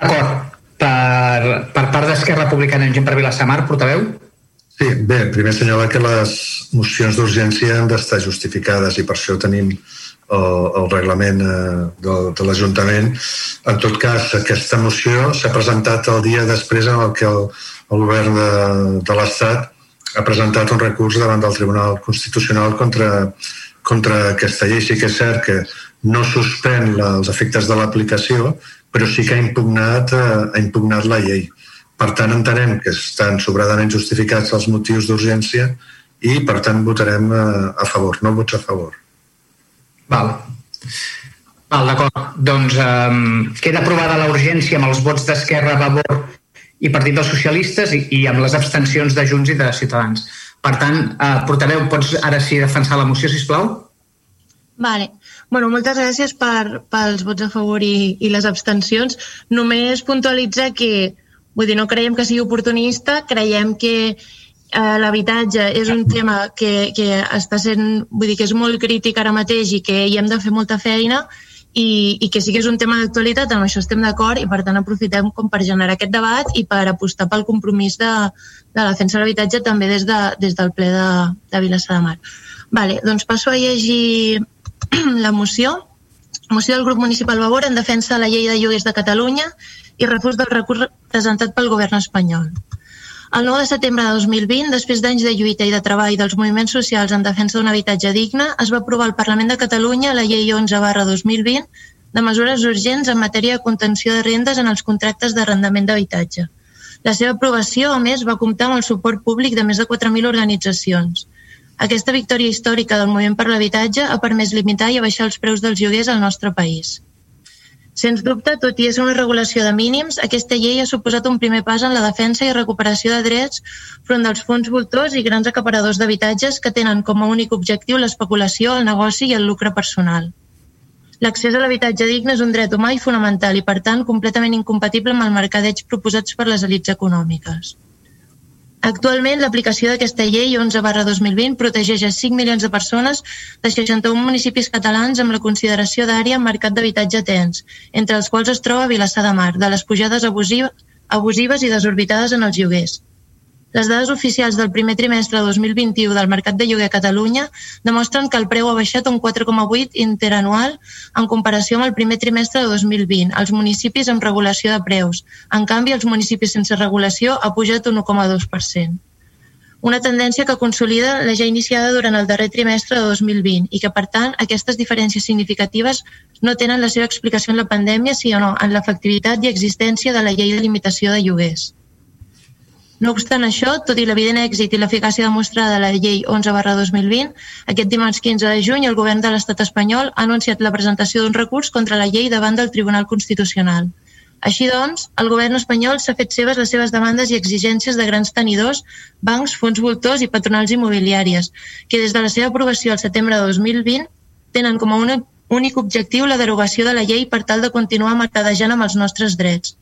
D'acord. Per, per part d'Esquerra Republicana en gent per Vilassamar, portaveu? Sí, bé, primer assenyalar que les mocions d'urgència han d'estar justificades i per això tenim el, el reglament eh, de, de l'Ajuntament. En tot cas, aquesta moció s'ha presentat el dia després en el que el, el govern de, de l'Estat ha presentat un recurs davant del Tribunal Constitucional contra, contra aquesta llei. Sí que és cert que no suspèn la, els efectes de l'aplicació, però sí que ha impugnat, eh, ha impugnat la llei. Per tant, entenem que estan sobradament justificats els motius d'urgència i, per tant, votarem a, eh, a favor, no vots a favor. Val. Val, d'acord. Doncs um, queda aprovada la urgència amb els vots d'Esquerra, Vavor i Partit dels Socialistes i, i amb les abstencions de Junts i de Ciutadans. Per tant, eh, portaveu, pots ara sí defensar la moció, si plau? Vale. Bueno, moltes gràcies per, pels vots a favor i, i les abstencions. Només puntualitzar que Vull dir, no creiem que sigui oportunista, creiem que eh, l'habitatge és un tema que, que està sent, vull dir, que és molt crític ara mateix i que hi hem de fer molta feina i, i que sí que és un tema d'actualitat, amb això estem d'acord i per tant aprofitem com per generar aquest debat i per apostar pel compromís de, de la defensa de l'habitatge també des, de, des del ple de, de Vilassar de Mar. Vale, doncs passo a llegir la moció. Moció del grup municipal Vavor en defensa de la llei de lloguers de Catalunya i refús del recurs presentat pel govern espanyol. El 9 de setembre de 2020, després d'anys de lluita i de treball dels moviments socials en defensa d'un habitatge digne, es va aprovar al Parlament de Catalunya la llei 11 barra 2020 de mesures urgents en matèria de contenció de rendes en els contractes d'arrendament d'habitatge. La seva aprovació, a més, va comptar amb el suport públic de més de 4.000 organitzacions. Aquesta victòria històrica del moviment per l'habitatge ha permès limitar i abaixar els preus dels lloguers al nostre país. Sens dubte, tot i és una regulació de mínims, aquesta llei ha suposat un primer pas en la defensa i recuperació de drets front dels fons voltors i grans acaparadors d'habitatges que tenen com a únic objectiu l'especulació, el negoci i el lucre personal. L'accés a l'habitatge digne és un dret humà i fonamental i, per tant, completament incompatible amb el mercadeig proposats per les elites econòmiques. Actualment, l'aplicació d'aquesta llei 11 barra 2020 protegeix a 5 milions de persones de 61 municipis catalans amb la consideració d'àrea mercat d'habitatge tens, entre els quals es troba Vilassar de Mar, de les pujades abusives, abusives i desorbitades en els lloguers. Les dades oficials del primer trimestre de 2021 del mercat de lloguer a Catalunya demostren que el preu ha baixat un 4,8 interanual en comparació amb el primer trimestre de 2020 als municipis amb regulació de preus. En canvi, els municipis sense regulació ha pujat un 1,2%. Una tendència que consolida la ja iniciada durant el darrer trimestre de 2020 i que, per tant, aquestes diferències significatives no tenen la seva explicació en la pandèmia, sinó en l'efectivitat i existència de la llei de limitació de lloguers. No obstant això, tot i l'evident èxit i l'eficàcia demostrada de la llei 11 barra 2020, aquest dimarts 15 de juny el govern de l'estat espanyol ha anunciat la presentació d'un recurs contra la llei davant del Tribunal Constitucional. Així doncs, el govern espanyol s'ha fet seves les seves demandes i exigències de grans tenidors, bancs, fons voltors i patronals immobiliàries, que des de la seva aprovació al setembre de 2020 tenen com a una únic objectiu la derogació de la llei per tal de continuar mercadejant amb els nostres drets.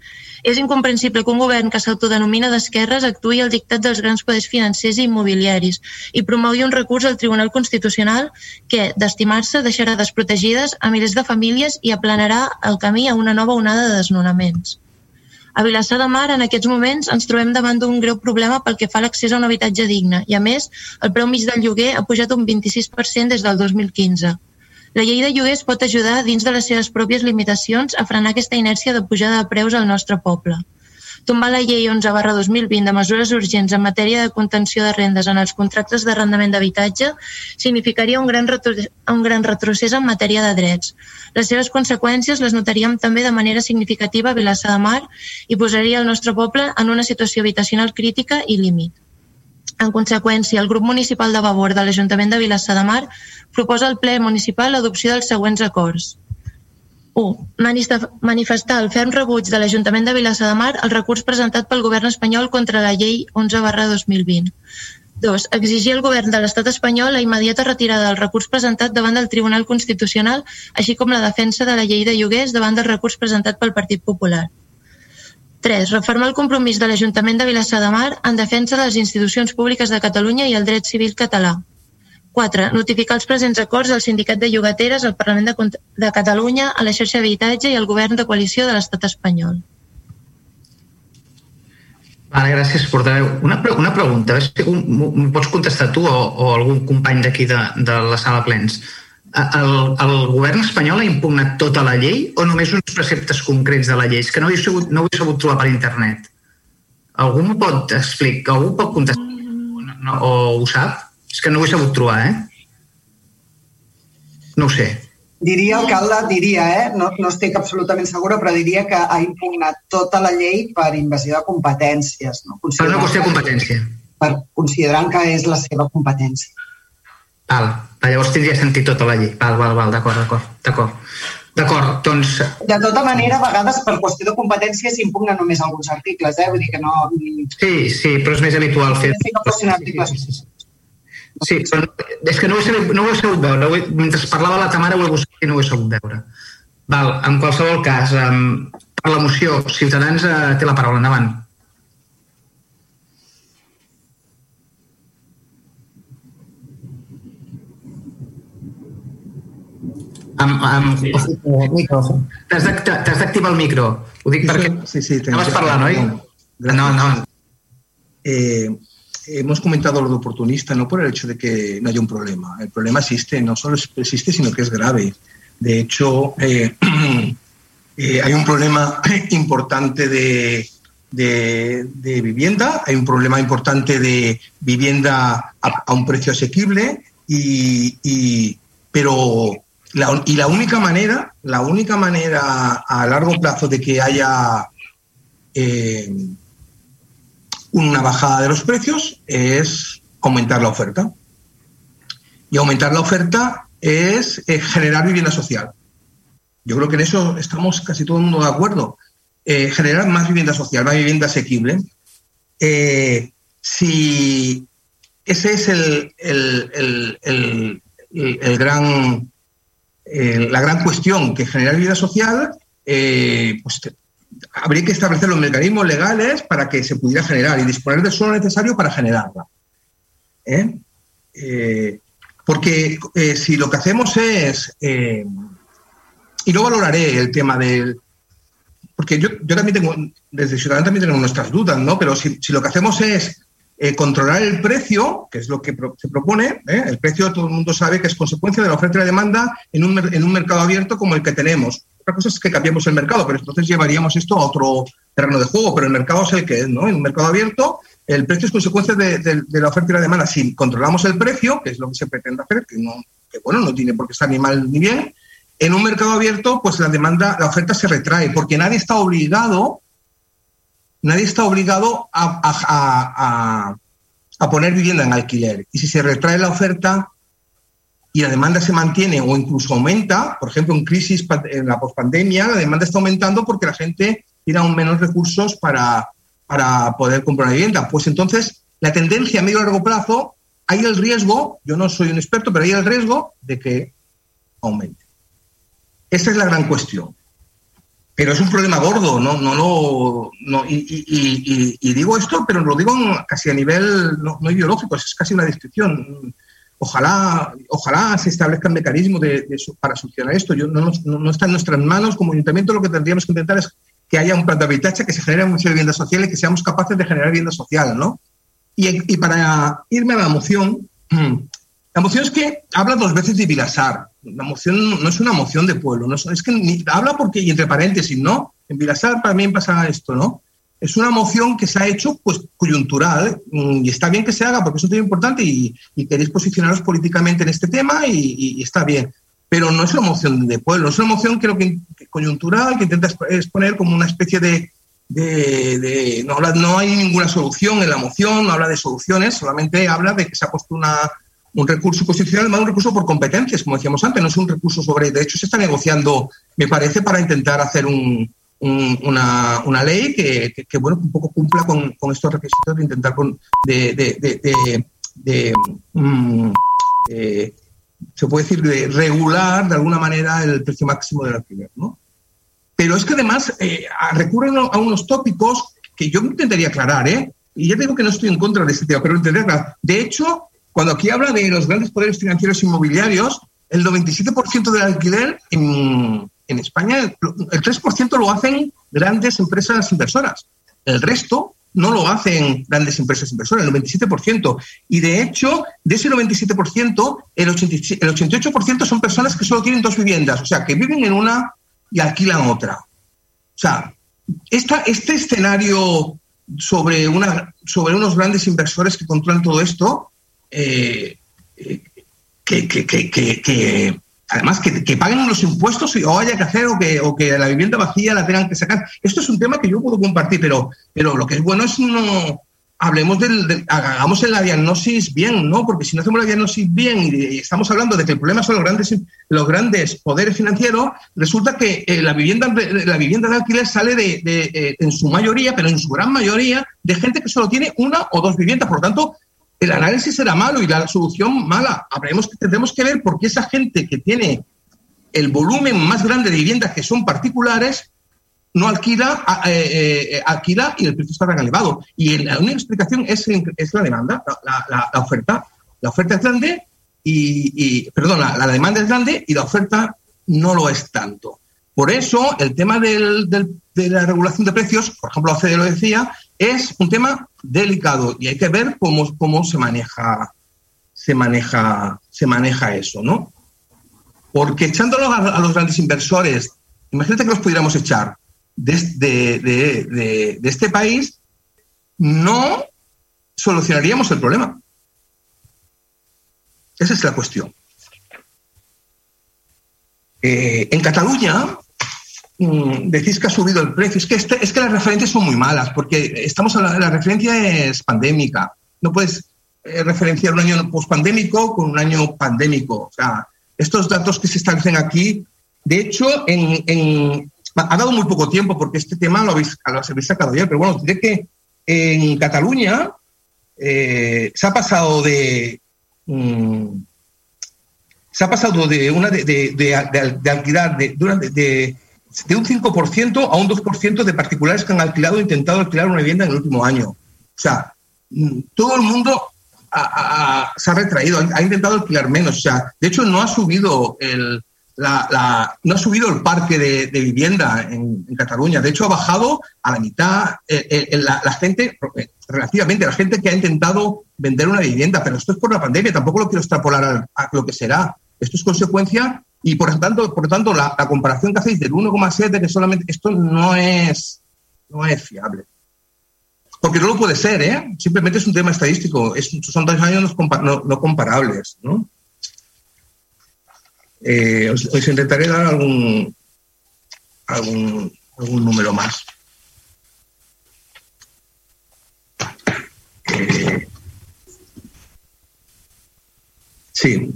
És incomprensible que un govern que s'autodenomina d'esquerres actuï al dictat dels grans poders financers i immobiliaris i promogui un recurs al Tribunal Constitucional que, d'estimar-se, deixarà desprotegides a milers de famílies i aplanarà el camí a una nova onada de desnonaments. A Vilassar de Mar, en aquests moments, ens trobem davant d'un greu problema pel que fa a l'accés a un habitatge digne i, a més, el preu mig del lloguer ha pujat un 26% des del 2015. La llei de lloguers pot ajudar, dins de les seves pròpies limitacions, a frenar aquesta inèrcia de pujada de preus al nostre poble. Tombar la llei 11 barra 2020 de mesures urgents en matèria de contenció de rendes en els contractes d'arrendament d'habitatge significaria un gran, un gran retrocés en matèria de drets. Les seves conseqüències les notaríem també de manera significativa a Vilassar de Mar i posaria el nostre poble en una situació habitacional crítica i límit. En conseqüència, el grup municipal de Vavor de l'Ajuntament de Vilassar de Mar proposa al ple municipal l'adopció dels següents acords. 1. Manifestar el ferm rebuig de l'Ajuntament de Vilassar de Mar al recurs presentat pel govern espanyol contra la llei 11 barra 2020. 2. Exigir al govern de l'estat espanyol la immediata retirada del recurs presentat davant del Tribunal Constitucional, així com la defensa de la llei de lloguers davant del recurs presentat pel Partit Popular. 3. Reformar el compromís de l'Ajuntament de Vilassar de Mar en defensa de les institucions públiques de Catalunya i el dret civil català. 4. Notificar els presents acords al Sindicat de Llogateres, al Parlament de, de Catalunya, a la xarxa d'habitatge i al Govern de coalició de l'Estat espanyol. Vale, gràcies, portaveu. Una, una pregunta, m'ho pots contestar tu o, o algun company d'aquí de, de la sala plens el, el govern espanyol ha impugnat tota la llei o només uns preceptes concrets de la llei? És que no ho he sabut, no ho he sabut trobar per internet. Algú m'ho pot explicar? Algú pot contestar? No, no, o ho sap? És que no ho he sabut trobar, eh? No ho sé. Diria, alcalde, diria, eh? No, no estic absolutament segura, però diria que ha impugnat tota la llei per invasió de competències. No? Per una qüestió de competència. Per, considerant que és la seva competència. Val, llavors tindria sentit tota la llei. Val, val, val, d'acord, d'acord, d'acord. D'acord, doncs... De tota manera, a vegades per qüestió de competència s'impugnen només alguns articles, eh? Vull dir que no... Sí, sí, però és més habitual fer... Sí, no sí, sí, sí. Sí, però és que no ho he sabut, no ho he sabut veure. He, mentre parlava la Tamara ho he buscat i no ho he sabut veure. Val, en qualsevol cas, um, per la moció, Ciutadans uh, té la paraula. Endavant. Amb, amb... T'has d'activar el micro. Ho dic Eso- perquè... sí, sí, entiendo. parlant, oi? No, no. Eh, hemos comentado lo de oportunista no por el hecho de que no haya un problema. El problema existe, no solo existe, sino que es grave. De hecho, eh, eh, hay un problema importante de, de- de vivienda, hay un problema importante de vivienda a, a un precio asequible y, y- pero y la única manera, la única manera a largo plazo de que haya eh, una bajada de los precios es aumentar la oferta. Y aumentar la oferta es eh, generar vivienda social. Yo creo que en eso estamos casi todo el mundo de acuerdo. Eh, generar más vivienda social, más vivienda asequible. Eh, si ese es el- el- el- el gran, eh, la gran cuestión, que generar vivienda social, eh, pues habría que establecer los mecanismos legales para que se pudiera generar y disponer del suelo necesario para generarla. ¿Eh? Porque si lo que hacemos es, y no valoraré el tema del, porque yo, yo también tengo, desde Ciudadanos también tenemos nuestras dudas, ¿no? Pero si, si lo que hacemos es eh, controlar el precio, que es lo que se propone, ¿eh? el precio todo el mundo sabe que es consecuencia de la oferta y la demanda en un, en un mercado abierto como el que tenemos. Otra cosa es que cambiemos el mercado, pero entonces llevaríamos esto a otro terreno de juego, pero el mercado es el que es, ¿no? En un mercado abierto, el precio es consecuencia de, de- de la oferta y la demanda. Si controlamos el precio, que es lo que se pretende hacer, que, no, que bueno, no tiene por qué estar ni mal ni bien, en un mercado abierto, pues la demanda, la oferta se retrae, porque nadie está obligado, nadie está obligado a, a- a- poner vivienda en alquiler. Y si se retrae la oferta y la demanda se mantiene o incluso aumenta, por ejemplo, en crisis en la pospandemia, la demanda está aumentando porque la gente tiene aún menos recursos para, para poder comprar una vivienda. Pues entonces, la tendencia a medio y largo plazo, hay el riesgo, yo no soy un experto, pero hay el riesgo de que aumente. Esa es la gran cuestión. Pero es un problema gordo, no, no lo. no- y, y- y- y- digo esto, pero lo digo casi a nivel no, no ideológico, es casi una descripción. Ojalá, ojalá se establezcan mecanismos de, para solucionar esto. Yo, no, no- no está en nuestras manos. Como ayuntamiento, lo que tendríamos que intentar es que haya un plan de habitaje, que se genere mucha vivienda social y que seamos capaces de generar vivienda social, ¿no? Y para irme a la moción, la moción es que habla dos veces de Vilasar. La moción no es una moción de pueblo, no es, que ni- habla porque, y entre paréntesis, ¿no? En Vilasar también pasa esto, ¿no? Es una moción que se ha hecho pues coyuntural mm, y está bien que se haga porque es un tema importante y, queréis posicionaros políticamente en este tema y, está bien. Pero no es una moción de pueblo, es una moción creo que, que coyuntural que intenta exp- exponer como una especie de- no, habla- no hay ninguna solución en la moción, no habla de soluciones, solamente habla de que se ha puesto una, un recurso constitucional, más un recurso por competencias, como decíamos antes, no es un recurso sobre. De hecho, se está negociando, me parece, para intentar hacer un, un- una, una ley que, bueno, un poco cumpla con, estos requisitos de intentar con, de, mm, de- se puede decir, de regular de alguna manera el precio máximo del alquiler, ¿no? Pero es que además eh, recurren a unos tópicos que yo intentaría aclarar, ¿eh? Y ya digo que no estoy en contra de este tema, pero intentaría aclarar. De hecho, cuando aquí habla de los grandes poderes financieros inmobiliarios, el 97% del alquiler en, España, el, el 3% lo hacen grandes empresas inversoras. El resto no lo hacen grandes empresas inversoras, el 97%. Y de hecho, de ese 97%, el, 87 el 88% son personas que solo tienen dos viviendas, o sea, que viven en una y alquilan otra. O sea, este escenario sobre unos grandes inversores que controlan todo esto, eh, eh, que, que- que- que- además que, paguen los impuestos o haya que hacer o que, o que la vivienda vacía la tengan que sacar. Esto es un tema que yo puedo compartir, pero, pero lo que es bueno es no hablemos del, hagamos la diagnosis bien, ¿no? Porque si no hacemos la diagnosis bien y, estamos hablando de que el problema son los grandes los grandes poderes financieros, resulta que eh, la vivienda la vivienda de alquiler sale de, de, eh, en su mayoría, pero en su gran mayoría, de gente que solo tiene una o dos viviendas. Por lo tanto, el análisis será malo y la solución mala. Habremos tendremos que ver por qué esa gente que tiene el volumen más grande de viviendas que son particulares no alquila, a- eh, eh, alquila y el precio está tan elevado. Y la única explicación es, la demanda, la, la- la oferta. La oferta es grande y, y- perdón, la, la demanda es grande y la oferta no lo es tanto. Por eso, el tema del, del, de la regulación de precios, por ejemplo, OCDE lo decía, es un tema delicado y hay que ver cómo, cómo se maneja se maneja se maneja eso, ¿no? Porque echándolo a, a los grandes inversores, imagínate que los pudiéramos echar de, de, de, de este país, no solucionaríamos el problema. Esa es la cuestión. Eh, en Cataluña, decís que ha subido el precio. Es que, este, es que las referencias son muy malas, porque estamos hablando, la referencia es pandémica. No puedes eh, referenciar un año post-pandémico con un año pandémico. O sea, estos datos que se establecen aquí, de hecho, en, ha dado muy poco tiempo, porque este tema lo habéis, lo habéis sacado ayer, pero bueno, diré que en Cataluña eh, se ha pasado de mm, se ha pasado de una de, de, de, de, de, de, un 5% a un 2% de particulares que han alquilado o intentado alquilar una vivienda en el último año. O sea, mm, todo el mundo se ha retraído, ha intentado alquilar menos. O sea, de hecho, no ha subido el, no ha subido el parque de, vivienda en, Cataluña. De hecho, ha bajado a la mitad eh, eh, la, la, gente, relativamente, la gente que ha intentado vender una vivienda. Pero esto es por la pandemia, tampoco lo quiero extrapolar a lo que será. Esto es consecuencia y, por tanto, por tanto la, comparación que hacéis del 1,7, que solamente esto no es, no es fiable. Porque no lo puede ser, ¿eh? Simplemente es un tema estadístico. Es, son dos años no, comparables, ¿no? Eh, os, os, intentaré dar algún, algún, algún número más. Eh, sí.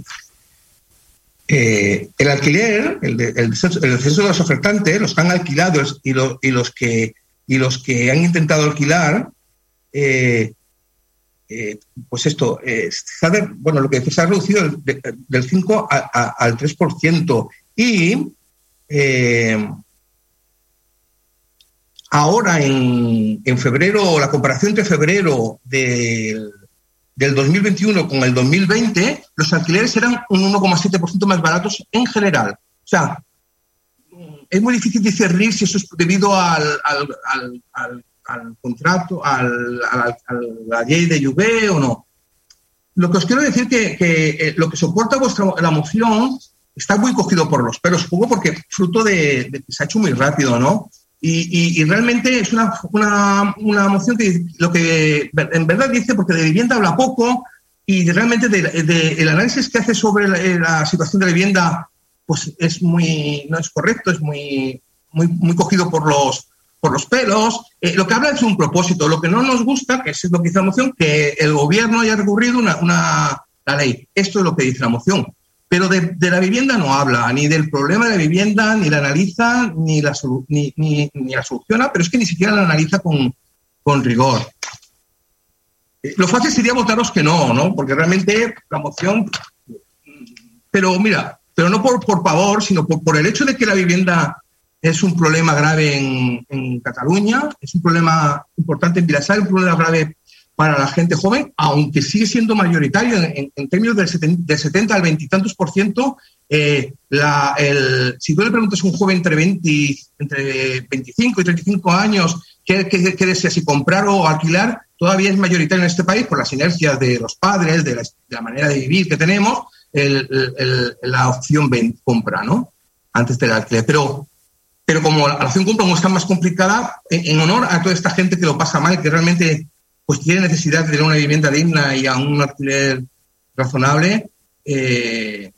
Eh, el alquiler, el, de, el, de los ofertantes, los que han alquilado y, lo, y, los, que, y los que han intentado alquilar, eh, eh, pues esto, bueno, lo que se ha reducido del, del 5 a, a, al 3%. Y ahora en, en, febrero, la comparación entre febrero del, del 2021 con el 2020, los alquileres eran un 1,7% más baratos en general. O sea, es muy difícil discernir si eso es debido al, al, al, al al contrato, a la ley de Juve o no. Lo que os quiero decir que, que eh, lo que soporta vuestra la moción está muy cogido por los pelos, supongo porque fruto de, de que se ha hecho muy rápido, ¿no? Y, realmente es una, una, una, moción que lo que en verdad dice, porque de vivienda habla poco y realmente de, de, el análisis que hace sobre la, la, situación de la vivienda pues es muy, no es correcto, es muy, muy, muy cogido por los, por los pelos. Eh, lo que habla es un propósito. Lo que no nos gusta, que es lo que dice la moción, que el gobierno haya recurrido una, una la ley. Esto es lo que dice la moción. Pero de, de, la vivienda no habla, ni del problema de la vivienda, ni la analiza, ni la, ni, ni, ni la soluciona, pero es que ni siquiera la analiza con, con rigor. Eh, lo fácil sería votaros que no, ¿no? Porque realmente la moción. Pero mira, pero no por, por pavor, sino por, por el hecho de que la vivienda es un problema grave en, en, Cataluña, es un problema importante en Vilassar, un problema grave para la gente joven, aunque sigue siendo mayoritario en, en términos del 70, del 70 al 20 y tantos por ciento. Eh, la, el, si tú le preguntas a un joven entre, 20, entre 25 y 35 años qué, qué, qué, desea, si comprar o alquilar, todavía es mayoritario en este país por las inercias de los padres, de la, de la manera de vivir que tenemos, el, el, la opción ven, compra, ¿no? Antes del alquiler. Pero pero como la acción compra está más complicada, en, en, honor a toda esta gente que lo pasa mal, que realmente pues tiene necesidad de tener una vivienda digna y a un alquiler razonable, eh,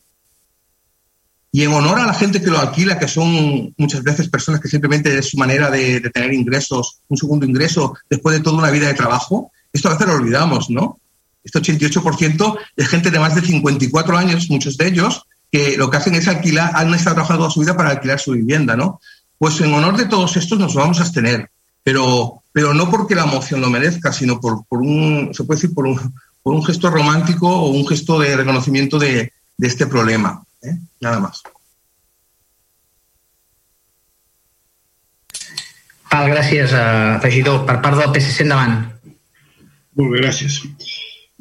y en honor a la gente que lo alquila, que son muchas veces personas que simplemente es su manera de, de tener ingresos, un segundo ingreso después de toda una vida de trabajo, esto a veces lo olvidamos, ¿no? Este 88% es gente de más de 54 años, muchos de ellos, que lo que hacen es alquilar, han estado trabajando toda su vida para alquilar su vivienda, ¿no? Pues en honor de todos estos nos vamos a abstener, pero, pero no porque la moción lo merezca, sino por, por un, se puede decir, por un, por un gesto romántico o un gesto de reconocimiento de, de este problema. ¿eh? Nada más. Val, gràcies, eh, regidor. Per part del PSC, endavant. Molt bé, gràcies.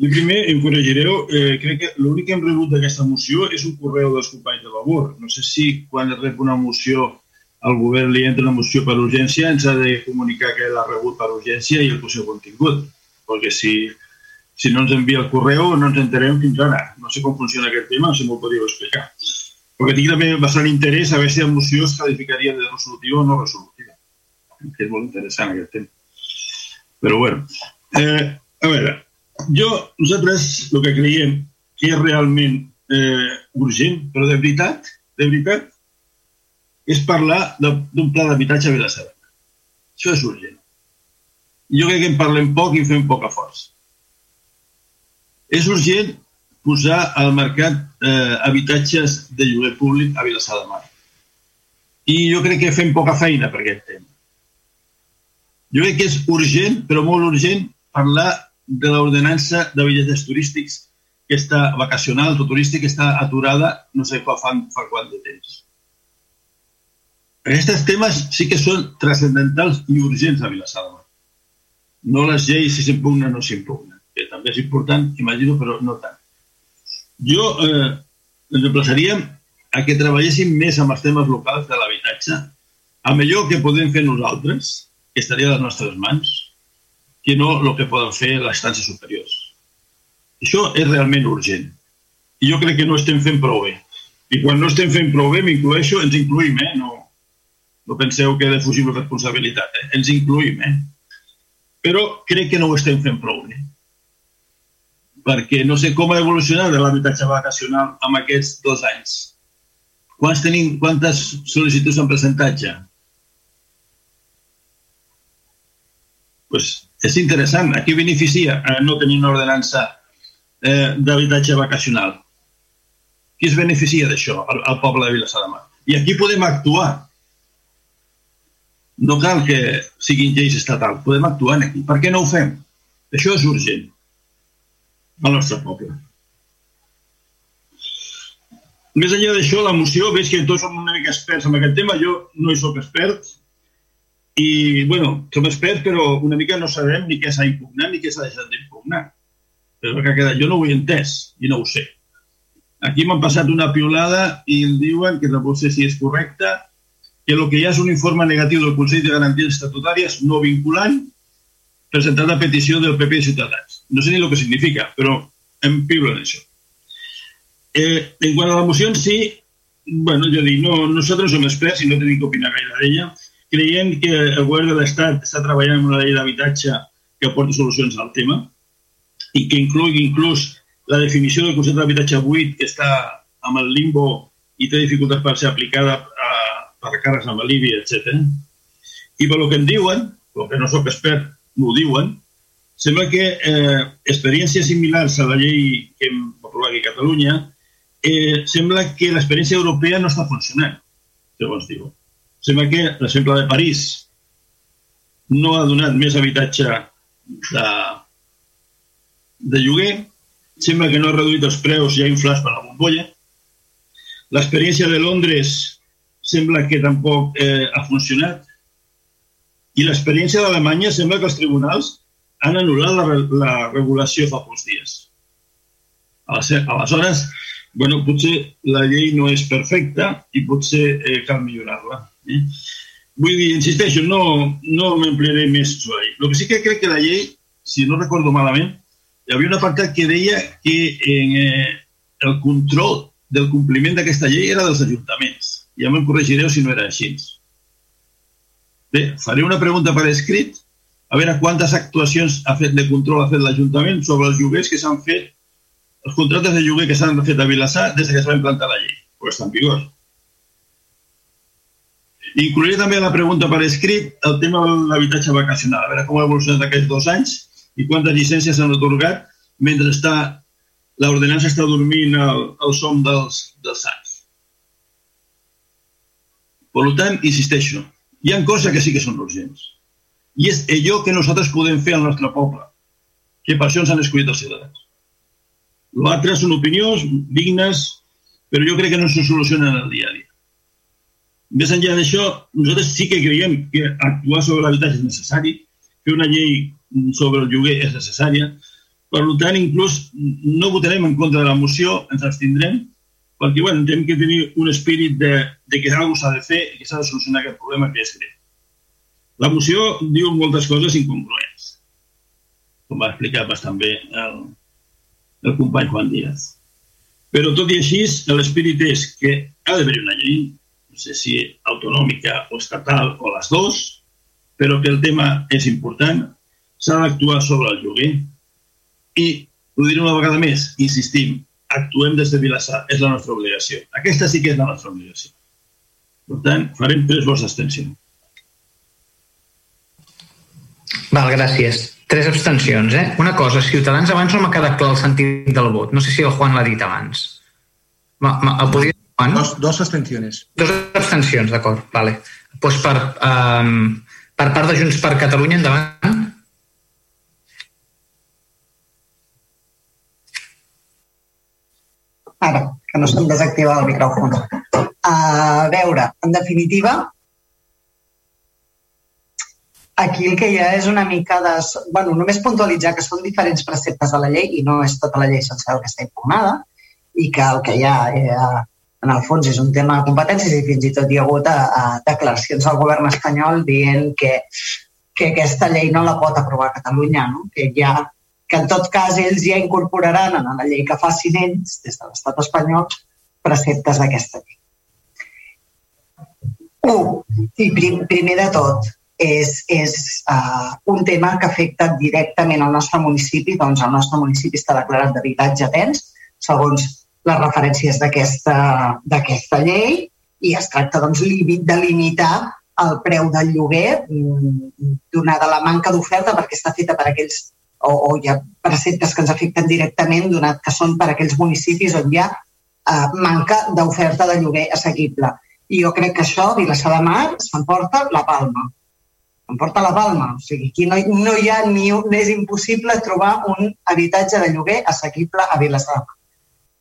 Jo primer em corregireu, eh, crec que l'únic que hem rebut d'aquesta moció és un correu dels companys de labor. No sé si quan es rep una moció al govern li entra una moció per urgència ens ha de comunicar que l'ha rebut per urgència i el seu contingut. Perquè si, si no ens envia el correu no ens enterem fins ara. No sé com funciona aquest tema, si m'ho podríeu explicar. Perquè tinc també bastant interès a veure si la moció es qualificaria de resolutiva o no resolutiva. Que és molt interessant aquest tema. Però bueno, eh, a veure, jo, nosaltres el que creiem que és realment eh, urgent, però de veritat, de veritat, és parlar d'un pla d'habitatge a Vilassar. Això és urgent. Jo crec que en parlem poc i fem poca força. És urgent posar al mercat eh, habitatges de lloguer públic a Vilassar de Mar. I jo crec que fem poca feina per aquest tema. Jo crec que és urgent, però molt urgent, parlar de l'ordenança de bitllets turístics que està vacacional o turístic que està aturada no sé fa, fa, fa quant de temps. Aquests temes sí que són transcendentals i urgents a Mar. No les lleis si s'impugna o no s'impugna, que també és important, imagino, però no tant. Jo eh, ens emplaçaríem a que treballéssim més amb els temes locals de l'habitatge, amb allò que podem fer nosaltres, que estaria a les nostres mans, que no el que poden fer les instàncies superiors. Això és realment urgent. I jo crec que no estem fent prou bé. I quan no estem fent prou bé, m'incloeixo, ens incluïm, eh? No, no penseu que defugim la responsabilitat, eh? ens incluïm, eh? Però crec que no ho estem fent prou bé. Perquè no sé com ha evolucionat l'habitatge vacacional en aquests dos anys. Quants tenim, quantes sol·licituds han presentat ja? pues, és interessant. A qui beneficia a no tenir una ordenança eh, d'habitatge vacacional? Qui es beneficia d'això? El, el poble de Vilassar de Mar. I aquí podem actuar. No cal que siguin lleis estatals, podem actuar aquí. Per què no ho fem? Això és urgent al nostre poble. Més enllà d'això, la moció, veig que tots som una mica experts en aquest tema, jo no hi sóc expert, i, bueno, som experts, però una mica no sabem ni què s'ha impugnat ni què s'ha deixat d'impugnar. Però que quedat, jo no ho he entès i no ho sé. Aquí m'han passat una piolada i em diuen que no sé si és correcte, que el que hi ha és un informe negatiu del Consell de Garanties Estatutàries no vinculant presentat a petició del PP i Ciutadans. No sé ni el que significa, però em piulen això. Eh, en quant a la moció en si, bueno, jo dic, no, nosaltres som experts i no tenim que opinar gaire d'ella, creiem que el govern de l'Estat està treballant en una llei d'habitatge que aporti solucions al tema i que inclugui inclús la definició del concepte d'habitatge buit que està amb el limbo i té dificultats per ser aplicada per càrrecs amb el etc. I per lo que em diuen, el que no sóc expert, m'ho diuen, sembla que eh, experiències similars a la llei que hem aprovat aquí a Catalunya, eh, sembla que l'experiència europea no està funcionant, segons diuen. Sembla que l'exemple de París no ha donat més habitatge de, de lloguer, sembla que no ha reduït els preus ja inflats per la bombolla. L'experiència de Londres sembla que tampoc eh, ha funcionat. I l'experiència d'Alemanya sembla que els tribunals han anul·lat la, la regulació fa pocs dies. Aleshores, bueno, potser la llei no és perfecta i potser eh, cal millorar-la. Eh? Vull dir, insisteixo, no, no m'emplearé més sobre ell. El que sí que crec que la llei, si no recordo malament, hi havia un apartat que deia que en, eh, el control del compliment d'aquesta llei era dels ajuntaments. Ja me'n corregireu si no era així. Bé, faré una pregunta per escrit a veure quantes actuacions ha fet de control ha fet l'Ajuntament sobre els lloguers que s'han fet, els contractes de lloguer que s'han fet a Vilassar des que es va implantar la llei, perquè està en vigor. Inclouré també la pregunta per escrit el tema de l'habitatge vacacional, a veure com ha evolucionat aquests dos anys i quantes llicències s'han otorgat mentre està l'ordenança està dormint el, el som dels, dels sants. Per tant, insisteixo, hi ha coses que sí que són urgents. I és allò que nosaltres podem fer al nostre poble, que per això ens han escollit els ciutadans. L'altre són opinions dignes, però jo crec que no se solucionen el dia a dia. Més enllà d'això, nosaltres sí que creiem que actuar sobre l'habitatge és necessari, fer una llei sobre el lloguer és necessària, Per tant, inclús no votarem en contra de la moció, ens abstindrem, perquè bueno, hem que tenir un espírit de, de que alguna s'ha de fer i que s'ha de solucionar aquest problema que és greu. La moció diu moltes coses incongruents, com va explicar bastant bé el, el company Juan Díaz. Però tot i així, l'espírit és que ha d'haver una llei, no sé si autonòmica o estatal o les dues, però que el tema és important, s'ha d'actuar sobre el lloguer i, ho diré una vegada més, insistim, actuem des de Vilassar, és la nostra obligació. Aquesta sí que és la nostra obligació. Per tant, farem tres vots d'abstenció. Val, gràcies. Tres abstencions, eh? Una cosa, Ciutadans abans no m'ha quedat clar el sentit del vot. No sé si el Juan l'ha dit abans. Ma, ma, el podria dir, Juan? Dos, dos abstencions. Dos abstencions, d'acord, vale. Pues per, um, per part de Junts per Catalunya, endavant. Ara, que no se'm desactiva el micròfon. A veure, en definitiva, aquí el que hi ha és una mica de... bueno, només puntualitzar que són diferents preceptes de la llei i no és tota la llei sencera que està impugnada i que el que hi ha eh, en el fons és un tema de competències i fins i tot hi ha hagut a, a declaracions del govern espanyol dient que, que aquesta llei no la pot aprovar Catalunya, no? que ja que en tot cas ells ja incorporaran en la llei que facin ells, des de l'estat espanyol, preceptes d'aquesta llei. Un, i prim, primer de tot, és, és uh, un tema que afecta directament al nostre municipi, doncs el nostre municipi està declarat d'habitatge tens, segons les referències d'aquesta llei, i es tracta doncs, de limitar el preu del lloguer mm, donada la manca d'oferta perquè està feta per aquells o, o hi ha preceptes que ens afecten directament donat que són per aquells municipis on hi ha eh, manca d'oferta de lloguer assequible. I jo crec que això, Vilassar de Mar, s'emporta la palma em porta la palma. O sigui, aquí no, no hi ha ni un, és impossible trobar un habitatge de lloguer assequible a Vilassar.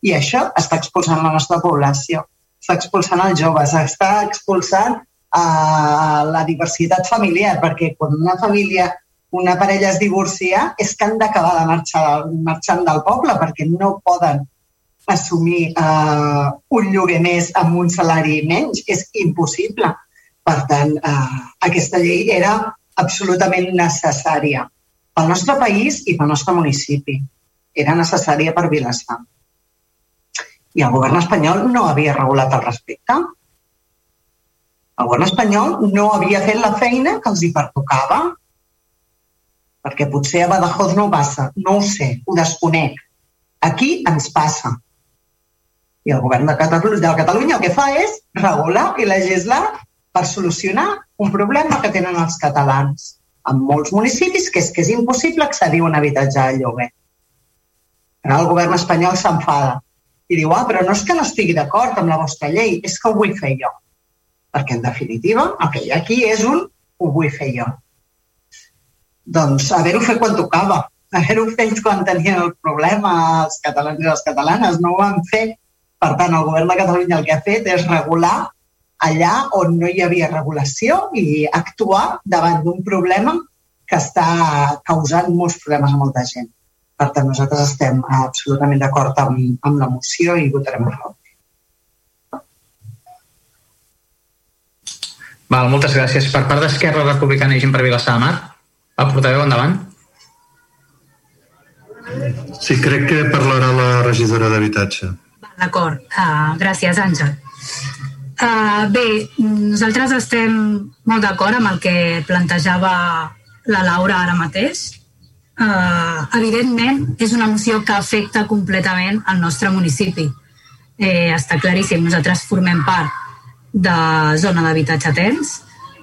I això està expulsant la nostra població, està expulsant els joves, està expulsant a eh, la diversitat familiar, perquè quan una família, una parella es divorcia, és que han d'acabar de marxar marxant del poble perquè no poden assumir eh, un lloguer més amb un salari menys. És impossible. Per tant, eh, aquesta llei era absolutament necessària pel nostre país i pel nostre municipi. Era necessària per Vilassar. I el govern espanyol no havia regulat al respecte. El govern espanyol no havia fet la feina que els hi pertocava. Perquè potser a Badajoz no passa. No ho sé, ho desconec. Aquí ens passa. I el govern de Catalunya, de Catalunya el que fa és regular i legislar per solucionar un problema que tenen els catalans en molts municipis, que és que és impossible accedir a un habitatge de lloguer. Ara el govern espanyol s'enfada i diu, ah, però no és que no estigui d'acord amb la vostra llei, és que ho vull fer jo. Perquè, en definitiva, el que hi ha aquí és un ho vull fer jo. Doncs haver-ho fet quan tocava, haver-ho fet quan tenien el problema els catalans i les catalanes, no ho van fer. Per tant, el govern de Catalunya el que ha fet és regular allà on no hi havia regulació i actuar davant d'un problema que està causant molts problemes a molta gent. Per tant, nosaltres estem absolutament d'acord amb, amb la moció i votarem a favor. Val, moltes gràcies. Per part d'Esquerra Republicana i Gent per Vilassar de Mar, el portaveu endavant. Sí, crec que parlarà la regidora d'Habitatge. D'acord. Uh, gràcies, Àngel. Uh, bé, nosaltres estem molt d'acord amb el que plantejava la Laura ara mateix. Uh, evidentment, és una moció que afecta completament el nostre municipi. Eh, està claríssim, nosaltres formem part de zona d'habitatge temps.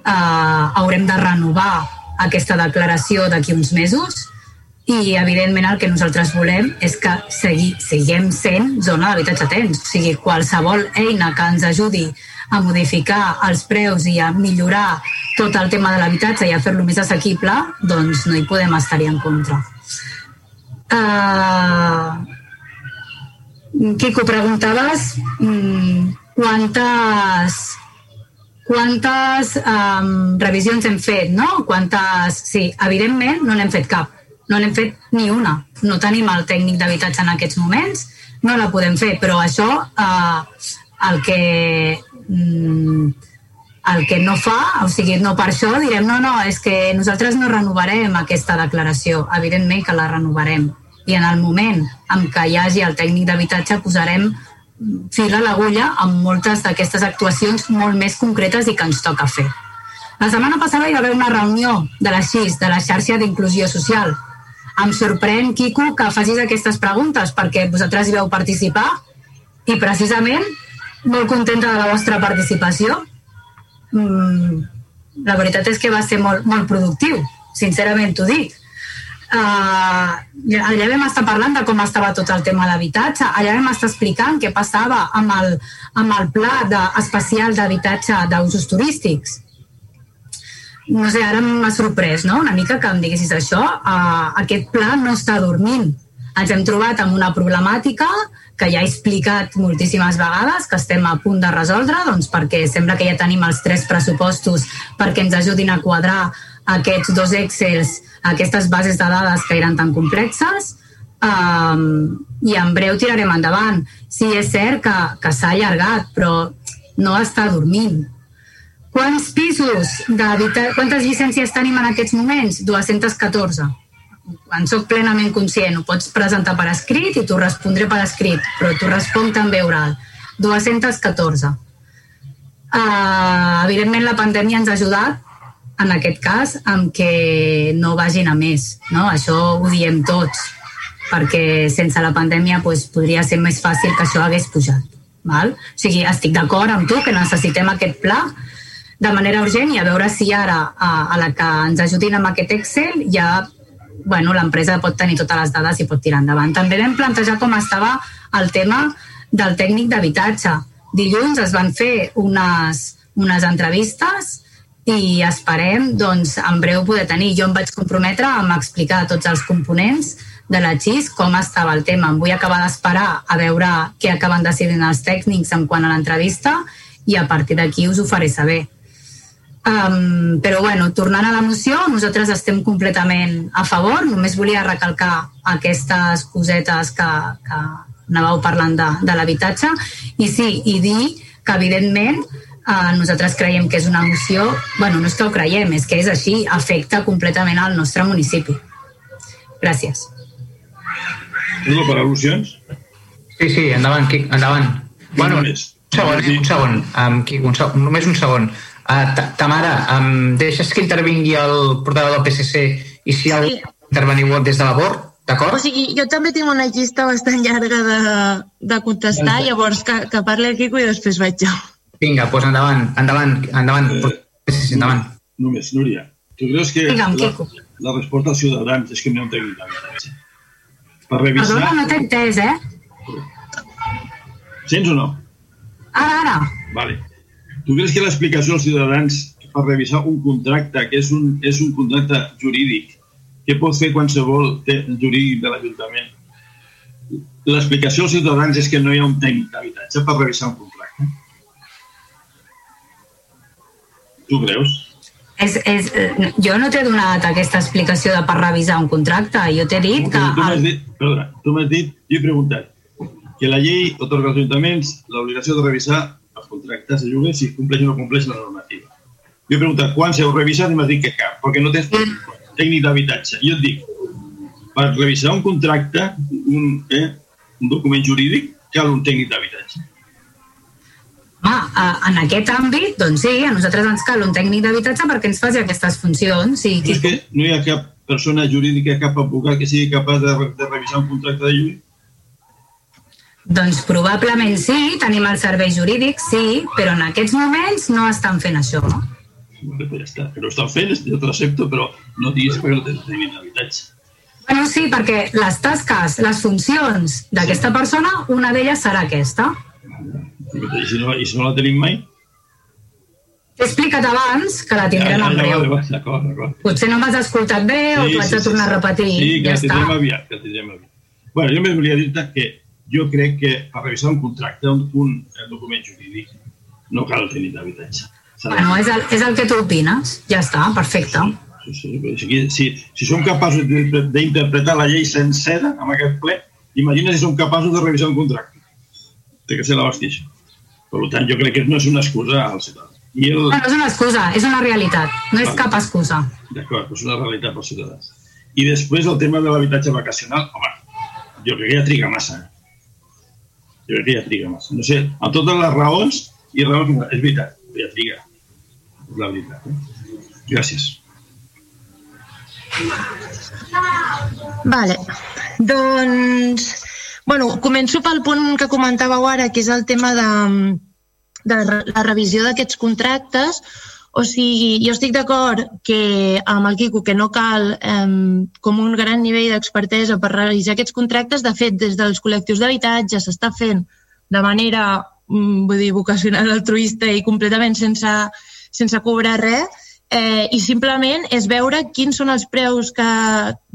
Uh, haurem de renovar aquesta declaració d'aquí uns mesos i, evidentment, el que nosaltres volem és que segui, siguem sent zona d'habitatge temps. O sigui, qualsevol eina que ens ajudi a modificar els preus i a millorar tot el tema de l'habitatge i a fer-lo més assequible, doncs no hi podem estar-hi en contra. Uh, Quico, preguntaves um, quantes quantes um, revisions hem fet, no? Quantes... Sí, evidentment no n'hem fet cap no n'hem fet ni una. No tenim el tècnic d'habitatge en aquests moments, no la podem fer, però això eh, el que mm, el que no fa, o sigui, no per això direm no, no, és que nosaltres no renovarem aquesta declaració. Evidentment que la renovarem. I en el moment en què hi hagi el tècnic d'habitatge posarem fil a l'agulla amb moltes d'aquestes actuacions molt més concretes i que ens toca fer. La setmana passada hi va haver una reunió de la XIS, de la xarxa d'inclusió social. Em sorprèn, Quico, que facis aquestes preguntes perquè vosaltres hi veu participar i precisament molt contenta de la vostra participació. Mm, la veritat és que va ser molt, molt productiu, sincerament t'ho dic. Uh, allà vam estar parlant de com estava tot el tema d'habitatge, allà vam estar explicant què passava amb el, amb el pla de, especial d'habitatge d'usos turístics. No sé, ara m'ha sorprès, no?, una mica que em diguessis això. Uh, aquest pla no està dormint. Ens hem trobat amb una problemàtica que ja he explicat moltíssimes vegades, que estem a punt de resoldre, doncs perquè sembla que ja tenim els tres pressupostos perquè ens ajudin a quadrar aquests dos Excels aquestes bases de dades que eren tan complexes um, i en breu tirarem endavant. Sí, és cert que, que s'ha allargat, però no està dormint. Quants pisos. Quantes llicències tenim en aquests moments? 214. En sóc plenament conscient. Ho pots presentar per escrit i t'ho respondré per escrit, però t'ho responc també oral. 214. Uh, evidentment la pandèmia ens ha ajudat en aquest cas, amb que no vagin a més. No? Això ho diem tots, perquè sense la pandèmia pues, podria ser més fàcil que això hagués pujat. Val? O sigui, estic d'acord amb tu que necessitem aquest pla de manera urgent i a veure si ara a, a la que ens ajudin amb aquest Excel ja bueno, l'empresa pot tenir totes les dades i pot tirar endavant. També vam plantejar com estava el tema del tècnic d'habitatge. Dilluns es van fer unes, unes entrevistes i esperem doncs, en breu poder tenir. Jo em vaig comprometre a explicar tots els components de la XIS com estava el tema. Em vull acabar d'esperar a veure què acaben decidint els tècnics en quant a l'entrevista i a partir d'aquí us ho faré saber. Um, però bueno, tornant a la moció, nosaltres estem completament a favor, només volia recalcar aquestes cosetes que, que anàveu parlant de, de l'habitatge i sí, i dir que evidentment Uh, nosaltres creiem que és una moció, bueno, no és que ho creiem, és que és així, afecta completament al nostre municipi. Gràcies. Tinc per al·lusions? Sí, sí, endavant, Quic, endavant. Bueno, un segon, eh, un segon, um, Quic, un segon, només un segon. Uh, Tamara, um, deixes que intervingui el portador del PSC i si algú sí. interveniu des de la BOR, d'acord? O sigui, jo també tinc una llista bastant llarga de, de contestar, llavors que, que parli el Quico i després vaig jo. Vinga, doncs endavant, endavant, endavant. Eh, sí, endavant. Només, Núria, tu creus que Vinga, la, la resposta als ciutadans és que no tenim d'habitatge? Per revisar... Perdona, no t'he entès, eh? Sents o no? Ara, ara. Vale. Tu creus que l'explicació als ciutadans per revisar un contracte, que és un, és un contracte jurídic, que pot fer qualsevol jurídic de l'Ajuntament, l'explicació als ciutadans és que no hi ha un tècnic d'habitatge per revisar un contracte? Tu creus? És, és, eh, jo no t'he donat aquesta explicació de per revisar un contracte. Jo t'he dit que... Tu m'has dit, perdona, tu m'has dit, jo he preguntat, que la llei otorga als ajuntaments l'obligació de revisar els contractes de lloguer si compleix o no compleix la normativa. Jo he preguntat quants heu revisat i m'has dit que cap, perquè no tens tècnic d'habitatge. Jo et dic, per revisar un contracte, un, eh, un document jurídic, cal un tècnic d'habitatge. Home, en aquest àmbit, doncs sí, a nosaltres ens cal un tècnic d'habitatge perquè ens faci aquestes funcions. I... No és que no hi ha cap persona jurídica, cap advocat que sigui capaç de, de revisar un contracte de lloguer? Doncs probablement sí, tenim el servei jurídic, sí, però en aquests moments no estan fent això. Vale, pues ja està. Que no estan fent, jo t'ho accepto, però no diguis perquè no tens tècnic d'habitatge. Bueno, sí, perquè les tasques, les funcions d'aquesta persona, una d'elles serà aquesta. I si no, i si no la tenim mai? T'he explicat abans que la tindrem ja, ja, en breu. Ja, d'acord, d'acord. Potser no m'has escoltat bé sí, o t'ho haig sí, de tornar sí, a repetir. Sí, que ja la tindrem aviat, que la tindrem aviat. Bueno, jo només volia dir-te que jo crec que per revisar un contracte, un, un document jurídic, no cal tenir d'habitatge. Bueno, és el, és el que tu opines. Ja està, perfecte. Si, si, si som capaços d'interpretar la llei sencera amb aquest ple, imagina si som capaços de revisar un contracte. Té que ser la això. Per tant, jo crec que no és una excusa al ciutadà. I el... No, no és una excusa, és una realitat, no és cap excusa. D'acord, és una realitat pels ciutadans. I després el tema de l'habitatge vacacional, home, jo crec que ja triga massa. Jo crec que ja triga massa. No sé, amb totes les raons, i raons, és veritat, ja triga. És la veritat. Eh? Gràcies. Vale. Doncs, bueno, començo pel punt que comentàveu ara, que és el tema de, de la revisió d'aquests contractes. O sigui, jo estic d'acord que amb el Quico que no cal eh, com un gran nivell d'expertesa per revisar aquests contractes. De fet, des dels col·lectius d'habitatge s'està fent de manera mm, vull dir, vocacional altruista i completament sense, sense cobrar res eh, i simplement és veure quins són els preus que,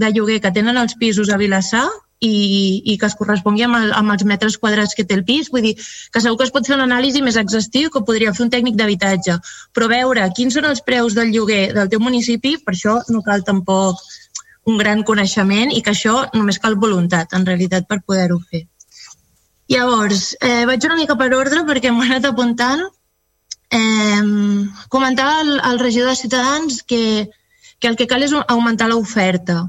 de lloguer que tenen els pisos a Vilassar i, i que es correspongui amb, el, amb els metres quadrats que té el pis. Vull dir que segur que es pot fer una anàlisi més exhaustiu que podria fer un tècnic d'habitatge. Però veure quins són els preus del lloguer del teu municipi, per això no cal tampoc un gran coneixement i que això només cal voluntat, en realitat, per poder-ho fer. Llavors, eh, vaig una mica per ordre perquè m'ho anat apuntant Eh, comentava el, el regidor de Ciutadans que, que el que cal és augmentar l'oferta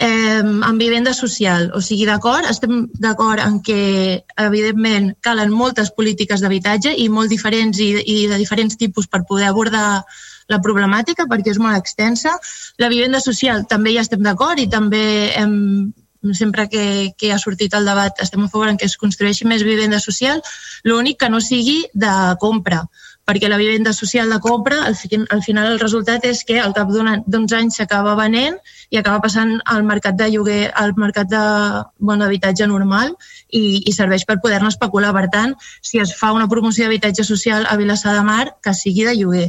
eh, en vivenda social. O sigui, d'acord, estem d'acord en que, evidentment, calen moltes polítiques d'habitatge i molt diferents i, i de diferents tipus per poder abordar la problemàtica perquè és molt extensa. La vivenda social també hi estem d'acord i també hem, sempre que, que ha sortit el debat estem a favor en que es construeixi més vivenda social, l'únic que no sigui de compra perquè la vivenda social de compra, al, fi, al final el resultat és que al cap d'uns anys s'acaba venent i acaba passant al mercat de lloguer, al mercat de bon habitatge normal i, i serveix per poder-ne especular. Per tant, si es fa una promoció d'habitatge social a Vilassar de Mar, que sigui de lloguer.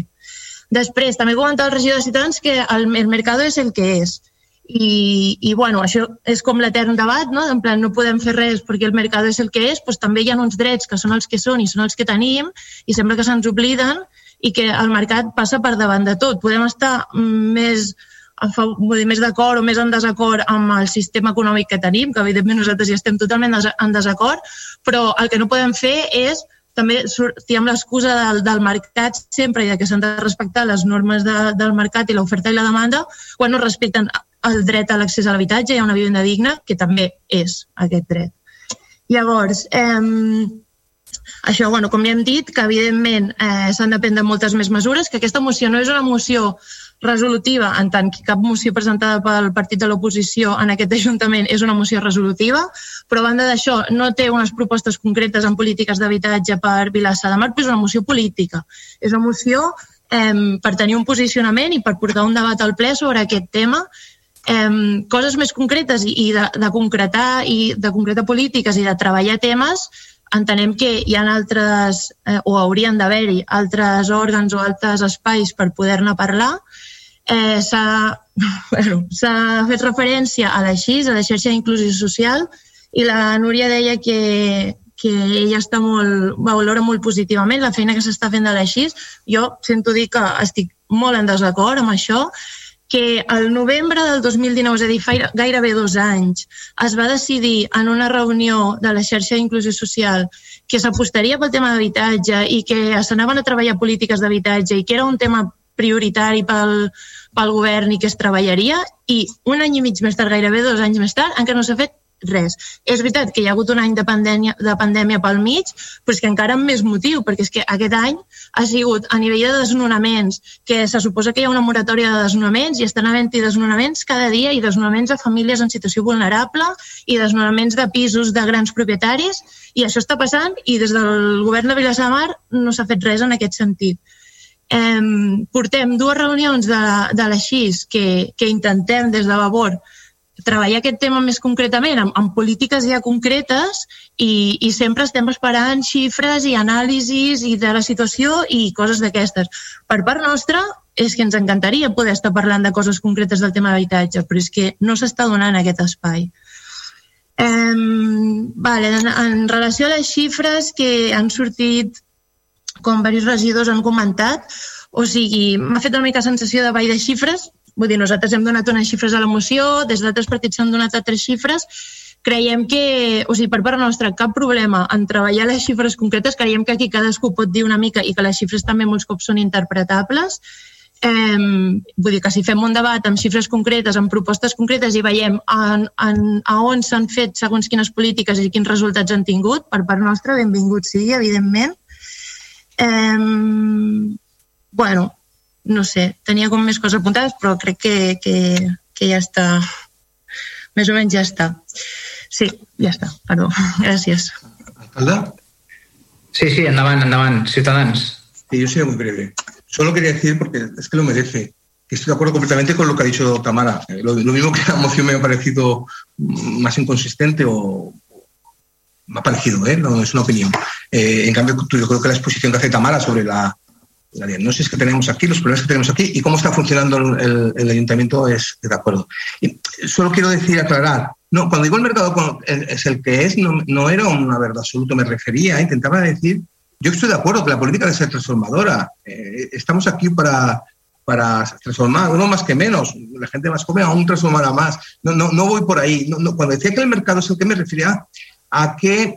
Després, també comentava el regidor de Ciutadans que el, el mercat és el que és i, i bueno, això és com l'etern debat, no? En plan, no podem fer res perquè el mercat és el que és, doncs també hi ha uns drets que són els que són i són els que tenim i sembla que se'ns obliden i que el mercat passa per davant de tot. Podem estar més dir, més d'acord o més en desacord amb el sistema econòmic que tenim, que evidentment nosaltres ja estem totalment en desacord, però el que no podem fer és també sortir amb l'excusa del, del mercat sempre i de que s'han de respectar les normes de, del mercat i l'oferta i la demanda quan no respecten el dret a l'accés a l'habitatge i a una vivenda digna, que també és aquest dret. Llavors, eh, això, bueno, com ja hem dit, que evidentment eh, s'han de prendre moltes més mesures, que aquesta moció no és una moció resolutiva, en tant que cap moció presentada pel partit de l'oposició en aquest Ajuntament és una moció resolutiva, però a banda d'això no té unes propostes concretes en polítiques d'habitatge per Vilassar de Mar, però és una moció política. És una moció eh, per tenir un posicionament i per portar un debat al ple sobre aquest tema eh, coses més concretes i, i de, de concretar i de concretar polítiques i de treballar temes entenem que hi ha altres, eh, o haurien d'haver-hi altres òrgans o altres espais per poder-ne parlar. Eh, S'ha bueno, fet referència a la XIS, a la xarxa d'inclusió social, i la Núria deia que, que ella està molt, valora molt positivament la feina que s'està fent de la XIS. Jo sento dir que estic molt en desacord amb això que el novembre del 2019, és a dir, gairebé dos anys, es va decidir en una reunió de la xarxa d'inclusió social que s'apostaria pel tema d'habitatge i que s'anaven a treballar polítiques d'habitatge i que era un tema prioritari pel, pel govern i que es treballaria i un any i mig més tard, gairebé dos anys més tard, encara no s'ha fet res. És veritat que hi ha hagut un any de pandèmia, de pandèmia pel mig, però és que encara amb més motiu, perquè és que aquest any ha sigut a nivell de desnonaments, que se suposa que hi ha una moratòria de desnonaments i estan havent-hi desnonaments cada dia i desnonaments de famílies en situació vulnerable i desnonaments de pisos de grans propietaris i això està passant i des del govern de Vilassar de Mar no s'ha fet res en aquest sentit. Eh, portem dues reunions de, de la XIS que, que intentem des de Vavor treballar aquest tema més concretament amb, amb polítiques ja concretes i, i sempre estem esperant xifres i anàlisis i de la situació i coses d'aquestes. Per part nostra, és que ens encantaria poder estar parlant de coses concretes del tema d'habitatge, però és que no s'està donant aquest espai. Um, vale, en, en relació a les xifres que han sortit, com diversos regidors han comentat, o sigui, m'ha fet una mica sensació de ball de xifres, Vull dir, nosaltres hem donat unes xifres a la moció, des d'altres partits s'han donat altres xifres, creiem que, o sigui, per part nostra, cap problema en treballar les xifres concretes, creiem que aquí cadascú pot dir una mica i que les xifres també molts cops són interpretables, eh, vull dir que si fem un debat amb xifres concretes, amb propostes concretes i veiem en, en, a on s'han fet segons quines polítiques i quins resultats han tingut, per part nostra, benvingut sigui, evidentment. Eh, bueno, no sé, tenia com més coses apuntades, però crec que, que, que ja està, més o menys ja està. Sí, ja està, perdó, gràcies. Alcalde? Sí, sí, endavant, endavant, ciutadans. Sí, yo soy muy breve. Solo quería decir, porque es que lo merece, que estoy de acuerdo completamente con lo que ha dicho Tamara. Eh, Lo, lo mismo que la moción me ha parecido más inconsistente o me ha parecido, ¿eh? no es una opinión. Eh, en cambio, yo creo que la exposición que hace Tamara sobre la, la diagnosis que tenemos aquí, los problemas que tenemos aquí y cómo está funcionando el, ayuntamiento es de acuerdo. Solo quiero decir, aclarar, no, cuando digo el mercado es el que es, no, no era una verdad absoluta, me refería, intentaba decir, yo estoy de acuerdo que la política debe ser transformadora. Eh, estamos aquí para, para transformar, uno más que menos, la gente más joven aún transformará más. No, no, no voy por ahí. No, no, cuando decía que el mercado es el que me refería a que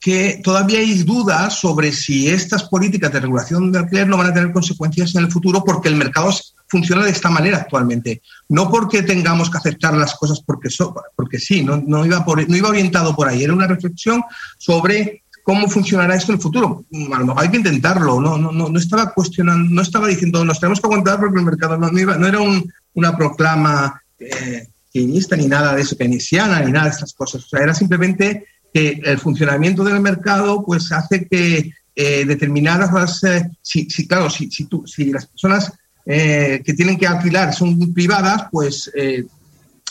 que todavía hay dudas sobre si estas políticas de regulación de alquiler no van a tener consecuencias en el futuro porque el mercado funciona de esta manera actualmente. No porque tengamos que aceptar las cosas porque, so- porque sí, no, no, iba no iba orientado por ahí. Era una reflexión sobre cómo funcionará esto en el futuro. A lo mejor hay que intentarlo. No, no, no, no estaba cuestionando, no estaba diciendo nos tenemos que aguantar porque el mercado no, iba- no era un- una proclama eh, ni nada de eso, keynesiana ni nada de estas cosas. Era simplemente que el funcionamiento del mercado pues hace que eh, determinadas eh, si, si, claro si, si, tú, si las personas eh, que tienen que alquilar son privadas pues eh,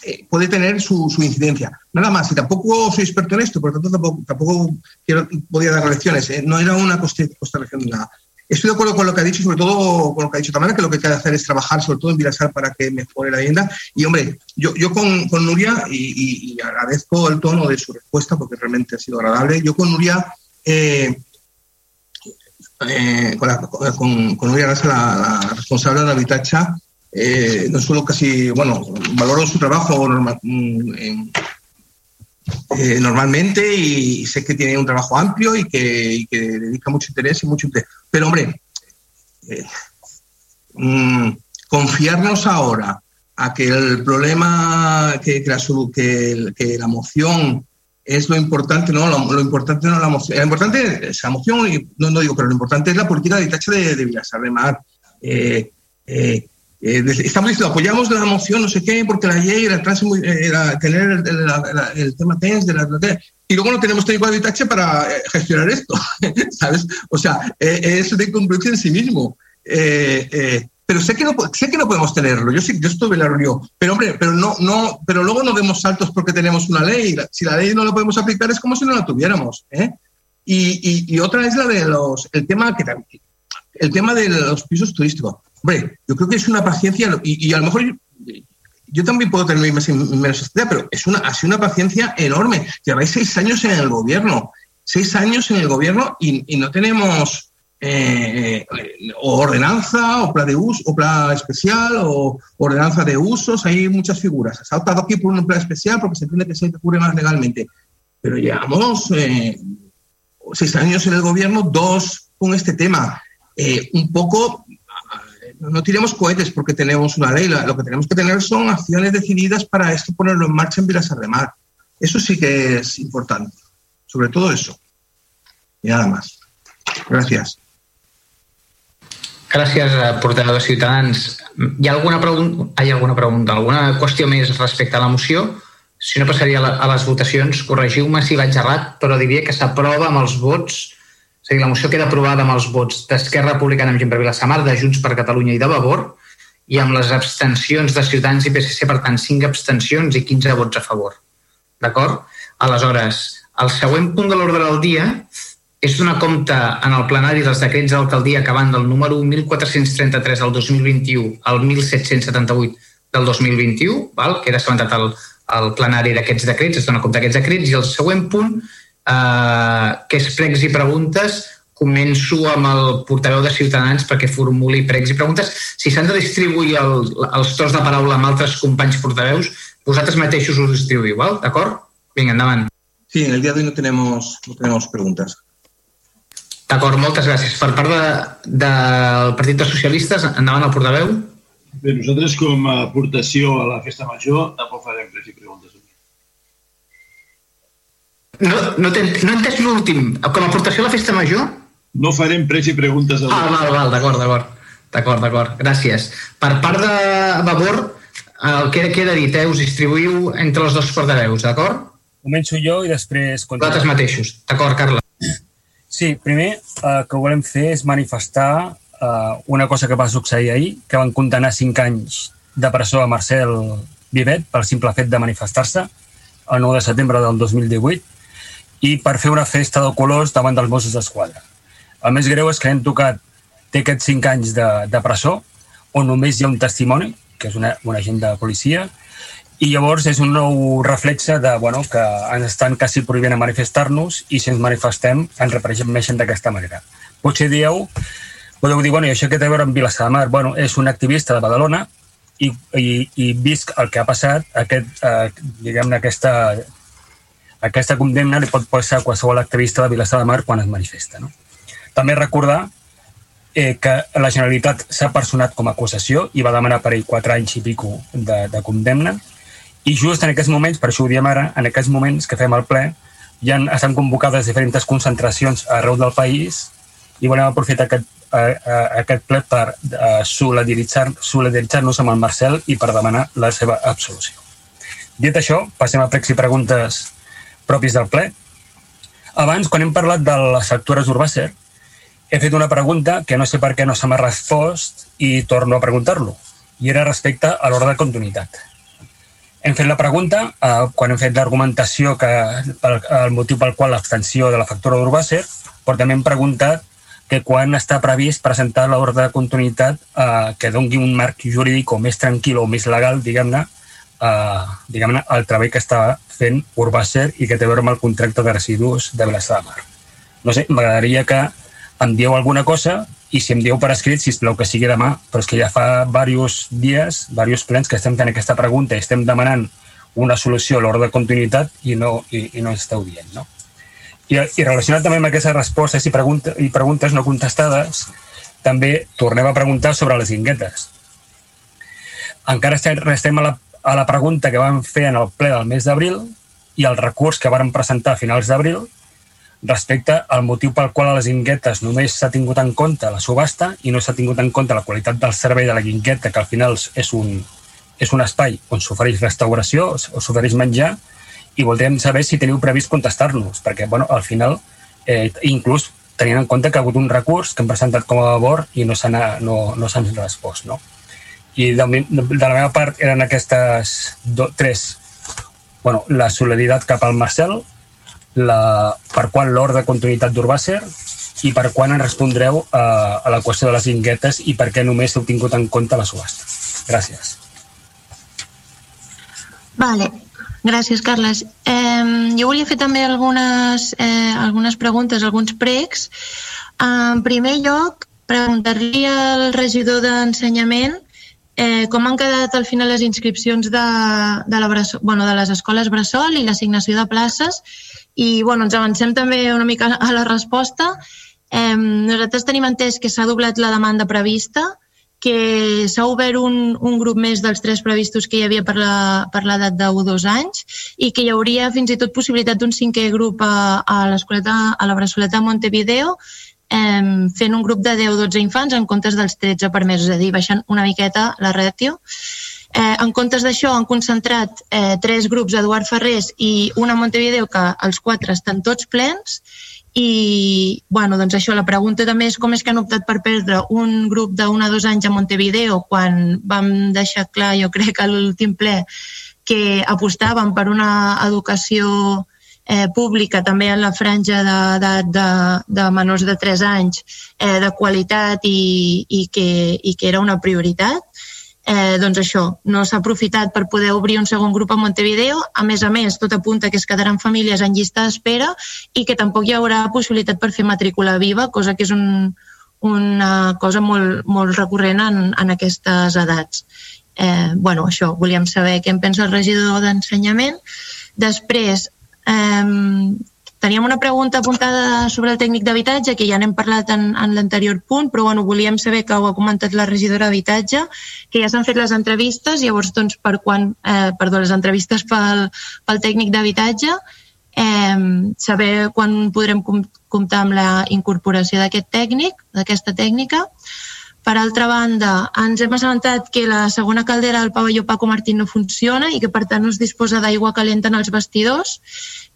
eh, puede tener su, incidencia. Nada más y tampoco soy experto en esto por lo tanto tampoco, tampoco quiero, podía dar lecciones no era una constatación de nada Estoy de acuerdo con lo que ha dicho, sobre todo con lo que ha dicho Tamara, que lo que hay que hacer es trabajar, sobre todo en Vilasar, para que mejore la vivienda. Y, hombre, yo, con, Nuria, y, agradezco el tono de su respuesta, porque realmente ha sido agradable, yo con Nuria, eh, eh, con, Nuria Gasa, la, la responsable de la Habitacha, eh, no solo casi, bueno, valoro su trabajo mm, en- eh, normalmente y sé que tiene un trabajo amplio y que, que dedica mucho interés y mucho interés. Pero hombre, eh, mm, confiarnos ahora a que el problema, que, la, que, la moción es lo importante, no, lo, importante no la moción, lo importante es la moción, no, no digo, pero lo importante es la política de Itacha de, de de Mar. Eh, eh, eh, estamos diciendo, apoyamos la moción, no sé qué, porque la ley era, muy- eh, era tener el, el- la- el tema TENS de la, de- y luego no tenemos técnico de Itacha para eh, gestionar esto, ¿sabes? O sea, eh, es de congruencia en sí mismo. Eh, eh, pero sé que no sé que no podemos tenerlo. Yo sí, yo estuve en la reunión, pero hombre, pero no, no, pero luego no demos saltos porque tenemos una ley. La- Si la ley no la podemos aplicar es como si no la tuviéramos. ¿eh? Y, y- y otra es la de los, el tema que el tema de los pisos turísticos. Hombre, yo creo que es una paciencia y, a lo mejor yo, también puedo tener más, menos pero es una, ha sido una paciencia enorme. Lleváis seis años en el gobierno, seis años en el gobierno y, no tenemos eh, o ordenanza, o plan de uso, o plan especial, o ordenanza de usos, hay muchas figuras. Se ha optado aquí por un plan especial porque se entiende que se cubre más legalmente. Pero llevamos eh, seis años en el gobierno, dos con este tema. Eh, un poco, no tiremos cohetes porque tenemos una ley, lo que tenemos que tener son acciones decididas para esto ponerlo en marcha en Vilasar de Mar. Eso sí que es importante, sobre todo eso. Y nada más. Gracias. Gràcies, eh, portaveu de Ciutadans. Hi ha alguna pregunta, hi ha alguna pregunta, alguna qüestió més respecte a la moció? Si no, passaria a les votacions. Corregiu-me si vaig errat, però diria que s'aprova amb els vots, dir, la moció queda aprovada amb els vots d'Esquerra Republicana amb gent per Vilassamar, de Junts per Catalunya i de Vavor, i amb les abstencions de Ciutadans i PSC, per tant, 5 abstencions i 15 vots a favor. D'acord? Aleshores, el següent punt de l'ordre del dia és donar compte en el plenari dels decrets d'alcaldia que van del número 1433 del 2021 al 1778 del 2021, val? que era assabentat el, el plenari d'aquests decrets, es dona compte d'aquests decrets, i el següent punt, eh, que és pregs i preguntes, començo amb el portaveu de Ciutadans perquè formuli pregs i preguntes. Si s'han de distribuir el, els torns de paraula amb altres companys portaveus, vosaltres mateixos us distribuïu, val? d'acord? Vinga, endavant. Sí, en el dia d'avui no tenemos, no tenemos preguntes. D'acord, moltes gràcies. Per part de, del Partit dels Socialistes, endavant el portaveu. Bé, nosaltres com a aportació a la festa major tampoc farem pregs i No, no, no he entès l'últim. Com a aportació a la festa major? No farem pregs i preguntes. Ah, val, val, d'acord, d'acord. D'acord, d'acord, gràcies. Per part de Vavor, el que queda dit, eh? us distribuïu entre els dos portaveus, d'acord? Començo jo i després... Vosaltres mateixos. D'acord, Carla. Sí, primer el eh, que volem fer és manifestar eh, una cosa que va succeir ahir, que van condenar 5 anys de presó a Marcel Vivet pel simple fet de manifestar-se el 9 de setembre del 2018 i per fer una festa de colors davant dels Mossos d'Esquadra. El més greu és que hem tocat té aquests 5 anys de, de presó on només hi ha un testimoni, que és una, un agent de policia, i llavors és un nou reflexe de, bueno, que ens estan quasi prohibint a manifestar-nos i si ens manifestem ens reprimeixen d'aquesta manera. Potser dieu, podeu dir, bueno, i això què té a veure amb Vilassar de Mar? Bueno, és un activista de Badalona i, i, i vist el que ha passat, aquest, eh, diguem-ne, aquesta aquesta condemna li pot passar a qualsevol activista de Vilassar de Mar quan es manifesta. No? També recordar eh, que la Generalitat s'ha personat com a acusació i va demanar per ell quatre anys i pico de, de condemna i just en aquests moments, per això ho diem ara, en aquests moments que fem el ple, ja estan convocades diferents concentracions arreu del país i volem aprofitar aquest, eh, eh, aquest ple per eh, solidaritzar-nos solidaritzar amb el Marcel i per demanar la seva absolució. Dit això, passem a pregs i preguntes propis del ple. Abans, quan hem parlat de les factures Urbàcer, he fet una pregunta que no sé per què no se m'ha respost i torno a preguntar-lo. I era respecte a l'ordre de continuïtat. Hem fet la pregunta eh, quan hem fet l'argumentació que el, el motiu pel qual l'abstenció de la factura d'Urbàcer, però també hem preguntat que quan està previst presentar l'ordre de continuïtat eh, que dongui un marc jurídic o més tranquil o més legal, diguem-ne, eh, diguem-ne, el treball que està fent Urbàcer i que té a veure amb el contracte de residus de Vilassar de Mar. No sé, m'agradaria que em dieu alguna cosa i si em dieu per escrit, si plau que sigui demà, però és que ja fa diversos dies, diversos plens que estem fent aquesta pregunta i estem demanant una solució a l'ordre de continuïtat i no, i, i no esteu dient, no? I, I relacionat també amb aquestes respostes i, pregunta, i preguntes no contestades, també tornem a preguntar sobre les guinguetes. Encara estem a la a la pregunta que vam fer en el ple del mes d'abril i el recurs que varen presentar a finals d'abril respecte al motiu pel qual a les guinguetes només s'ha tingut en compte la subhasta i no s'ha tingut en compte la qualitat del servei de la guingueta, que al final és un, és un espai on s'ofereix restauració o s'ofereix menjar, i voldríem saber si teniu previst contestar-nos, perquè bueno, al final, eh, inclús tenint en compte que ha hagut un recurs que hem presentat com a favor i no s'ha no, no respost. No? I de, de la meva part eren aquestes do, tres. Bueno, la solidaritat cap al Marcel, la, per quan l'ordre de continuïtat d'Urbàcer i per quan en respondreu a, a la qüestió de les guinguetes i per què només heu tingut en compte la subhasta. Gràcies. Vale, gràcies, Carles. Eh, jo volia fer també algunes, eh, algunes preguntes, alguns pregs. En primer lloc, preguntar-li al regidor d'Ensenyament Eh, com han quedat al final les inscripcions de, de, la Bressol, bueno, de les escoles Bressol i l'assignació de places? I bueno, ens avancem també una mica a la resposta. Eh, nosaltres tenim entès que s'ha doblat la demanda prevista, que s'ha obert un, un grup més dels tres previstos que hi havia per l'edat de 1 2 anys i que hi hauria fins i tot possibilitat d'un cinquè grup a, a l'escoleta, a la Bressoleta Montevideo eh, fent un grup de 10-12 infants en comptes dels 13 permesos, és a dir, baixant una miqueta la ràtio. Eh, en comptes d'això han concentrat eh, tres grups Eduard Ferrés i una a Montevideo que els quatre estan tots plens i bueno, doncs això, la pregunta també és com és que han optat per perdre un grup d'un a dos anys a Montevideo quan vam deixar clar, jo crec, a l'últim ple que apostaven per una educació eh, pública també en la franja d'edat de, de, de menors de 3 anys eh, de qualitat i, i, que, i que era una prioritat. eh, doncs això, no s'ha aprofitat per poder obrir un segon grup a Montevideo. A més a més, tot apunta que es quedaran famílies en llista d'espera i que tampoc hi haurà possibilitat per fer matrícula viva, cosa que és un, una cosa molt, molt recurrent en, en aquestes edats. Eh, bueno, això, volíem saber què en pensa el regidor d'Ensenyament. Després, Teníem una pregunta apuntada sobre el tècnic d'habitatge, que ja n'hem parlat en, en l'anterior punt, però bueno, volíem saber que ho ha comentat la regidora d'habitatge, que ja s'han fet les entrevistes, llavors doncs per quan, eh, perdó, les entrevistes pel, pel tècnic d'habitatge, eh, saber quan podrem comptar amb la incorporació d'aquest tècnic, d'aquesta tècnica, per altra banda, ens hem assabentat que la segona caldera del pavelló Paco Martín no funciona i que per tant no es disposa d'aigua calenta en els vestidors.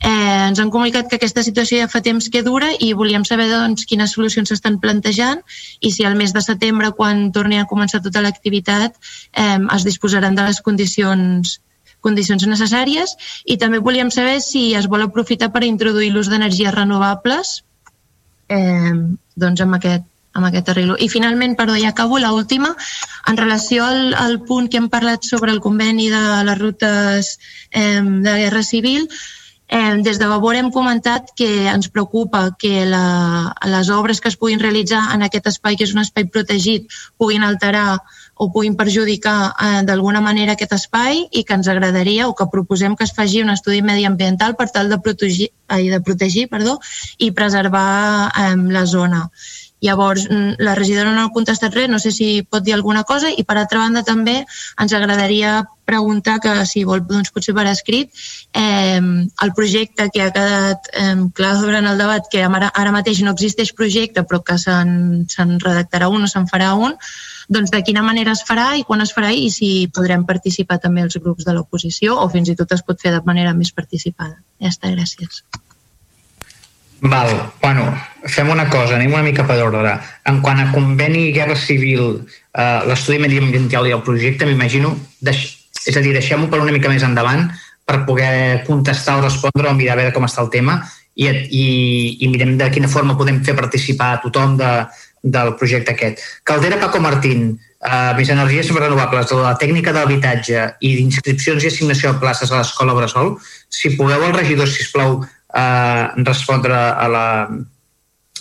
Eh, ens han comunicat que aquesta situació ja fa temps que dura i volíem saber doncs, quines solucions s'estan plantejant i si al mes de setembre, quan torni a començar tota l'activitat, eh, es disposaran de les condicions condicions necessàries i també volíem saber si es vol aprofitar per introduir l'ús d'energies renovables eh, doncs amb aquest, amb aquest arreglo. I finalment, perdó, ja acabo, l última, en relació al, al punt que hem parlat sobre el conveni de les rutes eh, de guerra civil, eh, des de Vavor hem comentat que ens preocupa que la, les obres que es puguin realitzar en aquest espai, que és un espai protegit, puguin alterar o puguin perjudicar eh, d'alguna manera aquest espai i que ens agradaria o que proposem que es faci un estudi mediambiental per tal de protegir, ai, de protegir perdó, i preservar eh, la zona. Llavors, la regidora no ha contestat res, no sé si pot dir alguna cosa i per altra banda també ens agradaria preguntar que si vol doncs, potser per escrit eh, el projecte que ha quedat eh, clar durant el debat que ara, ara mateix no existeix projecte però que se'n se redactarà un o se'n farà un doncs de quina manera es farà i quan es farà i si podrem participar també els grups de l'oposició o fins i tot es pot fer de manera més participada. Ja està, gràcies. Val, bueno, fem una cosa, anem una mica per ordre. En quant a conveni guerra civil, eh, l'estudi mediambiental i el projecte, m'imagino, és a dir, deixem-ho per una mica més endavant per poder contestar o respondre o mirar a veure com està el tema i, i, i mirem de quina forma podem fer participar a tothom de, del projecte aquest. Caldera Paco Martín, eh, més energies renovables, de la tècnica d'habitatge i d'inscripcions i assignació de places a l'escola Bressol, si podeu el regidor, si plau, respondre a la,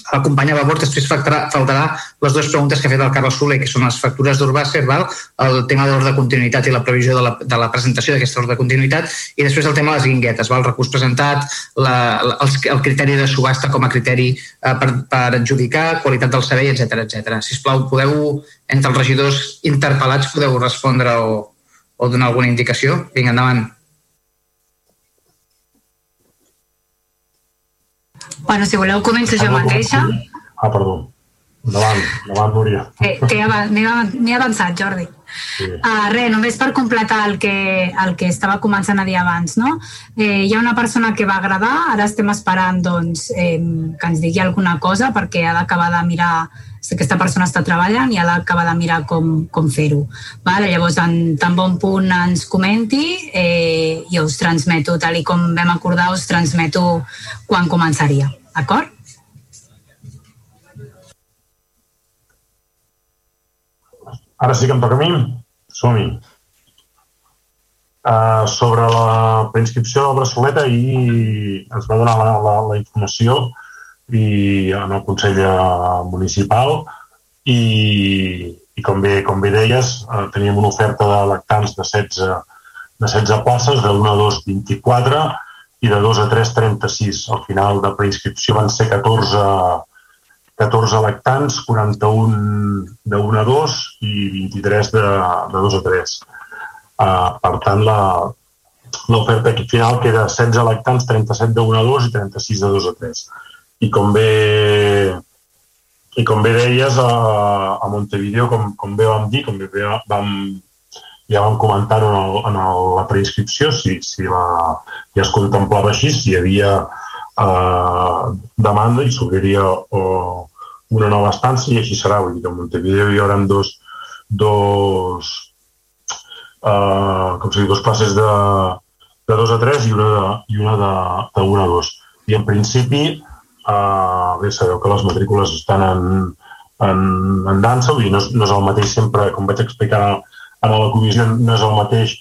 a la companya Vavor, després faltarà, faltarà les dues preguntes que ha fet el Carles Soler, que són les factures d'Urbàcer, el tema de l'ordre de continuïtat i la previsió de la, de la presentació d'aquesta ordre de continuïtat, i després el tema de les guinguetes, val? el recurs presentat, la, el, el criteri de subhasta com a criteri eh, per, per adjudicar, qualitat del servei, etc etc. Si us plau, podeu, entre els regidors interpel·lats, podeu respondre o, o donar alguna indicació? Vinga, endavant. Bueno, si voleu començo jo mateixa. Ah, perdó. Endavant, endavant, Núria. Eh, M'he avançat, Jordi. Sí. Uh, res, només per completar el que, el que estava començant a dir abans. No? Eh, hi ha una persona que va agradar, ara estem esperant doncs, eh, que ens digui alguna cosa perquè ha d'acabar de mirar si aquesta persona està treballant i ha d'acabar de mirar com, com fer-ho. Vale? Llavors, en tan bon punt ens comenti eh, i us transmeto, tal i com vam acordar, us transmeto quan començaria. D'acord? Ara sí que em toca a mi? Som-hi. Uh, sobre la preinscripció del braçoleta i ens va donar la, la, la informació i en el Consell Municipal i, i com, bé, com bé deies, uh, teníem una oferta de lactants de 16, de 16 places, de 1 a 2, 24 i de 2 a 3, 36. Al final de preinscripció van ser 14 14 lactants, 41 de 1 a 2 i 23 de, de 2 a 3. Uh, ah, per tant, l'oferta final queda 16 lactants, 37 de 1 a 2 i 36 de 2 a 3. I com bé, i com bé deies, a, a Montevideo, com, com bé vam dir, com bé vam, ja vam comentar en, el, en el, la preinscripció, si, si la, ja es contemplava així, si hi havia eh, demanda i s'obriria o, una nova estància i així serà. Vull dir que a Montevideo hi haurà dos, dos, uh, com dir, dos classes de, de 2 a 3 i una de, i una de, de 1 a 2. I en principi, uh, bé, sabeu que les matrícules estan en, en, en dansa, dir, no és, no és el mateix sempre, com vaig explicar en la comissió no és el mateix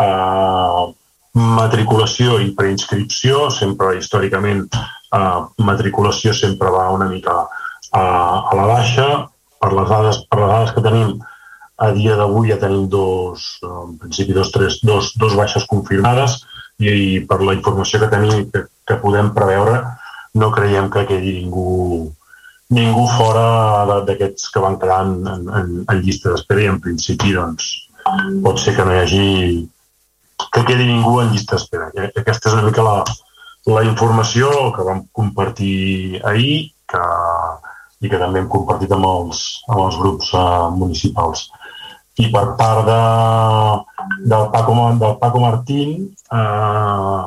eh, matriculació i preinscripció, sempre històricament eh, matriculació sempre va una mica a, a la baixa, per les dades, per les dades que tenim a dia d'avui ja tenim dos, en principi dos, tres, dos, dos baixes confirmades i, i per la informació que tenim que, que podem preveure no creiem que quedi ningú, ningú fora d'aquests que van quedar en, en, en llista d'espera i en principi doncs, pot ser que no hi hagi que quedi ningú en llista d'espera. Aquesta és una mica la, la informació que vam compartir ahir que, i que també hem compartit amb els, amb els grups uh, municipals. I per part de, del, Paco, del Paco Martín, eh,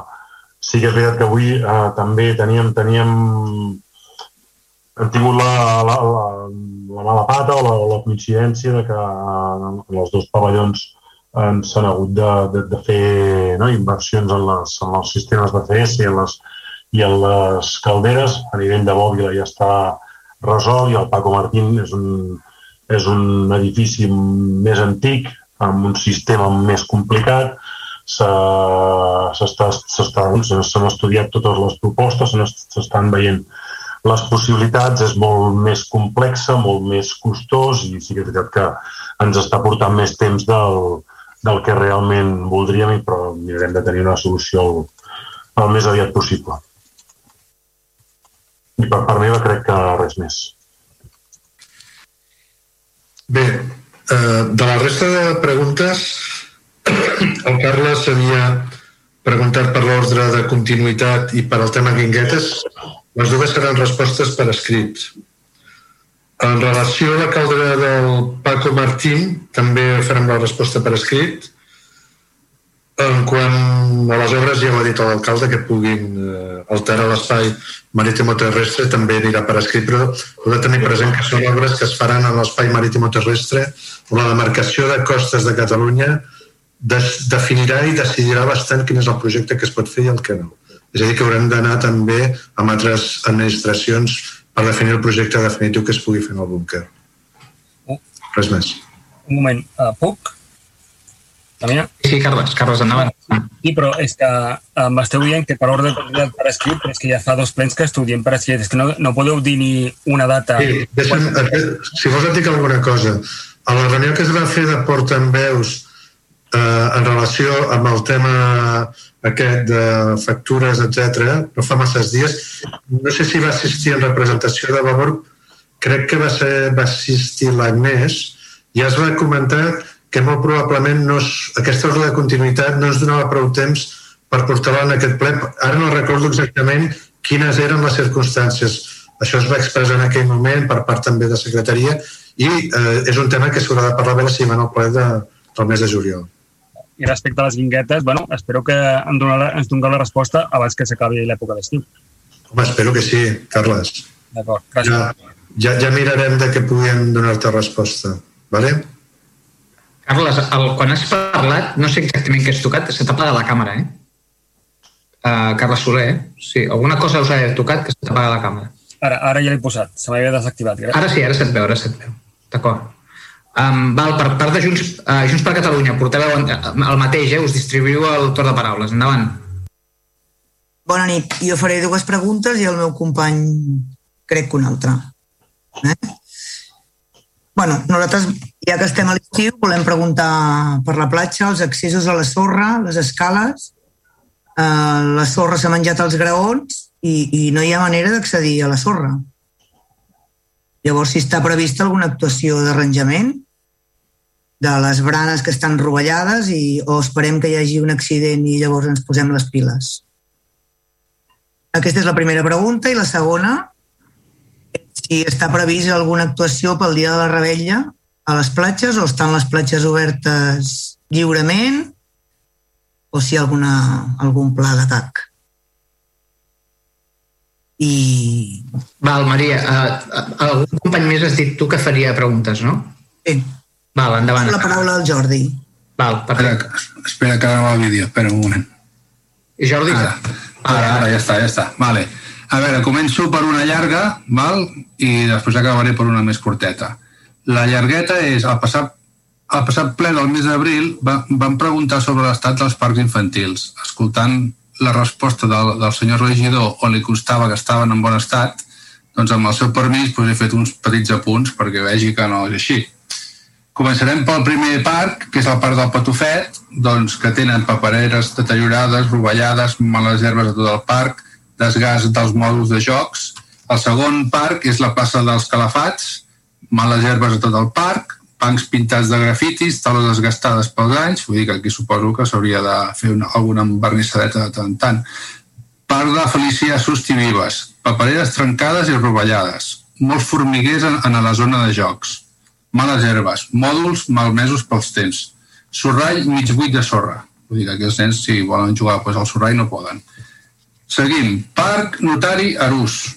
sí que és veritat que avui eh, també teníem, teníem hem tingut la, la, la, la mala pata o la, la coincidència de que eh, en els dos pavellons ens s'han hagut de, de, de fer no, inversions en, les, en els sistemes de CS i en, les, i en les calderes. A nivell de bòbila ja està resolt i el Paco Martín és un, és un edifici més antic, amb un sistema més complicat, s'han estudiat totes les propostes, s'estan veient les possibilitats, és molt més complexa, molt més costós i sí que és veritat que ens està portant més temps del, del que realment voldríem, però mirarem de tenir una solució el, el més aviat possible. I per part meva crec que res més. Bé, eh, de la resta de preguntes, el Carles s'havia preguntat per l'ordre de continuïtat i per al tema guinguetes. Les dues seran respostes per escrit. En relació a la caldera del Paco Martín, també farem la resposta per escrit. En quant a les obres, ja ho ha dit l'alcalde, que puguin eh, alterar l'espai marítim o terrestre també anirà per escrit, però heu de tenir present que són obres que es faran en l'espai marítim o la demarcació de costes de Catalunya des, definirà i decidirà bastant quin és el projecte que es pot fer i el que no. És a dir, que haurem d'anar també amb altres administracions per definir el projecte definitiu que es pugui fer en el búnquer. Res més. Un moment, uh, puc? Damià? Sí, Carles, Carles, endavant. Sí, però és que uh, m'esteu dient que per ordre de per escrit, però és que ja fa dos plens que estudiem per escrit. És que no, no podeu dir ni una data. Sí, deixa'm, si vols et dic alguna cosa. A la reunió que es va fer de portaveus eh, en relació amb el tema aquest de factures, etc. no fa masses dies. No sé si va assistir en representació de Vavor, crec que va, ser, va assistir l'Agnès, i es va comentar que molt probablement no es, aquesta ordre de continuïtat no es donava prou temps per portar-la en aquest ple. Ara no recordo exactament quines eren les circumstàncies. Això es va expressar en aquell moment per part també de secretaria i eh, és un tema que s'haurà de parlar veure si va al ple de, del mes de juliol. I respecte a les guinguetes, bueno, espero que em donarà, ens donarà la resposta abans que s'acabi l'època d'estiu. Home, espero que sí, Carles. D'acord, gràcies. Ja, ja, ja mirarem de què puguem donar-te resposta. Vale? Carles, el, quan has parlat, no sé exactament què has tocat, se t'ha apagat la càmera, eh? Uh, Carles Soler, eh? Sí, alguna cosa us ha tocat que se t'ha apagat la càmera. Ara, ara ja l'he posat, se m'havia desactivat. Gràcies. Ara sí, ara se't veu, ara se't veu. D'acord. Um, val, per part de Junts, uh, Junts per Catalunya, portaveu el mateix, eh? us distribuïu el torn de paraules. Endavant. Bona nit. Jo faré dues preguntes i el meu company crec que una altra. Eh? bueno, nosaltres, ja que estem a l'estiu, volem preguntar per la platja, els accessos a la sorra, les escales. Eh, la sorra s'ha menjat els graons i, i no hi ha manera d'accedir a la sorra. Llavors, si està prevista alguna actuació d'arranjament de les branes que estan rovellades i, o esperem que hi hagi un accident i llavors ens posem les piles. Aquesta és la primera pregunta i la segona, si està previst alguna actuació pel dia de la rebella a les platges o estan les platges obertes lliurement o si hi ha alguna, algun pla d'atac. I... Val, Maria, uh, algun company més has dit tu que faria preguntes, no? Sí. Val, endavant. La paraula al Jordi. Val, perfecte. Espera, espera que ara el vídeo, espera un moment. I Jordi? Ara, ara, ara, ja està, ja està. Vale. A veure, començo per una llarga, val? i després acabaré per una més curteta. La llargueta és, al passat al passat ple del mes d'abril va, vam preguntar sobre l'estat dels parcs infantils. Escoltant la resposta del, del senyor regidor on li constava que estaven en bon estat, doncs amb el seu permís doncs, he fet uns petits apunts perquè vegi que no és així. Començarem pel primer parc, que és el parc del Patufet, doncs, que tenen papereres deteriorades, rovellades, males herbes a tot el parc, desgast dels mòduls de jocs. El segon parc és la plaça dels Calafats, males herbes a tot el parc, bancs pintats de grafitis, taules desgastades pels anys, vull dir que aquí suposo que s'hauria de fer una, alguna barnissadeta de tant en tant. Parc de Felicia Susti Vives, papereres trencades i rovellades, molts formiguers en, en la zona de jocs, males herbes, mòduls malmesos pels temps, sorrall mig buit de sorra, vull dir que aquí nens si volen jugar doncs al sorrall no poden. Seguim, Parc Notari Arús,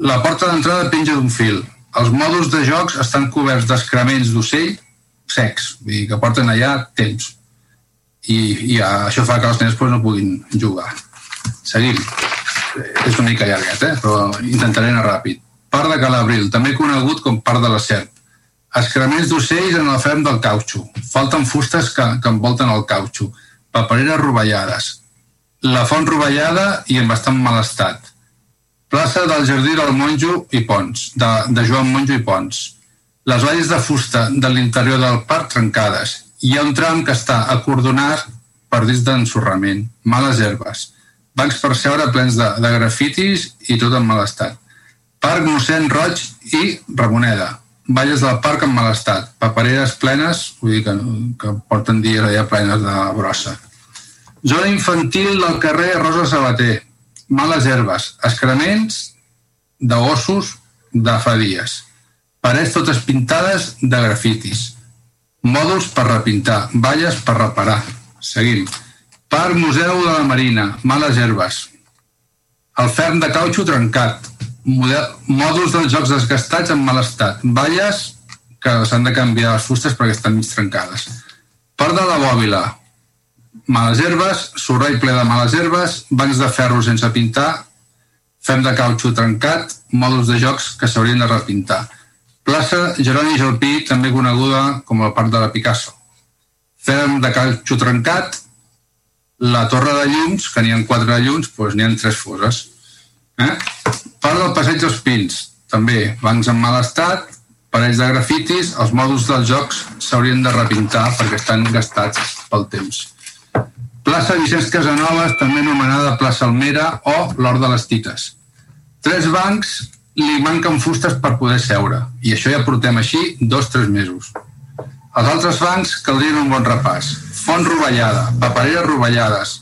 la porta d'entrada penja d'un fil, els mòduls de jocs estan coberts d'excrements d'ocell secs, vull dir que porten allà temps. I, i això fa que els nens pues, no puguin jugar. Seguim. És una mica llarguet, eh? però intentaré anar ràpid. Part de Calabril, també conegut com part de la serp. Excrements d'ocells en el ferm del cautxo. Falten fustes que, que envolten el cautxo. Papereres rovellades. La font rovellada i en bastant mal estat plaça del Jardí del Monjo i Pons, de, de Joan Monjo i Pons. Les valles de fusta de l'interior del parc trencades. Hi ha un tram que està acordonat per dins d'ensorrament, males herbes, bancs per seure plens de, de grafitis i tot en mal estat. Parc Mossèn Roig i Ramoneda, valles del parc en mal estat, papereres plenes, vull dir que, que porten dies allà plenes de brossa. Zona infantil del carrer Rosa Sabater, males herbes, excrements d'ossos de fa dies, parets totes pintades de grafitis, mòduls per repintar, valles per reparar. Seguim. Parc Museu de la Marina, males herbes, el ferm de cautxo trencat, model, mòduls dels jocs desgastats en mal estat, valles que s'han de canviar les fustes perquè estan mig trencades. Part de la bòbila, males herbes, sorrall ple de males herbes, bancs de ferro sense pintar, fem de cautxo trencat, mòduls de jocs que s'haurien de repintar. Plaça Jeroni Gelpí, també coneguda com el Parc de la Picasso. Fem de cautxo trencat, la torre de llums, que n'hi ha quatre llums, doncs n'hi ha tres foses. Eh? Part del passeig dels Pins, també, bancs en mal estat, parells de grafitis, els mòduls dels jocs s'haurien de repintar perquè estan gastats pel temps. Plaça Vicenç Casanovas, també anomenada Plaça Almera o l'Hort de les Tites. Tres bancs li manquen fustes per poder seure, i això ja portem així dos tres mesos. Els altres bancs caldrien un bon repàs. Font rovellada, papereres rovellades.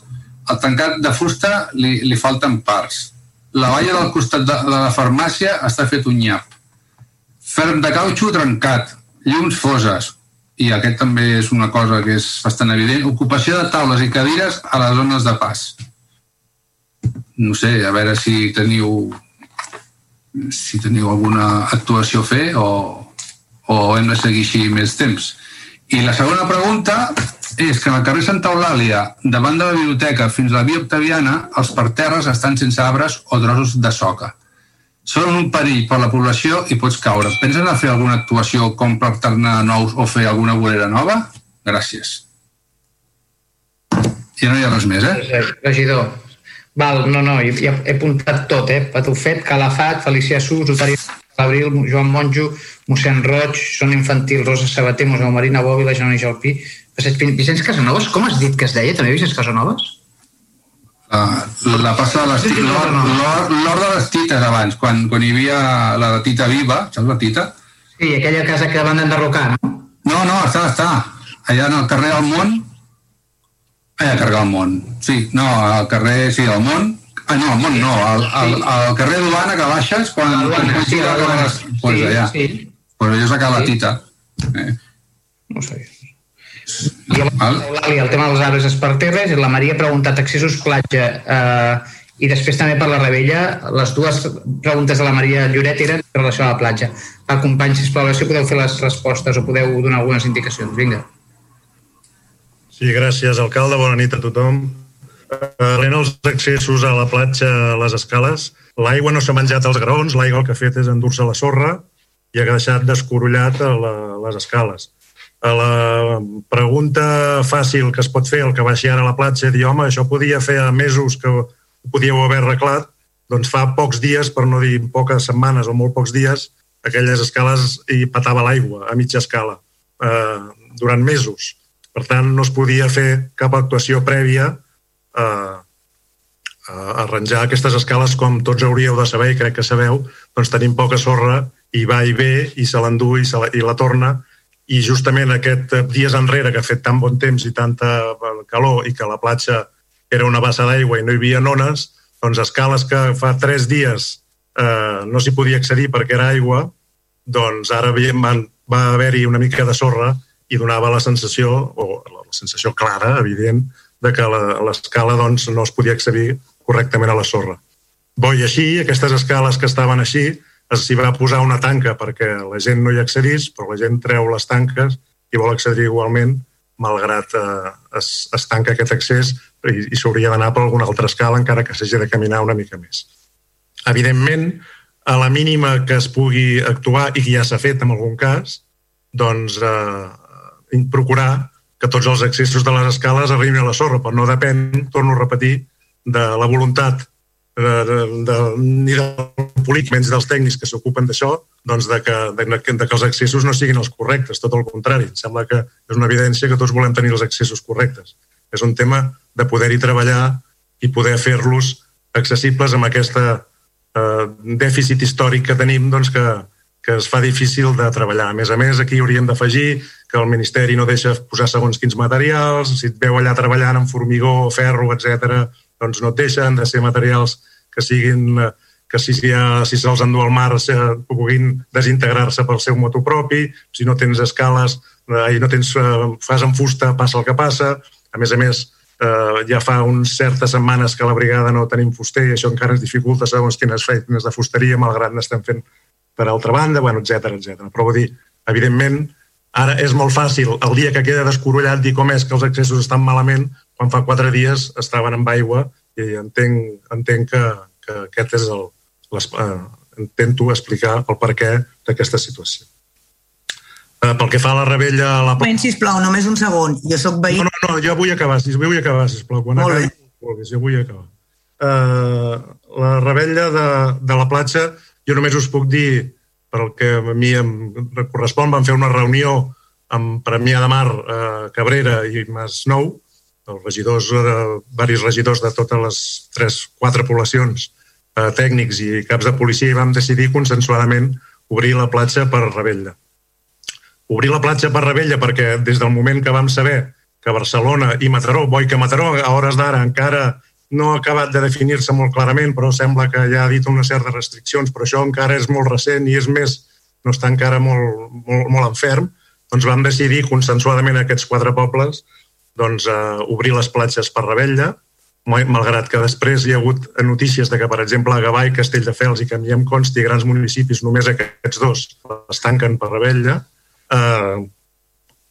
El tancat de fusta li, li falten parts. La valla del costat de, de la farmàcia està fet un nyap. Ferm de cautxo trencat, llums foses, i aquest també és una cosa que és bastant evident, ocupació de taules i cadires a les zones de pas. No sé, a veure si teniu si teniu alguna actuació a fer o, o hem de seguir així més temps. I la segona pregunta és que en el carrer Santa Eulàlia, davant de la biblioteca fins a la via Octaviana, els parterres estan sense arbres o trossos de soca són un perill per la població i pots caure. Pensen a fer alguna actuació com plantar-ne nous o fer alguna vorera nova? Gràcies. I no hi ha res més, eh? Regidor. Val, no, no, ja he apuntat tot, eh? Patufet, Calafat, Felicià Sus, Otari Abril, Joan Monjo, mossèn Roig, Zona Infantil, Rosa Sabater, Museu Marina Bòbila, Janoni Jalpí, Vicenç Casanovas, com has dit que es deia també Vicenç Casanovas? La, la passa de les tites, l'or de les tites abans, quan, quan hi havia la tita viva, saps la tita? Sí, aquella casa que van enderrocar, no? No, no, està, està. Allà en el carrer del Món, allà al carrer del Món, sí, no, al carrer, sí, del Món, ah, no, al Món no, al, al, al carrer d'Urbana que baixes quan... Duana, quan sí, les, pues allà. Sí. Pues allà és la tita. Eh. No sé. I l'Eulàlia, el tema dels arbres esparterres, i la Maria ha preguntat accessos platja eh, i després també per la Rebella, les dues preguntes de la Maria Lloret eren en relació a la platja. Va, companys, sisplau, si podeu fer les respostes o podeu donar algunes indicacions. Vinga. Sí, gràcies, alcalde. Bona nit a tothom. Parlant els accessos a la platja, a les escales, l'aigua no s'ha menjat els graons, l'aigua el que ha fet és endur-se la sorra i ha deixat descorollat a la, les escales a la pregunta fàcil que es pot fer, el que baixi ara a la platja, dir, home, això podia fer a mesos que ho podíeu haver arreglat, doncs fa pocs dies, per no dir poques setmanes o molt pocs dies, aquelles escales hi patava l'aigua a mitja escala eh, durant mesos. Per tant, no es podia fer cap actuació prèvia eh, a arranjar aquestes escales com tots hauríeu de saber i crec que sabeu, doncs tenim poca sorra i va i ve i se l'endú i, se la, i la torna i justament aquest dies enrere que ha fet tan bon temps i tanta calor i que la platja era una bassa d'aigua i no hi havia ones, doncs escales que fa tres dies eh, no s'hi podia accedir perquè era aigua, doncs ara van, va haver-hi una mica de sorra i donava la sensació, o la sensació clara, evident, de que l'escala doncs, no es podia accedir correctament a la sorra. Bo i així, aquestes escales que estaven així, s'hi va posar una tanca perquè la gent no hi accedís, però la gent treu les tanques i vol accedir igualment, malgrat eh, es, es tanca aquest accés i, i s'hauria d'anar per alguna altra escala encara que s'hagi de caminar una mica més. Evidentment, a la mínima que es pugui actuar i que ja s'ha fet en algun cas, doncs eh, procurar que tots els accessos de les escales arribin a la sorra, però no depèn, torno a repetir, de la voluntat de, de, de, ni del polític, menys dels tècnics que s'ocupen d'això, doncs de que, de, de que els accessos no siguin els correctes, tot el contrari. Em sembla que és una evidència que tots volem tenir els accessos correctes. És un tema de poder-hi treballar i poder fer-los accessibles amb aquesta eh, dèficit històric que tenim doncs, que, que es fa difícil de treballar. A més a més, aquí hauríem d'afegir que el Ministeri no deixa posar segons quins materials, si et veu allà treballant amb formigó, ferro, etc doncs no deixen de ser materials que siguin que si, si se'ls endú al mar se, puguin desintegrar-se pel seu moto propi, si no tens escales eh, i no tens, eh, fas en fusta, passa el que passa. A més a més, eh, ja fa uns certes setmanes que a la brigada no tenim fuster i això encara ens dificulta segons quines feines de fusteria, malgrat n'estem fent per altra banda, bueno, etc etc. Però vull dir, evidentment, ara és molt fàcil, el dia que queda descorollat, dir com és que els accessos estan malament, quan fa quatre dies estaven amb aigua i entenc, entenc que, que aquest és el... Les, eh, intento explicar el per què d'aquesta situació. Eh, pel que fa a la rebella... A la... Ben, sisplau, només un segon. Jo sóc veí... No, no, no, jo vull acabar, si vull acabar, sisplau. Quan Molt bé. Acabi, jo vull acabar. Eh, la rebella de, de la platja, jo només us puc dir, per el que a mi em correspon, vam fer una reunió amb Premià de Mar, eh, Cabrera i Mas Nou, els regidors, eh, varis regidors de totes les tres, quatre poblacions, eh, tècnics i caps de policia, i vam decidir consensuadament obrir la platja per Rebella. Obrir la platja per Rebella perquè des del moment que vam saber que Barcelona i Mataró, boi que Mataró a hores d'ara encara no ha acabat de definir-se molt clarament, però sembla que ja ha dit unes certes restriccions, però això encara és molt recent i és més, no està encara molt, molt, molt enferm, doncs vam decidir consensuadament aquests quatre pobles doncs, eh, obrir les platges per Rebella, malgrat que després hi ha hagut notícies de que, per exemple, a Gavà i Castelldefels i que a mi em consti grans municipis, només aquests dos es tanquen per Rebella, eh,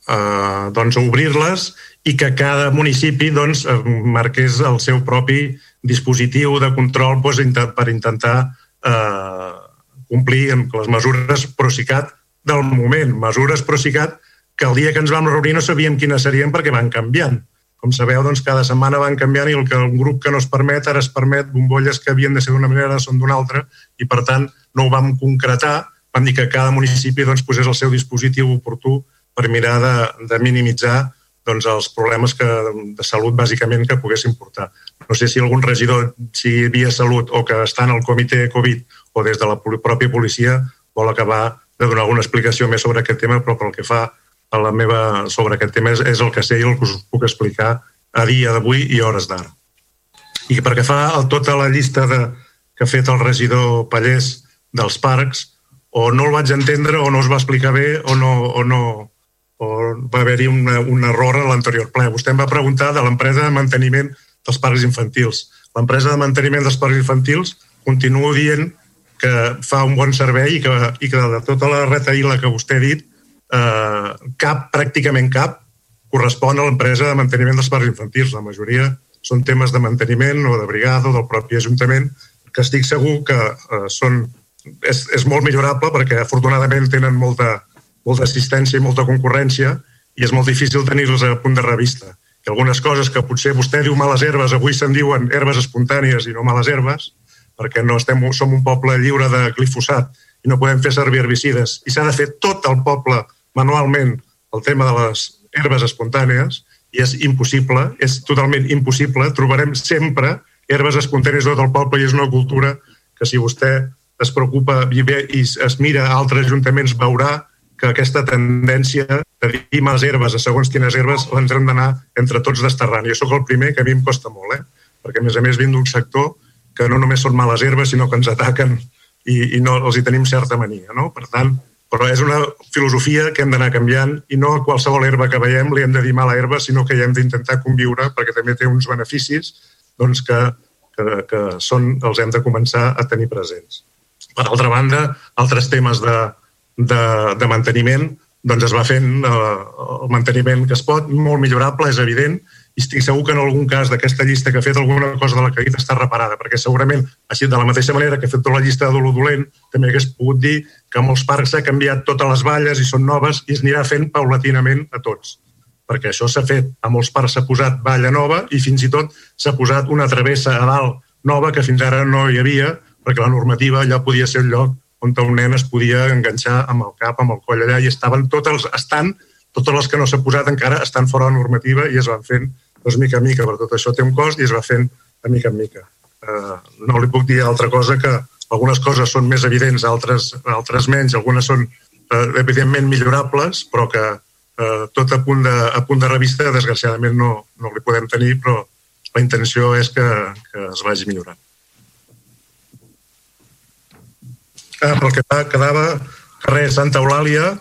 eh, doncs obrir-les i que cada municipi doncs, marqués el seu propi dispositiu de control doncs, per intentar eh, complir amb les mesures Procicat del moment. Mesures Procicat que el dia que ens vam reunir no sabíem quines serien perquè van canviant. Com sabeu, doncs, cada setmana van canviant i el que un grup que no es permet ara es permet bombolles que havien de ser d'una manera són d'una altra i, per tant, no ho vam concretar. Vam dir que cada municipi doncs, posés el seu dispositiu oportú per mirar de, de minimitzar doncs, els problemes que, de salut bàsicament que poguessin portar. No sé si algun regidor, si via salut o que està en el comitè Covid o des de la pròpia policia vol acabar de donar alguna explicació més sobre aquest tema, però pel que fa a la meva, sobre aquest tema és, és el que sé i el que us puc explicar a dia d'avui i hores d'ara. I perquè fa el, tota la llista de, que ha fet el regidor Pallés dels parcs, o no el vaig entendre o no es va explicar bé o no, o no o va haver-hi un error a l'anterior ple. Vostè em va preguntar de l'empresa de manteniment dels parcs infantils. L'empresa de manteniment dels parcs infantils continuo dient que fa un bon servei i que, i que de tota la retaïla que vostè ha dit eh, cap, pràcticament cap, correspon a l'empresa de manteniment dels parcs infantils. La majoria són temes de manteniment o de brigada o del propi Ajuntament, que estic segur que eh, són, és, és molt millorable perquè afortunadament tenen molta, molta assistència i molta concurrència i és molt difícil tenir-los a punt de revista. I algunes coses que potser vostè diu males herbes, avui se'n diuen herbes espontànies i no males herbes, perquè no estem, som un poble lliure de glifosat i no podem fer servir herbicides. I s'ha de fer tot el poble manualment el tema de les herbes espontànies i és impossible, és totalment impossible. Trobarem sempre herbes espontànies tot el poble i és una cultura que si vostè es preocupa i es mira a altres ajuntaments veurà que aquesta tendència de dir males herbes a segons quines herbes l'ens hem d'anar entre tots desterrant. Jo sóc el primer que a mi em costa molt, eh? perquè a més a més vinc d'un sector que no només són males herbes, sinó que ens ataquen i, i no els hi tenim certa mania. No? Per tant, però és una filosofia que hem d'anar canviant i no a qualsevol herba que veiem li hem de dir mala herba, sinó que hi hem d'intentar conviure perquè també té uns beneficis doncs, que, que, que són, els hem de començar a tenir presents. Per altra banda, altres temes de, de, de manteniment, doncs es va fent eh, el manteniment que es pot, molt millorable, és evident, i estic segur que en algun cas d'aquesta llista que ha fet alguna cosa de la caïda està reparada, perquè segurament, així de la mateixa manera que ha fet tota la llista de dolent, també hagués pogut dir que a molts parcs s'ha canviat totes les valles i són noves i es anirà fent paulatinament a tots. Perquè això s'ha fet, a molts parcs s'ha posat valla nova i fins i tot s'ha posat una travessa a dalt nova que fins ara no hi havia, perquè la normativa allò podia ser el lloc on un nen es podia enganxar amb el cap, amb el coll allà, i estaven totes, estan, totes les que no s'ha posat encara estan fora de normativa i es van fent doncs, mica en mica, per tot això té un cost i es va fent de mica en mica. Uh, no li puc dir altra cosa que algunes coses són més evidents, altres, altres menys, algunes són uh, evidentment millorables, però que uh, tot a punt, de, a punt de revista, desgraciadament no, no li podem tenir, però la intenció és que, que es vagi millorant. eh, pel que quedava carrer Santa Eulàlia,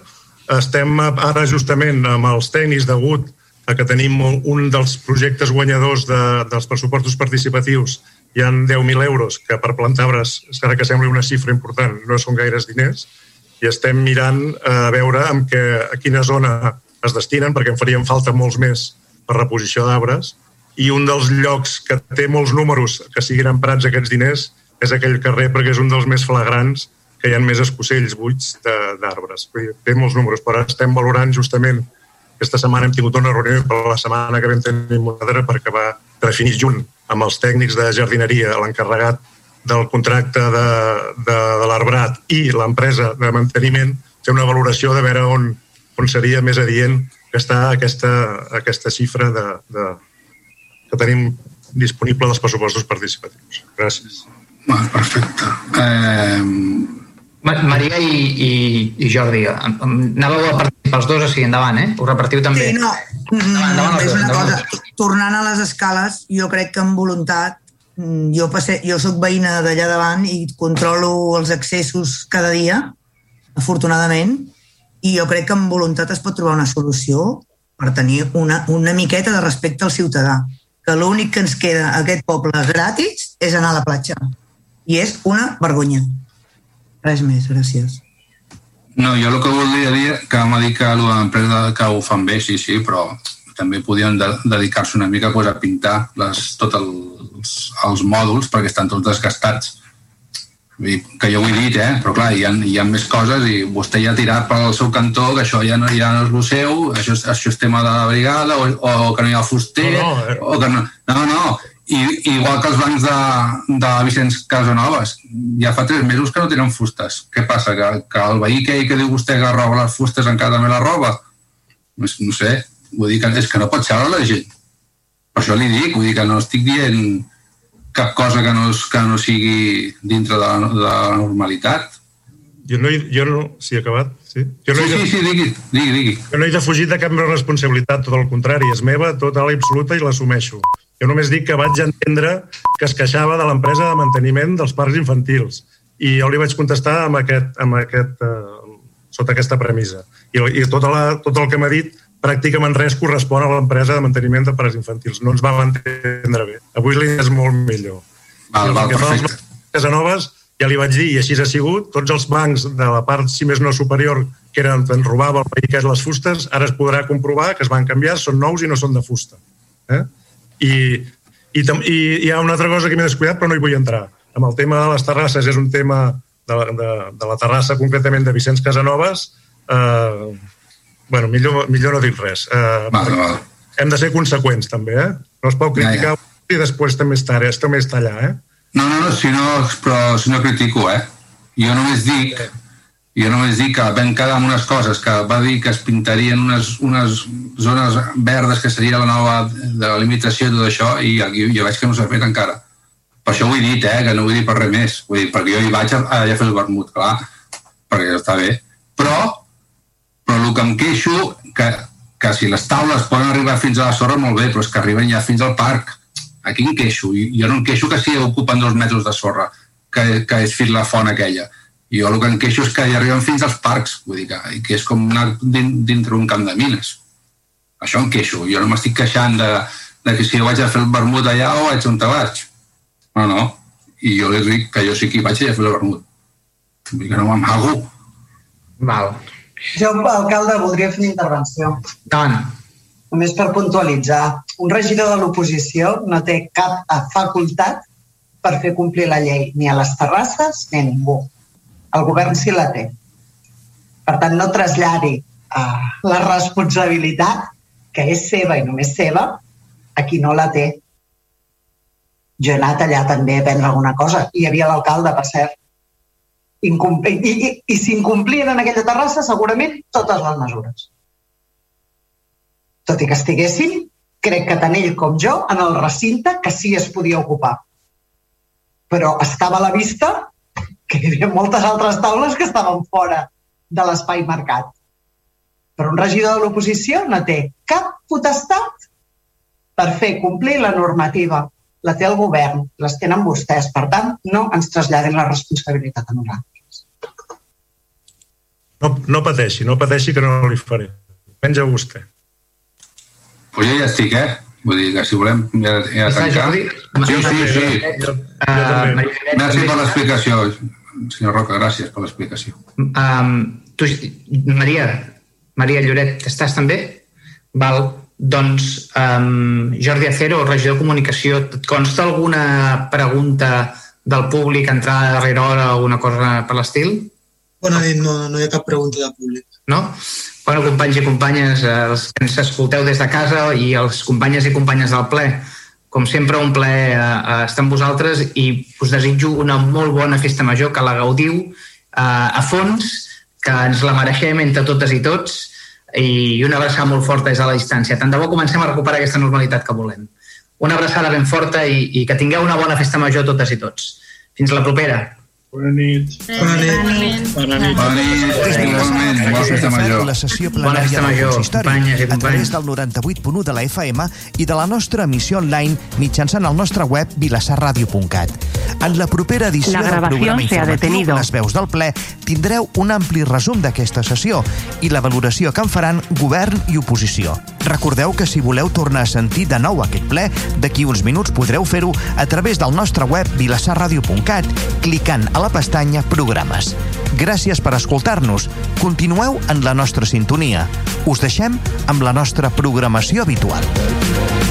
estem ara justament amb els tècnics degut a que tenim un dels projectes guanyadors de, dels pressupostos participatius hi han 10.000 euros, que per plantar arbres, encara que sembli una xifra important, no són gaires diners, i estem mirant a veure amb que, a quina zona es destinen, perquè en farien falta molts més per reposició d'arbres, i un dels llocs que té molts números que siguin emprats aquests diners és aquell carrer perquè és un dels més flagrants que hi ha més escocells buits d'arbres. Té molts números, però estem valorant justament aquesta setmana hem tingut una reunió per la setmana que vam tenir per acabar de definir junt amb els tècnics de jardineria, l'encarregat del contracte de, de, de l'arbrat i l'empresa de manteniment, fer una valoració de veure on, on seria més adient està aquesta, aquesta xifra de, de, que tenim disponible dels pressupostos participatius. Gràcies. Perfecte. Eh, Maria i, i, i Jordi, anàveu a participar els dos, o sigui, endavant, eh? Ho repartiu també. Sí, no, endavant, endavant, és una cosa, tornant a les escales, jo crec que amb voluntat, mm, jo, passe, jo sóc veïna d'allà davant i controlo els accessos cada dia, afortunadament, i jo crec que amb voluntat es pot trobar una solució per tenir una, una miqueta de respecte al ciutadà, que l'únic que ens queda a aquest poble gratis és anar a la platja. I és una vergonya. Res més, gràcies. No, jo el que voldria dir, que m'ha dit que l'empresa que ho fan bé, sí, sí, però també podien de, dedicar-se una mica pues, a pintar les, tots els, els mòduls perquè estan tots desgastats. Que jo ho he dit, eh? però clar, hi ha, hi ha més coses i vostè ja ha tirat pel seu cantó que això ja no, ja no és el seu, això, això és tema de la brigada, o, o que no hi ha fuster, no, no, eh. o que no... No, no, i, igual que els bancs de, de Vicenç Casanovas. Ja fa tres mesos que no tenen fustes. Què passa? Que, que el veí que, que diu vostè que roba les fustes encara també la roba? No, no sé, vull dir que és que no pot ser la gent. Per això li dic, vull dir que no estic dient cap cosa que no, que no sigui dintre de la, de la normalitat. Jo no, he, jo no... Sí, acabat? Sí, jo no sí, de, sí, sí, digui, digui, digui. Jo no he defugit de cap responsabilitat, tot el contrari, és meva, tota la absoluta i l'assumeixo. Jo només dic que vaig entendre que es queixava de l'empresa de manteniment dels parcs infantils i jo li vaig contestar amb aquest, amb aquest, eh, sota aquesta premissa. I, i tot, la, tot el que m'ha dit pràcticament res correspon a l'empresa de manteniment de parcs infantils. No ens vam entendre bé. Avui li és molt millor. Val, val, perfecte. Casanovas, ja li vaig dir, i així ha sigut, tots els bancs de la part, si més no superior, que eren on robava el país que és les fustes, ara es podrà comprovar que es van canviar, són nous i no són de fusta. Eh? I, i, i hi ha una altra cosa que m'he descuidat, però no hi vull entrar. Amb el tema de les terrasses, és un tema de, de, de la terrassa concretament de Vicenç Casanovas, eh, bueno, millor, millor no dic res. Uh, vale, vale. Hem de ser conseqüents, també, eh? No es pot criticar ja, ja. i després també estar, eh? també està allà, eh? No, no, no, si no, però si no critico, eh? Jo només dic, jo només dic que vam quedar amb unes coses que va dir que es pintarien unes, unes zones verdes que seria la nova de la limitació i tot això i aquí jo veig que no s'ha fet encara. Per això ho he dit, eh, que no vull dir per res més. Vull dir, perquè jo hi vaig allà a fer el vermut, clar, perquè està bé. Però, però el que em queixo, que, que si les taules poden arribar fins a la sorra, molt bé, però és que arriben ja fins al parc. Aquí em queixo. I jo no em queixo que si ocupen dos metres de sorra, que, que és fins la font aquella i jo el que em queixo és que hi arriben fins als parcs, vull dir que, que és com anar dintre un camp de mines. Això em queixo. Jo no m'estic queixant de, de que si jo vaig a fer el vermut allà o vaig on te vaig. No, no. I jo li dic que jo sí que hi vaig a fer el vermut. Vull dir que no m'amago. Val. Jo, alcalde, voldria fer una intervenció. Tant. Només per puntualitzar. Un regidor de l'oposició no té cap facultat per fer complir la llei, ni a les terrasses ni a ningú. El govern sí la té. Per tant, no traslladi uh, la responsabilitat, que és seva i només seva, a qui no la té. Jo he anat allà també a prendre alguna cosa. Hi havia l'alcalde, per cert. Incompli I, i, i s'incomplien en aquella terrassa segurament totes les mesures. Tot i que estiguessin, crec que tant ell com jo, en el recinte que sí es podia ocupar. Però estava a la vista que hi havia moltes altres taules que estaven fora de l'espai marcat. Però un regidor de l'oposició no té cap potestat per fer complir la normativa. La té el govern, les tenen vostès. Per tant, no ens traslladin la responsabilitat a nosaltres. No, no pateixi, no pateixi que no li faré. Menja vostè. Pues jo ja estic, eh? Vull dir que si volem ja, ja tancar... Sí, sí, sí. Uh, Merci per l'explicació, senyor Roca, gràcies per l'explicació. Um, tu, Maria, Maria Lloret, estàs també? Val. Doncs um, Jordi Acero, regidor de Comunicació, et consta alguna pregunta del públic, entrada a darrera hora o alguna cosa per l'estil? Bona nit, no, no hi ha cap pregunta de públic. No? Bueno, companys i companyes, els que ens escolteu des de casa i els companyes i companyes del ple, com sempre, un plaer eh, estar amb vosaltres i us desitjo una molt bona festa major, que la gaudiu eh, a fons, que ens la mereixem entre totes i tots i una abraçada molt forta des de la distància. Tant de bo comencem a recuperar aquesta normalitat que volem. Una abraçada ben forta i, i que tingueu una bona festa major totes i tots. Fins la propera. Bona nit. Bona nit. Bona nit. Bona nit. Igualment. Bona festa major. La sessió plenària del consistori a través del 98.1 de la FM i de la nostra emissió online mitjançant el nostre web vilassarradio.cat. En la propera edició la del programa informatiu. Les veus del ple tindreu un ampli resum d'aquesta sessió i la valoració que en faran govern i oposició. Recordeu que si voleu tornar a sentir de nou aquest ple, d'aquí uns minuts podreu fer-ho a través del nostre web vilassarradio.cat clicant a la pestanya Programes. Gràcies per escoltar-nos. Continueu en la nostra sintonia. Us deixem amb la nostra programació habitual.